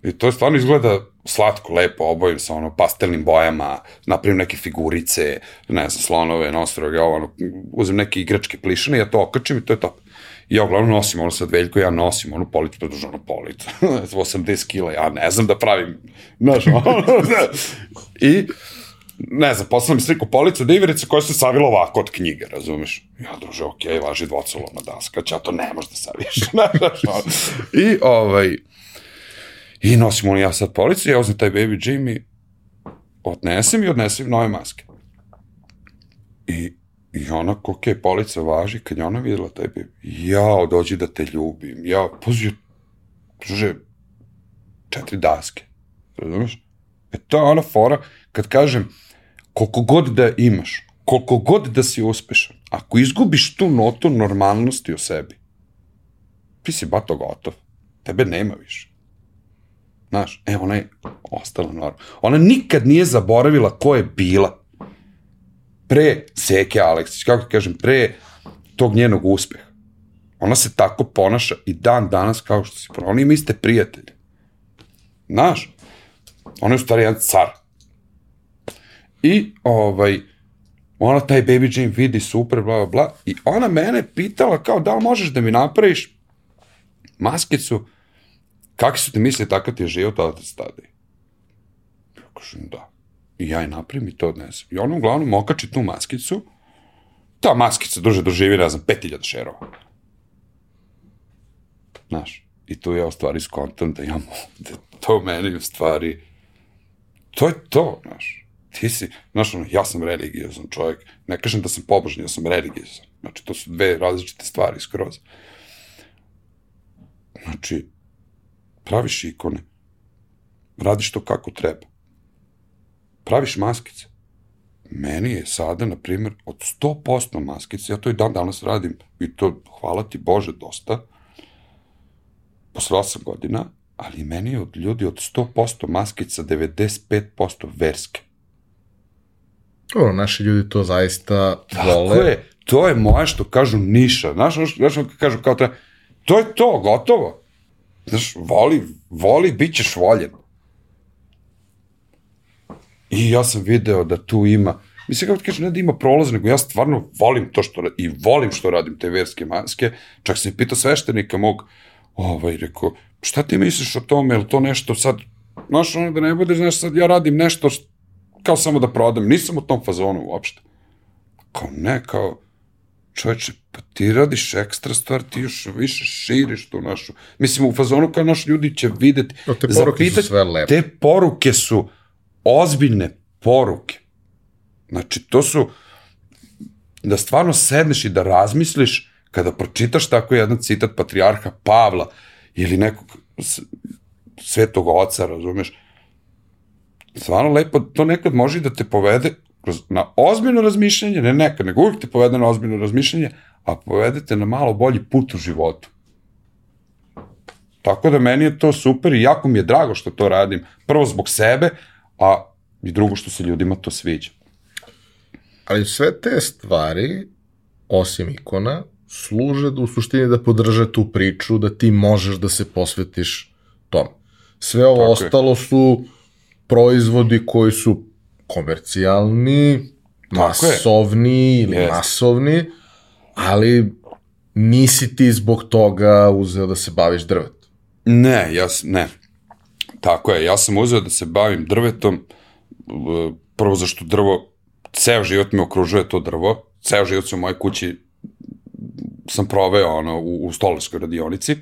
I to stvarno izgleda slatko, lepo, obojim sa ono pastelnim bojama, napravim neke figurice, ne znam, slonove, nosoroge, ovo, ono, uzem neke igračke plišane, ja to okačim i to je top. Ja uglavnom nosim ono sad veljko, ja nosim onu policu, produženu policu, 80 kila, ja ne znam da pravim, znaš, ono, <laughs> i ne znam, poslala mi sliku policu diverice koja se savila ovako od knjige, razumeš? Ja, druže, okej, okay, važi dvocelovna daska, ja to ne možeš da saviš, <laughs> znaš, ono. I, ovaj, I nosim ono ja sad policu, ja uzmem taj baby i odnesem i odnesem nove maske. I, i ona, ok, polica važi, kad je ona videla baby, jao, dođi da te ljubim, ja, pazi, druže, četiri daske, razumeš? E to je ona fora, kad kažem, koliko god da imaš, koliko god da si uspešan, ako izgubiš tu notu normalnosti o sebi, ti si bato gotov, tebe nema više. Znaš, e, ona je ostala normalna. Ona nikad nije zaboravila ko je bila pre Seke Aleksić, kako ti kažem, pre tog njenog uspeha. Ona se tako ponaša i dan danas kao što se ponaša. Oni ima iste prijatelje. Znaš, ona je u stvari jedan car. I, ovaj, ona taj baby Jane vidi super, bla, bla, bla, i ona mene pitala kao da li možeš da mi napraviš maskicu kakvi su ti misli, takav ti je život, ali te stade. Ja kažem, da. I ja je napravim i to odnesem. I ona uglavnom okači tu maskicu, ta maskica duže doživi, ne znam, 5000 šerova. Znaš, i tu ja u stvari skontam da ja da to meni u stvari, to je to, znaš. ti si, znaš, ono, ja sam religiozan čovjek, ne kažem da sam pobožni, ja sam religiozan. Znači, to su dve različite stvari skroz. Znači, praviš ikone, radiš to kako treba, praviš maskice. Meni je sada, na primjer, od 100% maskice, ja to i dan danas radim, i to, hvala ti Bože, dosta, posle 8 godina, ali meni je od ljudi od 100% maskica 95% verske. Dobro, naši ljudi to zaista vole. Tako je, to je moje što kažu niša. Znaš, znaš kažu kao ta, to je to, gotovo. Znaš, voli, voli, bit ćeš voljen. I ja sam video da tu ima, mislim kako ti kažem, ne da ima prolaz, nego ja stvarno volim to što, i volim što radim te verske maske, čak sam i pitao sveštenika mog, ovaj, rekao, šta ti misliš o tome, je to nešto sad, znaš, ono da ne bude, znaš, sad ja radim nešto što, kao samo da prodam, nisam u tom fazonu uopšte. Kao ne, kao, čoveče, pa ti radiš ekstra stvar, ti još više širiš tu našu. Mislim, u fazonu kao naši ljudi će videti. No, te poruke su sve lepe. Te poruke su ozbiljne poruke. Znači, to su, da stvarno sedneš i da razmisliš kada pročitaš tako jedan citat patrijarha Pavla ili nekog svetog oca, razumeš, stvarno lepo, to nekad može da te povede kroz, na ozbiljno razmišljanje, ne nekad, nego uvijek te povede na ozbiljno razmišljanje, a povedete na malo bolji put u životu. Tako da meni je to super i jako mi je drago što to radim. Prvo zbog sebe, a i drugo što se ljudima to sviđa. Ali sve te stvari, osim ikona, služe da u suštini da podrže tu priču, da ti možeš da se posvetiš tom. Sve ovo Tako ostalo je. su proizvodi koji su komercijalni, masovni ili yes. masovni, ali nisi ti zbog toga uzeo da se baviš drvetom. Ne, ja, ne. Tako je, ja sam uzeo da se bavim drvetom, prvo zašto drvo, ceo život me okružuje to drvo, ceo život se u mojoj kući sam proveo ono, u, u stolarskoj radionici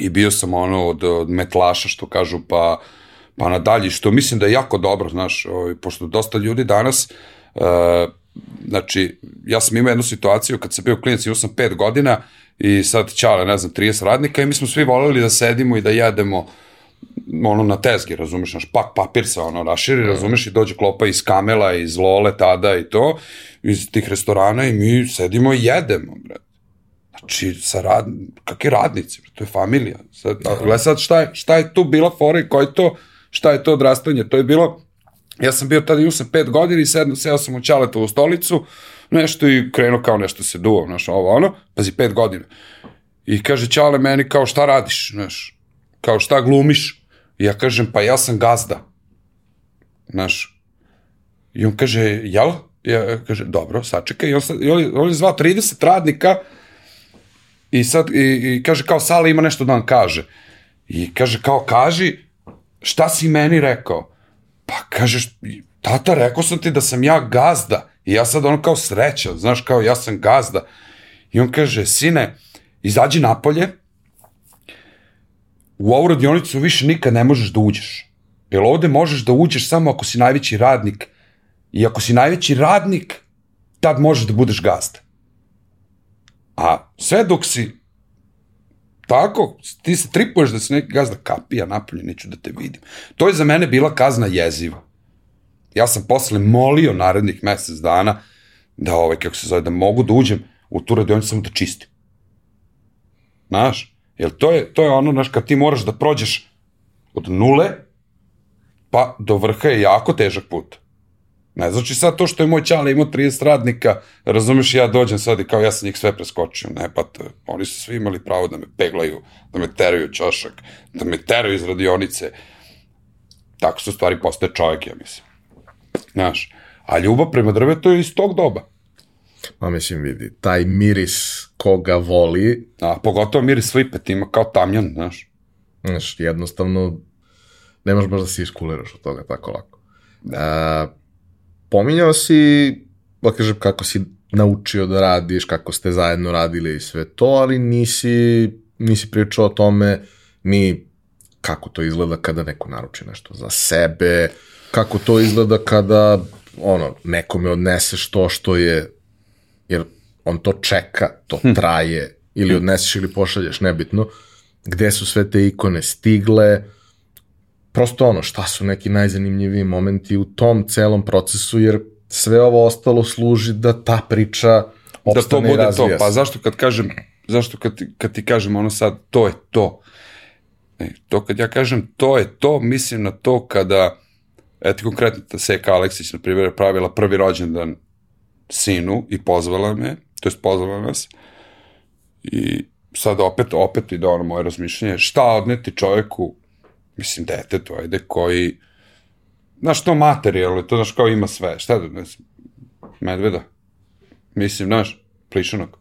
i bio sam ono od, od metlaša što kažu pa pa nadalje, što mislim da je jako dobro, znaš, ovaj, pošto dosta ljudi danas, uh, znači, ja sam imao jednu situaciju kad sam bio klinac, imao sam 5 godina i sad čala, ne znam, 30 radnika i mi smo svi voleli da sedimo i da jedemo ono na tezgi, razumeš, naš pak papir se ono raširi, razumeš, i dođe klopa iz Kamela, iz Lole tada i to, iz tih restorana i mi sedimo i jedemo, bre. Znači, sa rad, kakvi radnici, to je familija. Sad, gledaj sad šta je, šta je tu bila fora i koji to, šta je to odrastanje. To je bilo, ja sam bio tada, imao sam pet godina i sedno, seo sam u Čaletovu stolicu, nešto i krenuo kao nešto se duo, znaš, ovo ono, pazi, pet godina. I kaže Čale meni kao šta radiš, znaš, kao šta glumiš. I ja kažem, pa ja sam gazda. Znaš, i on kaže, jel? Ja kaže, dobro, sačekaj. I on, i on, on je zvao 30 radnika i sad, i, i kaže, kao Sala ima nešto da vam kaže. I kaže, kao, kaži, šta si meni rekao? Pa kažeš, tata, rekao sam ti da sam ja gazda. I ja sad ono kao sreća, znaš, kao ja sam gazda. I on kaže, sine, izađi napolje, u ovu radionicu više nikad ne možeš da uđeš. Jer ovde možeš da uđeš samo ako si najveći radnik. I ako si najveći radnik, tad možeš da budeš gazda. A sve dok si Tako, ti se tripuješ da se neki gazda kapija napolje, neću da te vidim. To je za mene bila kazna jeziva. Ja sam posle molio narednih mesec dana da, ovaj, kako se zove, da mogu da uđem u tu radionicu samo da čistim. Znaš, jer to je, to je ono, znaš, kad ti moraš da prođeš od nule, pa do vrha je jako težak put. Ne znači sad to što je moj čale imao 30 radnika, razumeš, ja dođem sad i kao ja sam njih sve preskočio. Ne, pa to, oni su svi imali pravo da me peglaju, da me teraju čošak, da me teraju iz radionice. Tako su stvari postaje čovjek, ja mislim. Znaš, a ljubav prema drvetu je iz tog doba. Ma mislim, vidi, taj miris koga voli... A, pogotovo miris svipet ima kao tamjan, znaš. Znaš, jednostavno, ne možeš baš da se iskuliraš od toga tako lako. Da. Uh, pominjao si, da kažem, kako si naučio da radiš, kako ste zajedno radili i sve to, ali nisi, nisi pričao o tome ni kako to izgleda kada neko naruči nešto za sebe, kako to izgleda kada ono, nekome odneseš to što je, jer on to čeka, to hm. traje, ili odneseš ili pošalješ, nebitno, gde su sve te ikone stigle, prosto ono, šta su neki najzanimljiviji momenti u tom celom procesu, jer sve ovo ostalo služi da ta priča opstane da to bude to. Pa zašto kad kažem, zašto kad, kad ti kažem ono sad, to je to. E, to kad ja kažem to je to, mislim na to kada, eto konkretno ta Seka Aleksić, na primjer, pravila prvi rođendan sinu i pozvala me, to je pozvala nas, i sad opet, opet ide ono moje razmišljanje, šta odneti čoveku, mislim, detetu, ajde, koji, znaš, to materijalno, to znaš kao ima sve, šta da, ne medveda, mislim, znaš, plišanog.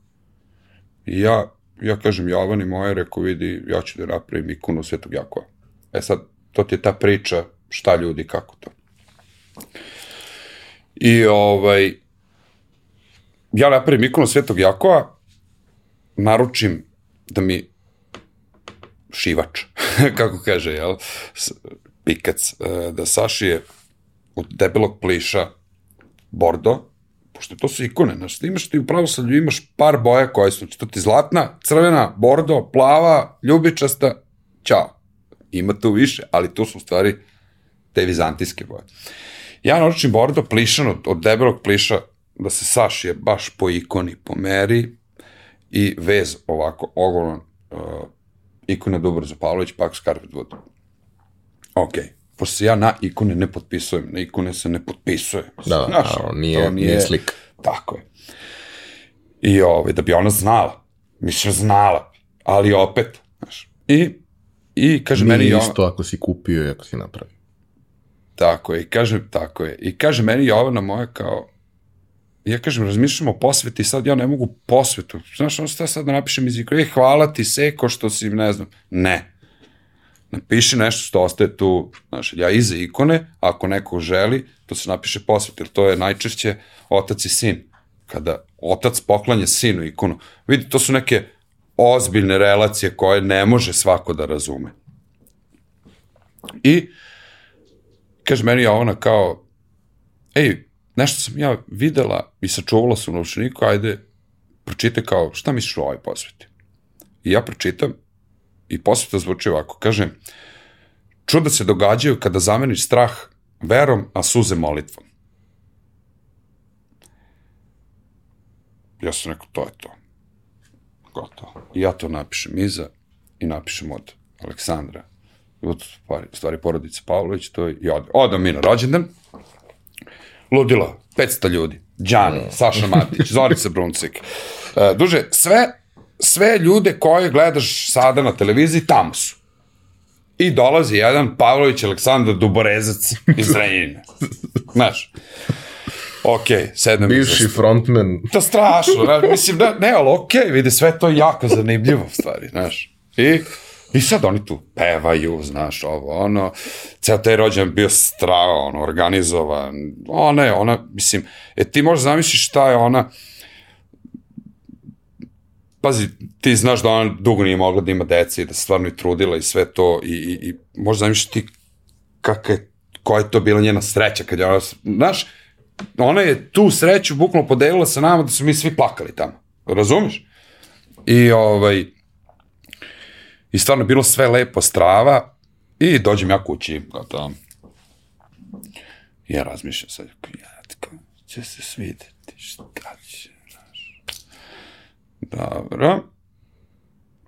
I ja, ja kažem Jovan i moje, reko vidi, ja ću da napravim ikonu Svetog Jakova. E sad, to ti je ta priča, šta ljudi, kako to. I ovaj, ja napravim ikonu Svetog Jakova, naručim da mi šivač, <laughs> kako kaže, jel, pikac, e, da sašije od debelog pliša bordo, pošto to su ikone, znaš, ti imaš ti u pravoslavlju imaš par boja koje su, to ti zlatna, crvena, bordo, plava, ljubičasta, ćao. Ima tu više, ali to su u stvari te vizantijske boje. Ja naručim bordo plišan od, od debelog pliša da se sašije baš po ikoni, po meri i vez ovako ogroman uh, ikona Dubrzo Pavlović, pak Scarpet Wood. Ok, pošto se ja na ikone ne potpisujem, na ikone se ne potpisuje. Da, Znaš, da, nije, to nije, nije slik. Tako je. I ovaj, da bi ona znala, mislim znala, ali opet, znaš, i, i kaže nije meni... Nije isto ako si kupio i ako si napravio. Tako je, i kaže, tako je, i kaže meni Jovana moja kao, ja kažem, razmišljamo o posveti, sad ja ne mogu posvetu. Znaš, ono šta sad da napišem iz ikone, hvala ti, seko, što si, ne znam. Ne. Napiši nešto što ostaje tu, znaš, ja iza ikone, ako neko želi, to se napiše posvet, jer to je najčešće otac i sin. Kada otac poklanja sinu ikonu. Vidi, to su neke ozbiljne relacije koje ne može svako da razume. I, kaže meni ona kao, ej, nešto sam ja videla i sačuvala sam u novčaniku, ajde, pročitaj kao, šta misliš o ovoj posveti? I ja pročitam i posveta zvuči ovako, kaže, čuda se događaju kada zameniš strah verom, a suze molitvom. Ja sam rekao, to je to. Gotovo. I ja to napišem iza i napišem od Aleksandra, od stvari, stvari porodice Pavlović, to je, i od, odam mi na rođendan, ludilo, 500 ljudi, Đani, Saša Matić, Zorica Bruncik, uh, duže, sve, sve ljude koje gledaš sada na televiziji, tamo su. I dolazi jedan Pavlović Aleksandar Duborezac iz Renjine. Znaš, ok, sedem. Bivši frontman. To strašno, znaš, mislim, da, ne, ali ok, vidi, sve to jako zanimljivo, stvari, znaš. I I sad oni tu pevaju, znaš, ovo, ono, ceo taj rođen bio strao, ono, organizovan, ona je, ona, mislim, e ti možeš zamisliš šta je ona, pazi, ti znaš da ona dugo nije mogla da ima dece i da se stvarno i trudila i sve to i, i, i možeš zamisliš ti kakva je, koja je to bila njena sreća kad je ona, znaš, ona je tu sreću bukvalno podelila sa nama da su mi svi plakali tamo, razumiješ? I ovaj, I stvarno bilo sve lepo strava i dođem ja kući, gotovo. Ja razmišljam sad, ja, tako, će se svideti, šta će, znaš. Dobro.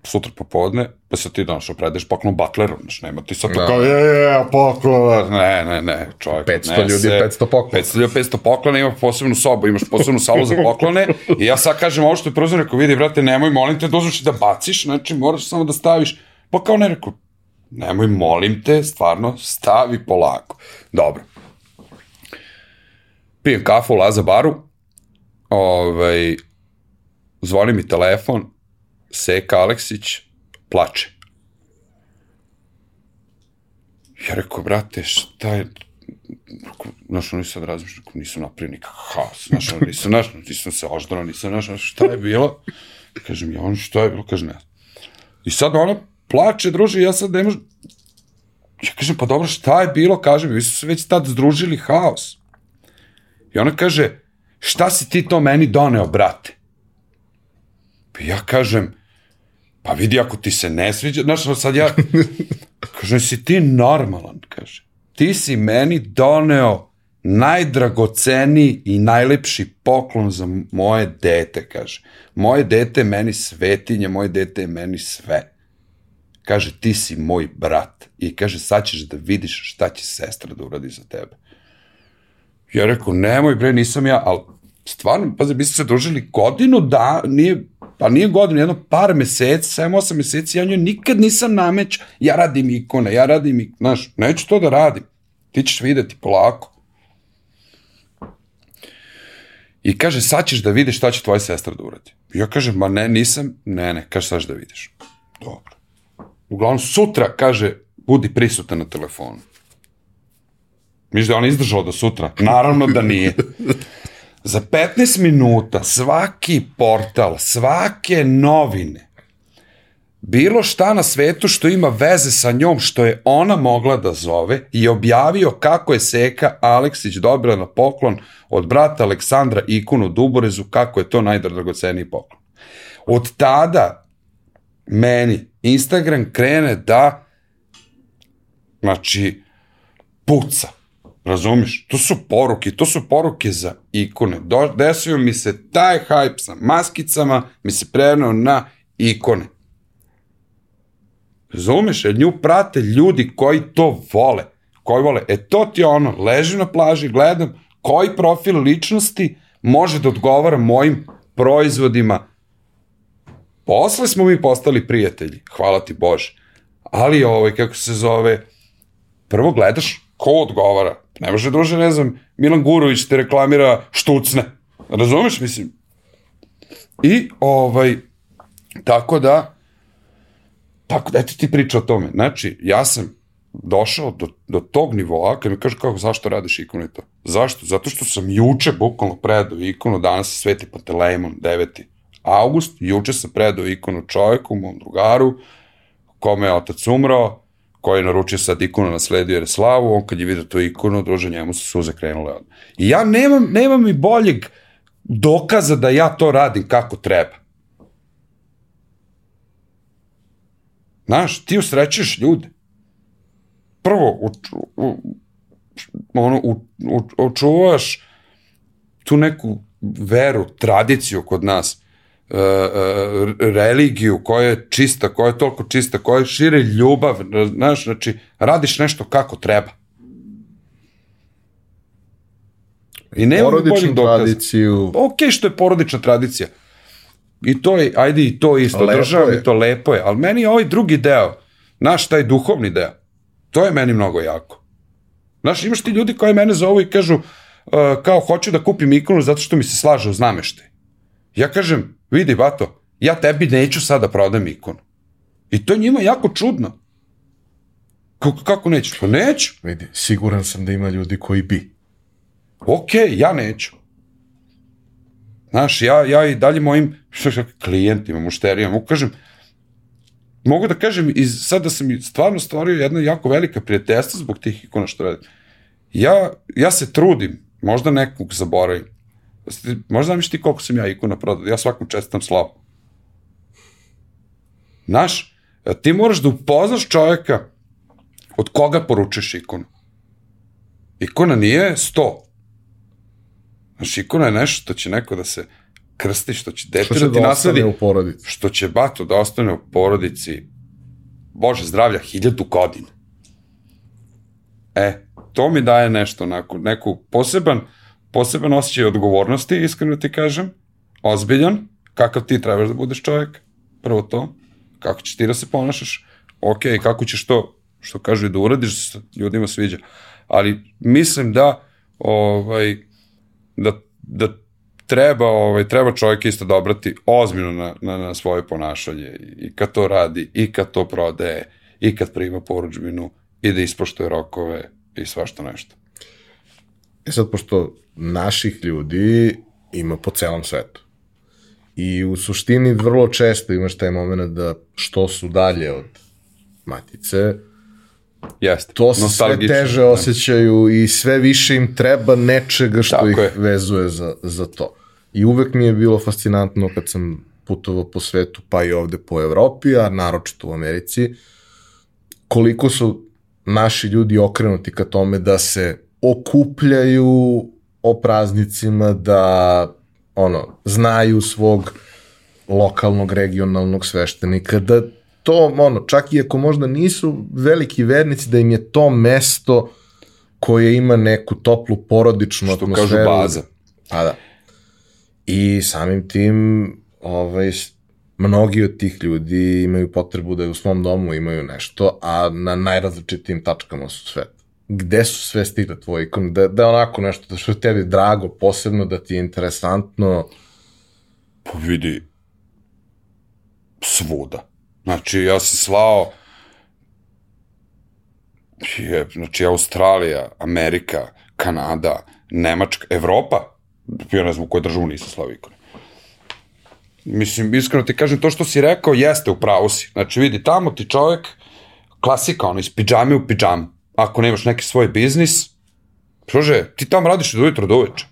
Sutra popodne, pa se ti danas opredeš poklon Butleru, znaš, nema ti sad da. kao, je, je, je, poklon, ne, ne, ne, čovjek, 500 ne ljudi, 500 poklona. 500 ljudi, 500 poklona, ima posebnu sobu, imaš posebnu salu za poklone i ja sad kažem ovo što je prozor, rekao, vidi, brate, nemoj, molim te, dozvuči da baciš, znači, moraš samo da staviš Pa kao ne rekao, nemoj, molim te, stvarno, stavi polako. Dobro. Pijem kafu u Laza baru, ovaj, zvoni mi telefon, Seka Aleksić, plače. Ja rekao, brate, šta je, znaš, oni sad razmišljaju, nisu napravili nikakav haos, znaš, nisam, znaš, nisam se oždrao, nisam, znaš, šta je bilo? Kažem, ja, on šta je bilo? Kaže, ne. I sad ona plače, druže, ja sad ne možem, Ja kažem, pa dobro, šta je bilo, kaže mi, vi su se već tad združili haos. I ona kaže, šta si ti to meni doneo, brate? Pa ja kažem, pa vidi ako ti se ne sviđa, znaš, sad ja, <laughs> kaže, si ti normalan, kaže. Ti si meni doneo najdragoceniji i najlepši poklon za moje dete, kaže. Moje dete je meni svetinje, moje dete je meni sve. Kaže, ti si moj brat. I kaže, sad ćeš da vidiš šta će sestra da uradi za tebe. Ja rekao, nemoj bre, nisam ja, ali stvarno, pazi, mi smo se družili godinu da, nije, pa nije godinu, jedno par meseci, 7-8 meseci, ja njoj nikad nisam nameć, ja radim ikone, ja radim, znaš, neću to da radim. Ti ćeš videti polako. I kaže, sad ćeš da vidiš šta će tvoja sestra da uradi. Ja kažem, ma ne, nisam, ne, ne, kaže, sad da vidiš. Dobro. Uglavnom, sutra, kaže, budi prisutan na telefonu. Miš da je ona izdržala do sutra? Naravno da nije. <laughs> Za 15 minuta svaki portal, svake novine, bilo šta na svetu što ima veze sa njom, što je ona mogla da zove, i objavio kako je Seka Aleksić dobila na poklon od brata Aleksandra ikonu Duborezu, kako je to najdragoceniji poklon. Od tada meni Instagram krene da znači puca. Razumiješ? To su poruke, to su poruke za ikone. Do, desio mi se taj hype sa maskicama, mi se prenao na ikone. Razumeš? Jer nju prate ljudi koji to vole. Koji vole. E to ti je ono, ležim na plaži, gledam koji profil ličnosti može da odgovara mojim proizvodima. Posle smo mi postali prijatelji, hvala ti Bože. Ali ovaj, kako se zove, prvo gledaš ko odgovara. Ne može druže, ne znam, Milan Gurović te reklamira štucne. Razumeš, mislim? I, ovaj, tako da, tako da, eto ti priča o tome. Znači, ja sam došao do, do tog nivoa, kad mi kaže kako, zašto radiš ikonu to? Zašto? Zato što sam juče bukvalno predao ikonu, danas se sveti Pantelejmon, 9. august, juče sam predao ikonu čoveku, mom drugaru, kome je otac umrao, koji je naručio sad ikonu, nasledio je slavu, on kad je vidio tu ikonu, druže, njemu su suze krenule. I ja nemam, nemam i boljeg dokaza da ja to radim kako treba. Znaš, ti usrećeš ljude. Prvo, u, u, ono, u, u, očuvaš tu neku veru, tradiciju kod nas, uh, uh, religiju koja je čista, koja je toliko čista, koja šire ljubav, znaš, znači, radiš nešto kako treba. I nema porodičnu tradiciju. Ok, što je porodična tradicija. I to je, ajde i to isto, država mi to lepo je, ali meni je ovaj drugi deo, naš taj duhovni deo, to je meni mnogo jako. Znaš, imaš ti ljudi koji mene zovu i kažu, uh, kao, hoću da kupim ikonu zato što mi se slaže u znamešte. Ja kažem, vidi, bato, ja tebi neću sada da prodam ikonu. I to je njima jako čudno. Kako, kako nećeš? Pa neću. Vidi, siguran sam da ima ljudi koji bi. Ok, ja neću. Znaš, ja, ja i dalje mojim što, što, klijentima, mušterijama, ukažem, mogu da kažem, iz, sad da sam stvarno stvorio jedna jako velika prijateljstva zbog tih ikona što radim. Ja, ja se trudim, možda nekog zaboravim, možda znam ti koliko sam ja ikona prodao, ja svakom čestam slavu. Znaš, ti moraš da upoznaš čoveka od koga poručuješ ikonu. Ikona nije sto, Znaš, ikona je nešto što će neko da se krsti, što će dete da ti da nasledi. u porodici. Što će bato da ostane u porodici, Bože zdravlja, hiljadu godina. E, to mi daje nešto, onako, neku poseban, poseban osjećaj odgovornosti, iskreno ti kažem, ozbiljan, kakav ti trebaš da budeš čovjek, prvo to, kako ćeš ti da se ponašaš, ok, kako ćeš to, što kažu da uradiš, da se ljudima sviđa, ali mislim da, ovaj, da, da treba, ovaj, treba čovjek isto dobrati ozbiljno na, na, na svoje ponašanje. I kad to radi, i kad to prodaje, i kad prima poručbinu, i da ispoštuje rokove i svašta nešto. E sad, pošto naših ljudi ima po celom svetu. I u suštini vrlo često imaš taj moment da što su dalje od matice, Jeste. to se sve teže da. osjećaju i sve više im treba nečega što Tako ih je. vezuje za, za to. I uvek mi je bilo fascinantno kad sam putovao po svetu, pa i ovde po Evropi, a naročito u Americi, koliko su naši ljudi okrenuti ka tome da se okupljaju o praznicima, da ono, znaju svog lokalnog, regionalnog sveštenika, da to, ono, čak i ako možda nisu veliki vernici, da im je to mesto koje ima neku toplu porodičnu Što atmosferu. kažu baza. Pa da. I samim tim, ovaj, mnogi od tih ljudi imaju potrebu da u svom domu imaju nešto, a na najrazličitijim tačkama su sveta. Gde su sve stigle tvoje ikone? Da, da je onako nešto da što je tebi drago, posebno da ti je interesantno. Pa vidi, svuda. Znači, ja sam slao, je, znači, Australija, Amerika, Kanada, Nemačka, Evropa, ja ne znam u kojoj državu nisam slao ikone. Mislim, iskreno ti kažem, to što si rekao, jeste, u pravu si. Znači, vidi, tamo ti čovjek, klasika, ono, iz pidžame u pidžamu. Ako nemaš neki svoj biznis, služe, ti tamo radiš od ujutro do uveče.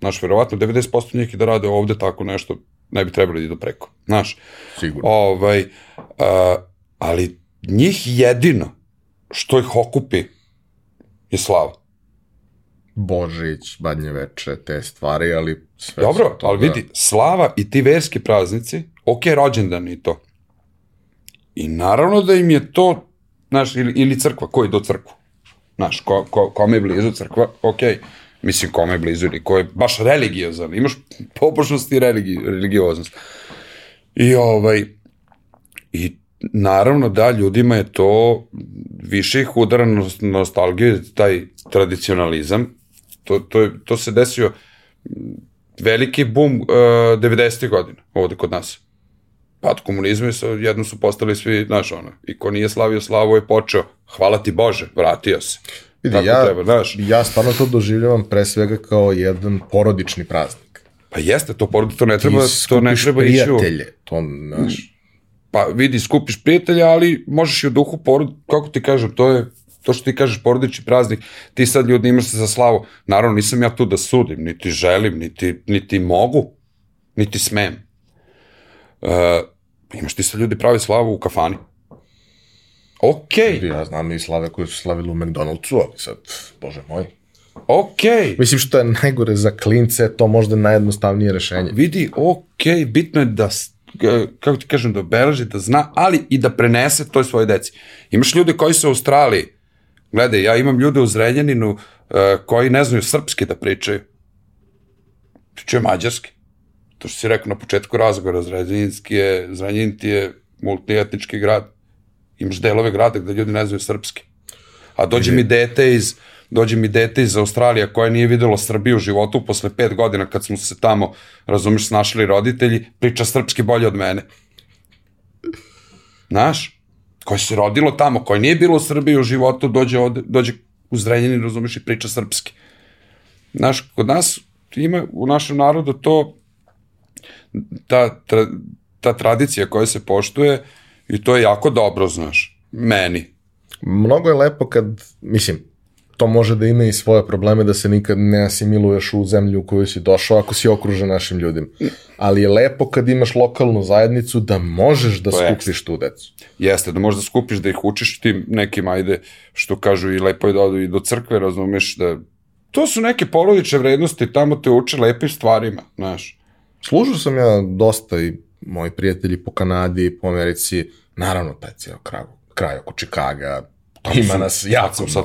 Znaš, verovatno 90% njih da rade ovde tako nešto, ne bi trebali da idu preko. Znaš, Sigurno. ovaj, a, ali njih jedino što ih okupi je slava. Božić, Badnje veče, te stvari, ali sve Dobro, su to, ali da. vidi, slava i ti verski praznici, ok, rođendan i to. I naravno da im je to, znaš, ili, ili crkva, ko je do crkvu? Znaš, ko, ko, kome je blizu crkva, ok, mislim kome je blizu ili ko je baš religiozan, imaš pobožnost i religi, religioznost. I ovaj, i naravno da ljudima je to više ih udara nostalgiju, taj tradicionalizam, to, to, je, to se desio veliki bum uh, 90. godina ovde kod nas. Pad komunizma i sa, jedno su postali svi, znaš, ono, i ko nije slavio slavu je počeo, hvala ti Bože, vratio se. Vidi, Tako ja, treba, znaš. ja stvarno to doživljavam pre svega kao jedan porodični praznik. Pa jeste, to, porod- to ne treba, to ne treba ići prijatelje, to, znaš, Pa vidi, skupiš prijatelja, ali možeš i u duhu porod, kako ti kažem, to je to što ti kažeš porodični praznik, ti sad ljudi imaš se za slavu, naravno nisam ja tu da sudim, niti želim, niti, niti mogu, niti smem. Uh, imaš ti sad ljudi pravi slavu u kafani. Okej, ja znam i slave koje su slavili u McDonald'su, ali sad, bože moj. okej. Mislim što je najgore za klince, to možda najjednostavnije rešenje. Vidi, okej, bitno je da, e, kako ti kažem, da obeleži, da zna, ali i da prenese toj svoje deci. Imaš ljude koji su u Australiji, gledaj, ja imam ljude u Zrenjaninu e, koji ne znaju srpski da pričaju. Pričaju mađarski. To što si rekao na početku razgovora, Zrenjaninski je, Zrenjanin ti je multietnički grad. Imaš delove grada gde ljudi ne znaju srpski. A dođe mi dete iz dođe mi dete iz Australije koje nije videlo Srbiju u životu posle pet godina kad smo se tamo, razumeš, snašli roditelji, priča srpski bolje od mene. Znaš? Koje se rodilo tamo, koje nije bilo u Srbiji u životu, dođe, ovde, dođe u Zrenjanin, razumeš, i priča srpski. Znaš, kod nas ima u našem narodu to ta, tra, ta tradicija koja se poštuje i to je jako dobro, znaš, meni. Mnogo je lepo kad, mislim, to može da ima i svoje probleme da se nikad ne asimiluješ u zemlju u koju si došao ako si okružen našim ljudima. Ali je lepo kad imaš lokalnu zajednicu da možeš da To skupiš tu decu. Jeste, da možda skupiš da ih učiš tim nekim, ajde, što kažu i lepo je da odu i do crkve, razumeš da... To su neke porodične vrednosti, tamo te uče lepim stvarima, znaš. Služio sam ja dosta i moji prijatelji po Kanadi, po Americi, naravno taj cijel kraj, kraj oko Čikaga, ima sam- nas jako sad-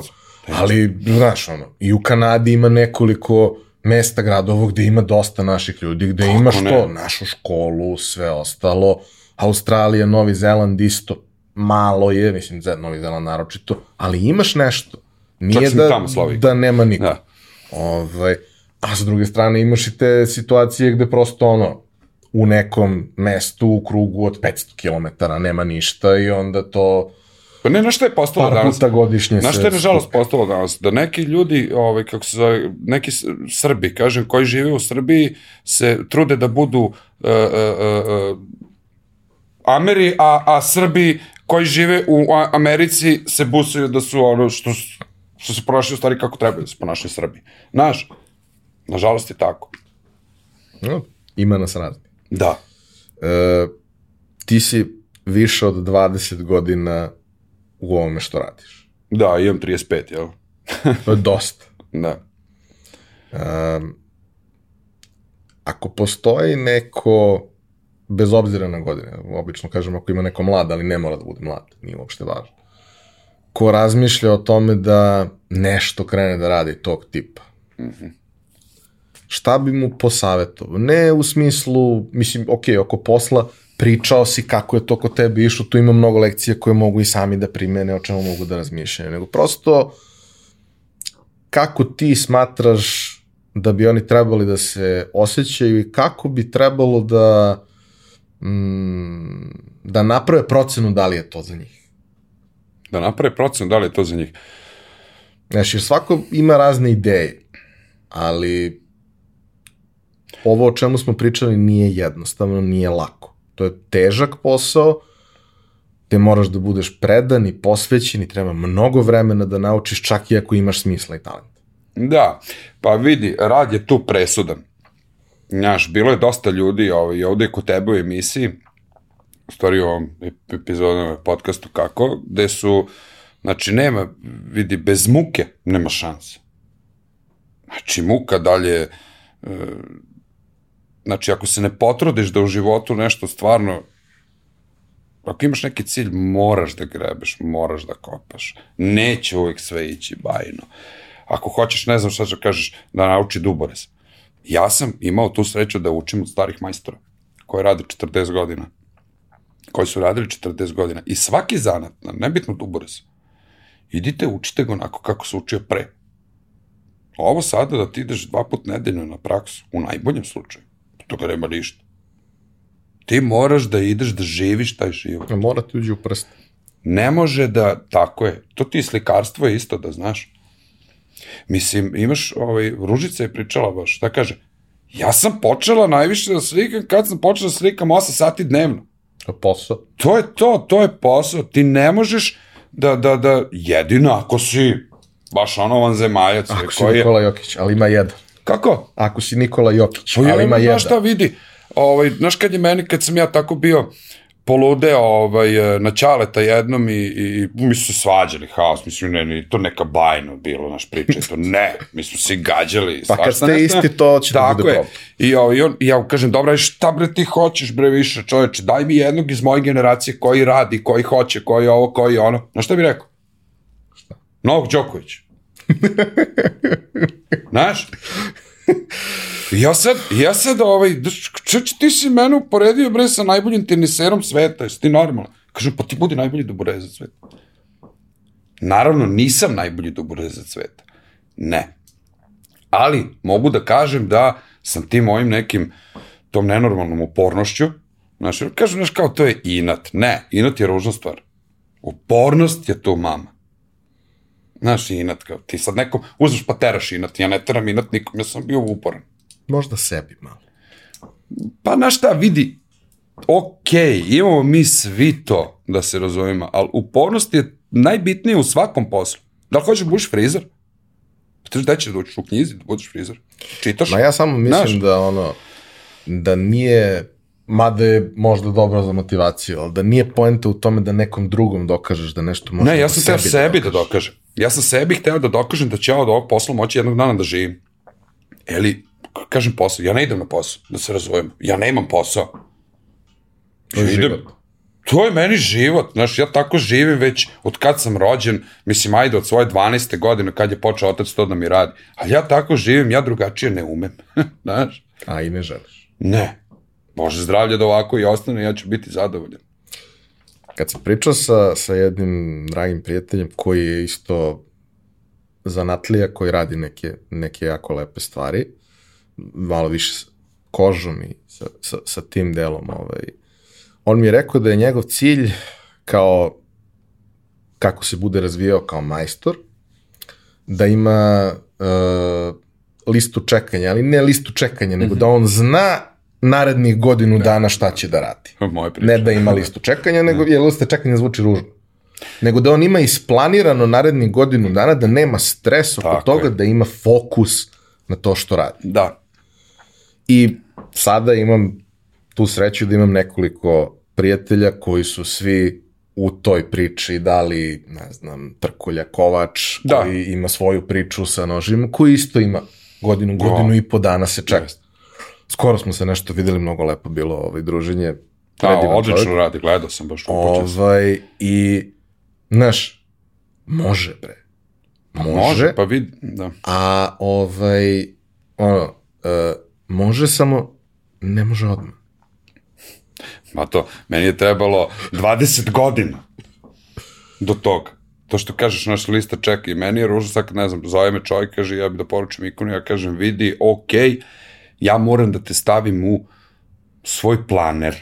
Ali, znaš, ono, i u Kanadi ima nekoliko mesta gradova gde ima dosta naših ljudi, gde Kako imaš ne? to, našu školu, sve ostalo, Australija, Novi Zeland isto, malo je, mislim, Novi Zeland naročito, ali imaš nešto. Nije sam da, tamo da nema niko. Da. Ovaj, a sa druge strane imaš i te situacije gde prosto ono, u nekom mestu u krugu od 500 km nema ništa i onda to Pa ne, na šta je postalo par danas? puta godišnje Znaš se šta je nažalost postalo danas? Da neki ljudi, ovaj, kako se zove, neki Srbi, kažem, koji žive u Srbiji, se trude da budu uh, uh, uh, Ameri, a, a Srbi koji žive u Americi se busaju da su ono što, što se ponašaju u stvari kako treba da se ponašaju u Srbiji. Znaš, nažalost je tako. No, ima nas razni. Da. E, ti si više od 20 godina u ovome što radiš. Da, imam 35, jel? To je dosta. <laughs> Da. Um, ako postoji neko, bez obzira na godine, obično kažem ako ima neko mlad, ali ne mora da bude mlad, nije uopšte važno, ko razmišlja o tome da nešto krene da radi tog tipa, šta bi mu posavetovao? Ne u smislu, mislim, ok, oko posla, pričao si kako je to kod tebe išlo, tu ima mnogo lekcija koje mogu i sami da primene, o čemu mogu da razmišljaju, nego prosto kako ti smatraš da bi oni trebali da se osjećaju i kako bi trebalo da mm, da naprave procenu da li je to za njih. Da naprave procenu da li je to za njih. Znaš, jer svako ima razne ideje, ali ovo o čemu smo pričali nije jednostavno, nije lako. To je težak posao, te moraš da budeš predan i posvećen i treba mnogo vremena da naučiš čak i ako imaš smisla i talent. Da, pa vidi, rad je tu presudan. Znaš, bilo je dosta ljudi ovaj, ovde kod tebe u emisiji, u stvari u ovom ep- epizodom podcastu kako, gde su, znači nema, vidi, bez muke nema šanse. Znači muka dalje, e, znači ako se ne potrudiš da u životu nešto stvarno, ako imaš neki cilj, moraš da grebeš, moraš da kopaš. Neće uvek sve ići bajno. Ako hoćeš, ne znam šta ću kažeš, da nauči duborez. Ja sam imao tu sreću da učim od starih majstora, koji rade 40 godina. Koji su radili 40 godina. I svaki zanat, nebitno duborez, idite učite ga onako kako se učio pre. Ovo sada da ti ideš dva put nedeljno na praksu, u najboljem slučaju, toga nema ništa. Ti moraš da ideš da živiš taj život. Mora ti uđe u prst. Ne može da, tako je, to ti slikarstvo je isto da znaš. Mislim, imaš, ovaj, Ružica je pričala baš, šta kaže, ja sam počela najviše da slikam kad sam počela da slikam 8 sati dnevno. To je posao. To je to, to je posao. Ti ne možeš da, da, da, jedino ako si baš ono vanzemaljac. Ako si koji je, Nikola Jokić, ali ima jedan. Kako? Ako si Nikola Jokić, Pa ali ima jedan. znaš šta vidi, ovaj, znaš kad je meni, kad sam ja tako bio poludeo ovaj, na Ćaleta jednom i, i mi su se svađali, haos, mislim, ne, ne, to neka bajno bilo, naš priča, to ne, mi smo se gađali. Pa kad ste isti, to će da bude problem. I, ovaj, i, on, ja mu kažem, dobra, šta bre ti hoćeš bre više čoveče, daj mi jednog iz moje generacije koji radi, koji hoće, koji ovo, koji ono. Znaš šta bi rekao? Šta? Novak Đoković. Znaš? Ja sad, ja sad ovaj, čeč, ti si mene uporedio bre sa najboljim teniserom sveta, jesi ti normalno? Kažem, pa ti budi najbolji duborezac sveta. Naravno, nisam najbolji duborezac sveta. Ne. Ali, mogu da kažem da sam tim mojim nekim, tom nenormalnom upornošću, znaš, kažem, znaš, kao to je inat. Ne, inat je ružna stvar. Upornost je tu mama. Znaš, inat, kao ti sad nekom uzmeš pa teraš inat, ja ne teram inat nikom, ja sam bio uporan. Možda sebi malo. Pa na šta, vidi, okej, imamo mi svi to, da se razumemo, ali upornost je najbitnija u svakom poslu. Da li hoćeš da budeš frizer? Pitaš da ćeš da učiš u knjizi, da budeš frizer? Čitaš? Ma ja samo mislim Znaš. da ono, da nije, mada je možda dobro za motivaciju, ali da nije poenta u tome da nekom drugom dokažeš da nešto može Ne, ja sam teo sebi da dokažem. Ja sam sebi hteo da dokažem da ću ja od ovog posla moći jednog dana da živim. Eli, kažem posao, ja ne idem na posao, da se razumemo. Ja nemam posao. To je život. To je meni život, znaš, ja tako živim već od kad sam rođen, mislim, ajde, od svoje 12. godine kad je počeo otac to da mi radi, ali ja tako živim, ja drugačije ne umem, <laughs> znaš, A i ne želiš. ne, Bože zdravlje da ovako i ostane, ja ću biti zadovoljan. Kad sam pričao sa, sa jednim dragim prijateljem koji je isto zanatlija, koji radi neke, neke jako lepe stvari, malo više kožom i sa, sa, sa tim delom, ovaj, on mi je rekao da je njegov cilj kao kako se bude razvijao kao majstor, da ima uh, listu čekanja, ali ne listu čekanja, nego da on zna narednih godinu dana šta će da radi. Moje priče. Ne da ima listu čekanja, nego, jer lista čekanja zvuči ružno. Nego da on ima isplanirano narednih godinu dana, da nema stres oko Tako toga, je. da ima fokus na to što radi. Da, I sada imam tu sreću da imam nekoliko prijatelja koji su svi u toj priči, da li, ne znam, Trkulja Kovač, Da. koji ima svoju priču sa nožima, koji isto ima godinu, godinu i po dana se čeka. Jeste. Skoro smo se nešto videli, mnogo lepo bilo ovaj, druženje. da, odlično čovjek. radi, gledao sam baš sam. Ovaj, I, znaš, može, bre. Može, Može, pa vidi, da. a ovaj, ono, e, može samo, ne može odmah. Ma to, meni je trebalo 20 godina do toga. To što kažeš, naš lista čeka i meni je ružno, sad ne znam, zove me čovjek, kaže, ja bi da poručim ikonu, ja kažem, vidi, ok, ja moram da te stavim u svoj planer.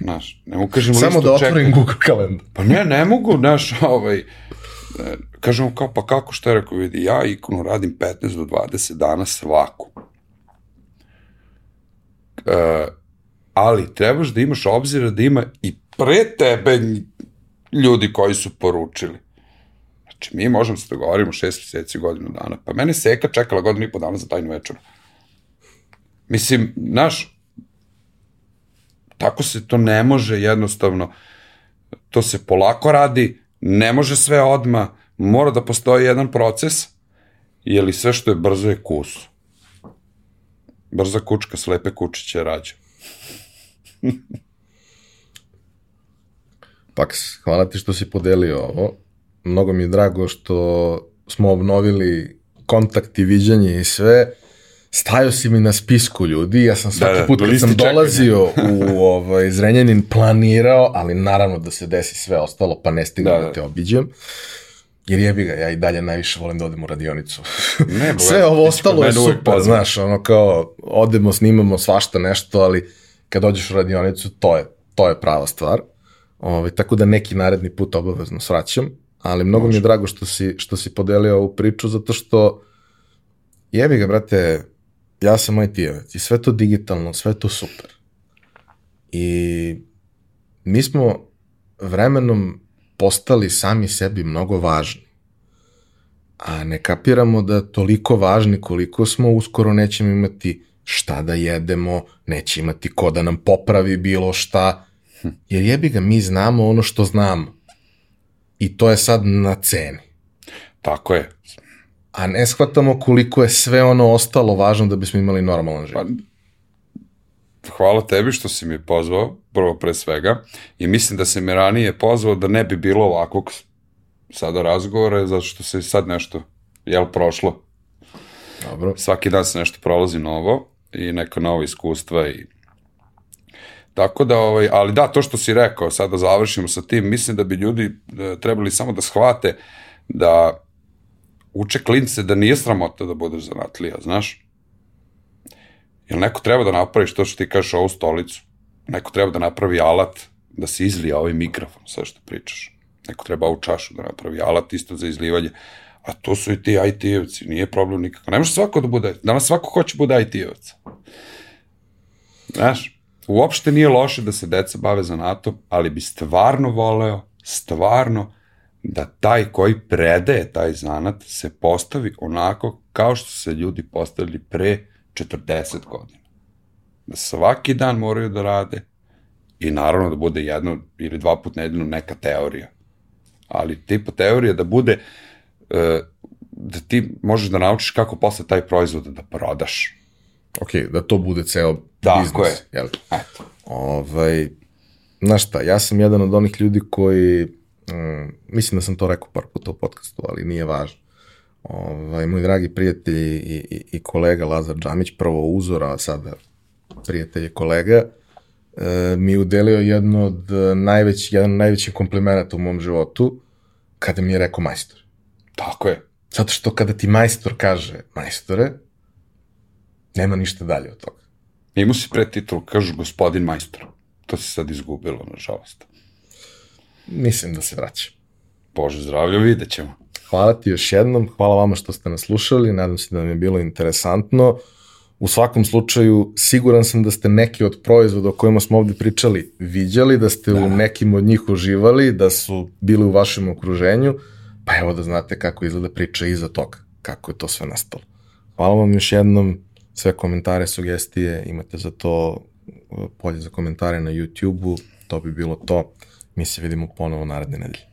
Znaš, ne mogu kažem Samo listu da otvorim čekanja. Google kalendar. Pa ne, ne mogu, znaš, ovaj, e, kažem kao, pa kako, šta je rekao, vidi, ja ikonu radim 15 do 20 dana svaku. E, ali trebaš da imaš obzira da ima i pre tebe ljudi koji su poručili. Znači, mi možemo se dogovorimo šest mjeseci, godinu dana. Pa mene Seka čekala godinu i po dana za tajnu večer. Mislim, znaš, tako se to ne može jednostavno, to se polako radi, ne može sve odma, mora da postoji jedan proces, jer sve što je brzo je kus. Brza kučka, slepe kučiće rađa. <laughs> Paks, hvala ti što si podelio ovo. Mnogo mi je drago što smo obnovili kontakt i viđanje i sve. Stajao si mi na spisku ljudi, ja sam svaki Da, da, put na kad sam dolazio <laughs> u ovaj, Zrenjanin planirao, ali naravno da se desi sve ostalo, pa ne stignem Da, da, da. te obiđem. Jer jebi ga, ja i dalje najviše volim da odem u radionicu. Ne, <laughs> Sve ovo ostalo je super, znaš, ono kao, odemo, snimamo svašta nešto, ali kad dođeš u radionicu, to je, to je prava stvar. Ove, tako da neki naredni put obavezno svraćam, ali mnogo mi je drago što si, što si podelio ovu priču, zato što jebi ga, brate, ja sam IT-evac i sve to digitalno, sve to super. I mi smo vremenom postali sami sebi mnogo važni. A ne kapiramo da toliko važni koliko smo, uskoro nećemo imati šta da jedemo, neće imati ko da nam popravi bilo šta, jer jebi ga, mi znamo ono što znamo. I to je sad na ceni. Tako je. A ne shvatamo koliko je sve ono ostalo važno da bismo imali normalan život. Hvala tebi što si mi pozvao, prvo pre svega, i mislim da se me ranije pozvao da ne bi bilo ovakvog sada razgovora, zato što se sad nešto, jel, prošlo. Dobro. Svaki dan se nešto prolazi novo i neka nova iskustva i Tako da, ovaj, ali da, to što si rekao, sad da završimo sa tim, mislim da bi ljudi e, trebali samo da shvate da uče klince da nije sramota da budeš zanatlija, znaš? Jel neko treba da napravi što što ti kažeš ovu stolicu? Neko treba da napravi alat da se izlije ovaj mikrofon, sve što pričaš. Neko treba ovu čašu da napravi alat isto za izlivanje. A to su i ti IT-evci, nije problem nikako. Ne može svako da bude, danas svako hoće bude IT-evac. Znaš, uopšte nije loše da se deca bave zanatom, ali bi stvarno voleo, stvarno, da taj koji predaje taj zanat se postavi onako kao što se ljudi postavili pre 40 godina. Da svaki dan moraju da rade i naravno da bude jedno ili dva put nedeljno neka teorija. Ali tipa teorija da bude e, da ti možeš da naučiš kako posle taj proizvod da prodaš. Ok, da to bude ceo Tako biznis. je. Jel? Eto. Ovaj, znaš šta, ja sam jedan od onih ljudi koji, mm, mislim da sam to rekao par puta u podcastu, ali nije važno. Ovaj, moj dragi prijatelj i, i, i kolega Lazar Džamić, prvo uzor, a sada prijatelj i kolega, e, mi je udelio jedno od najveći, jedan od najvećih komplimenata u mom životu, kada mi je rekao majstor. Tako je. Zato što kada ti majstor kaže majstore, nema ništa dalje od toga. Imao si pre titul, kažu gospodin majstor. To se sad izgubilo, nažalost. Mislim da se vraća. Bože zdravlje, vidjet ćemo. Hvala ti još jednom, hvala vama što ste nas slušali, nadam se da vam je bilo interesantno. U svakom slučaju, siguran sam da ste neki od proizvoda o kojima smo ovde pričali viđali, da ste da. u nekim od njih uživali, da su bili u vašem okruženju, pa evo da znate kako izgleda priča iza toga, kako je to sve nastalo. Hvala vam još jednom, sve komentare, sugestije, imate za to polje za komentare na YouTube-u, to bi bilo to. Mi se vidimo ponovo naredne nedelje.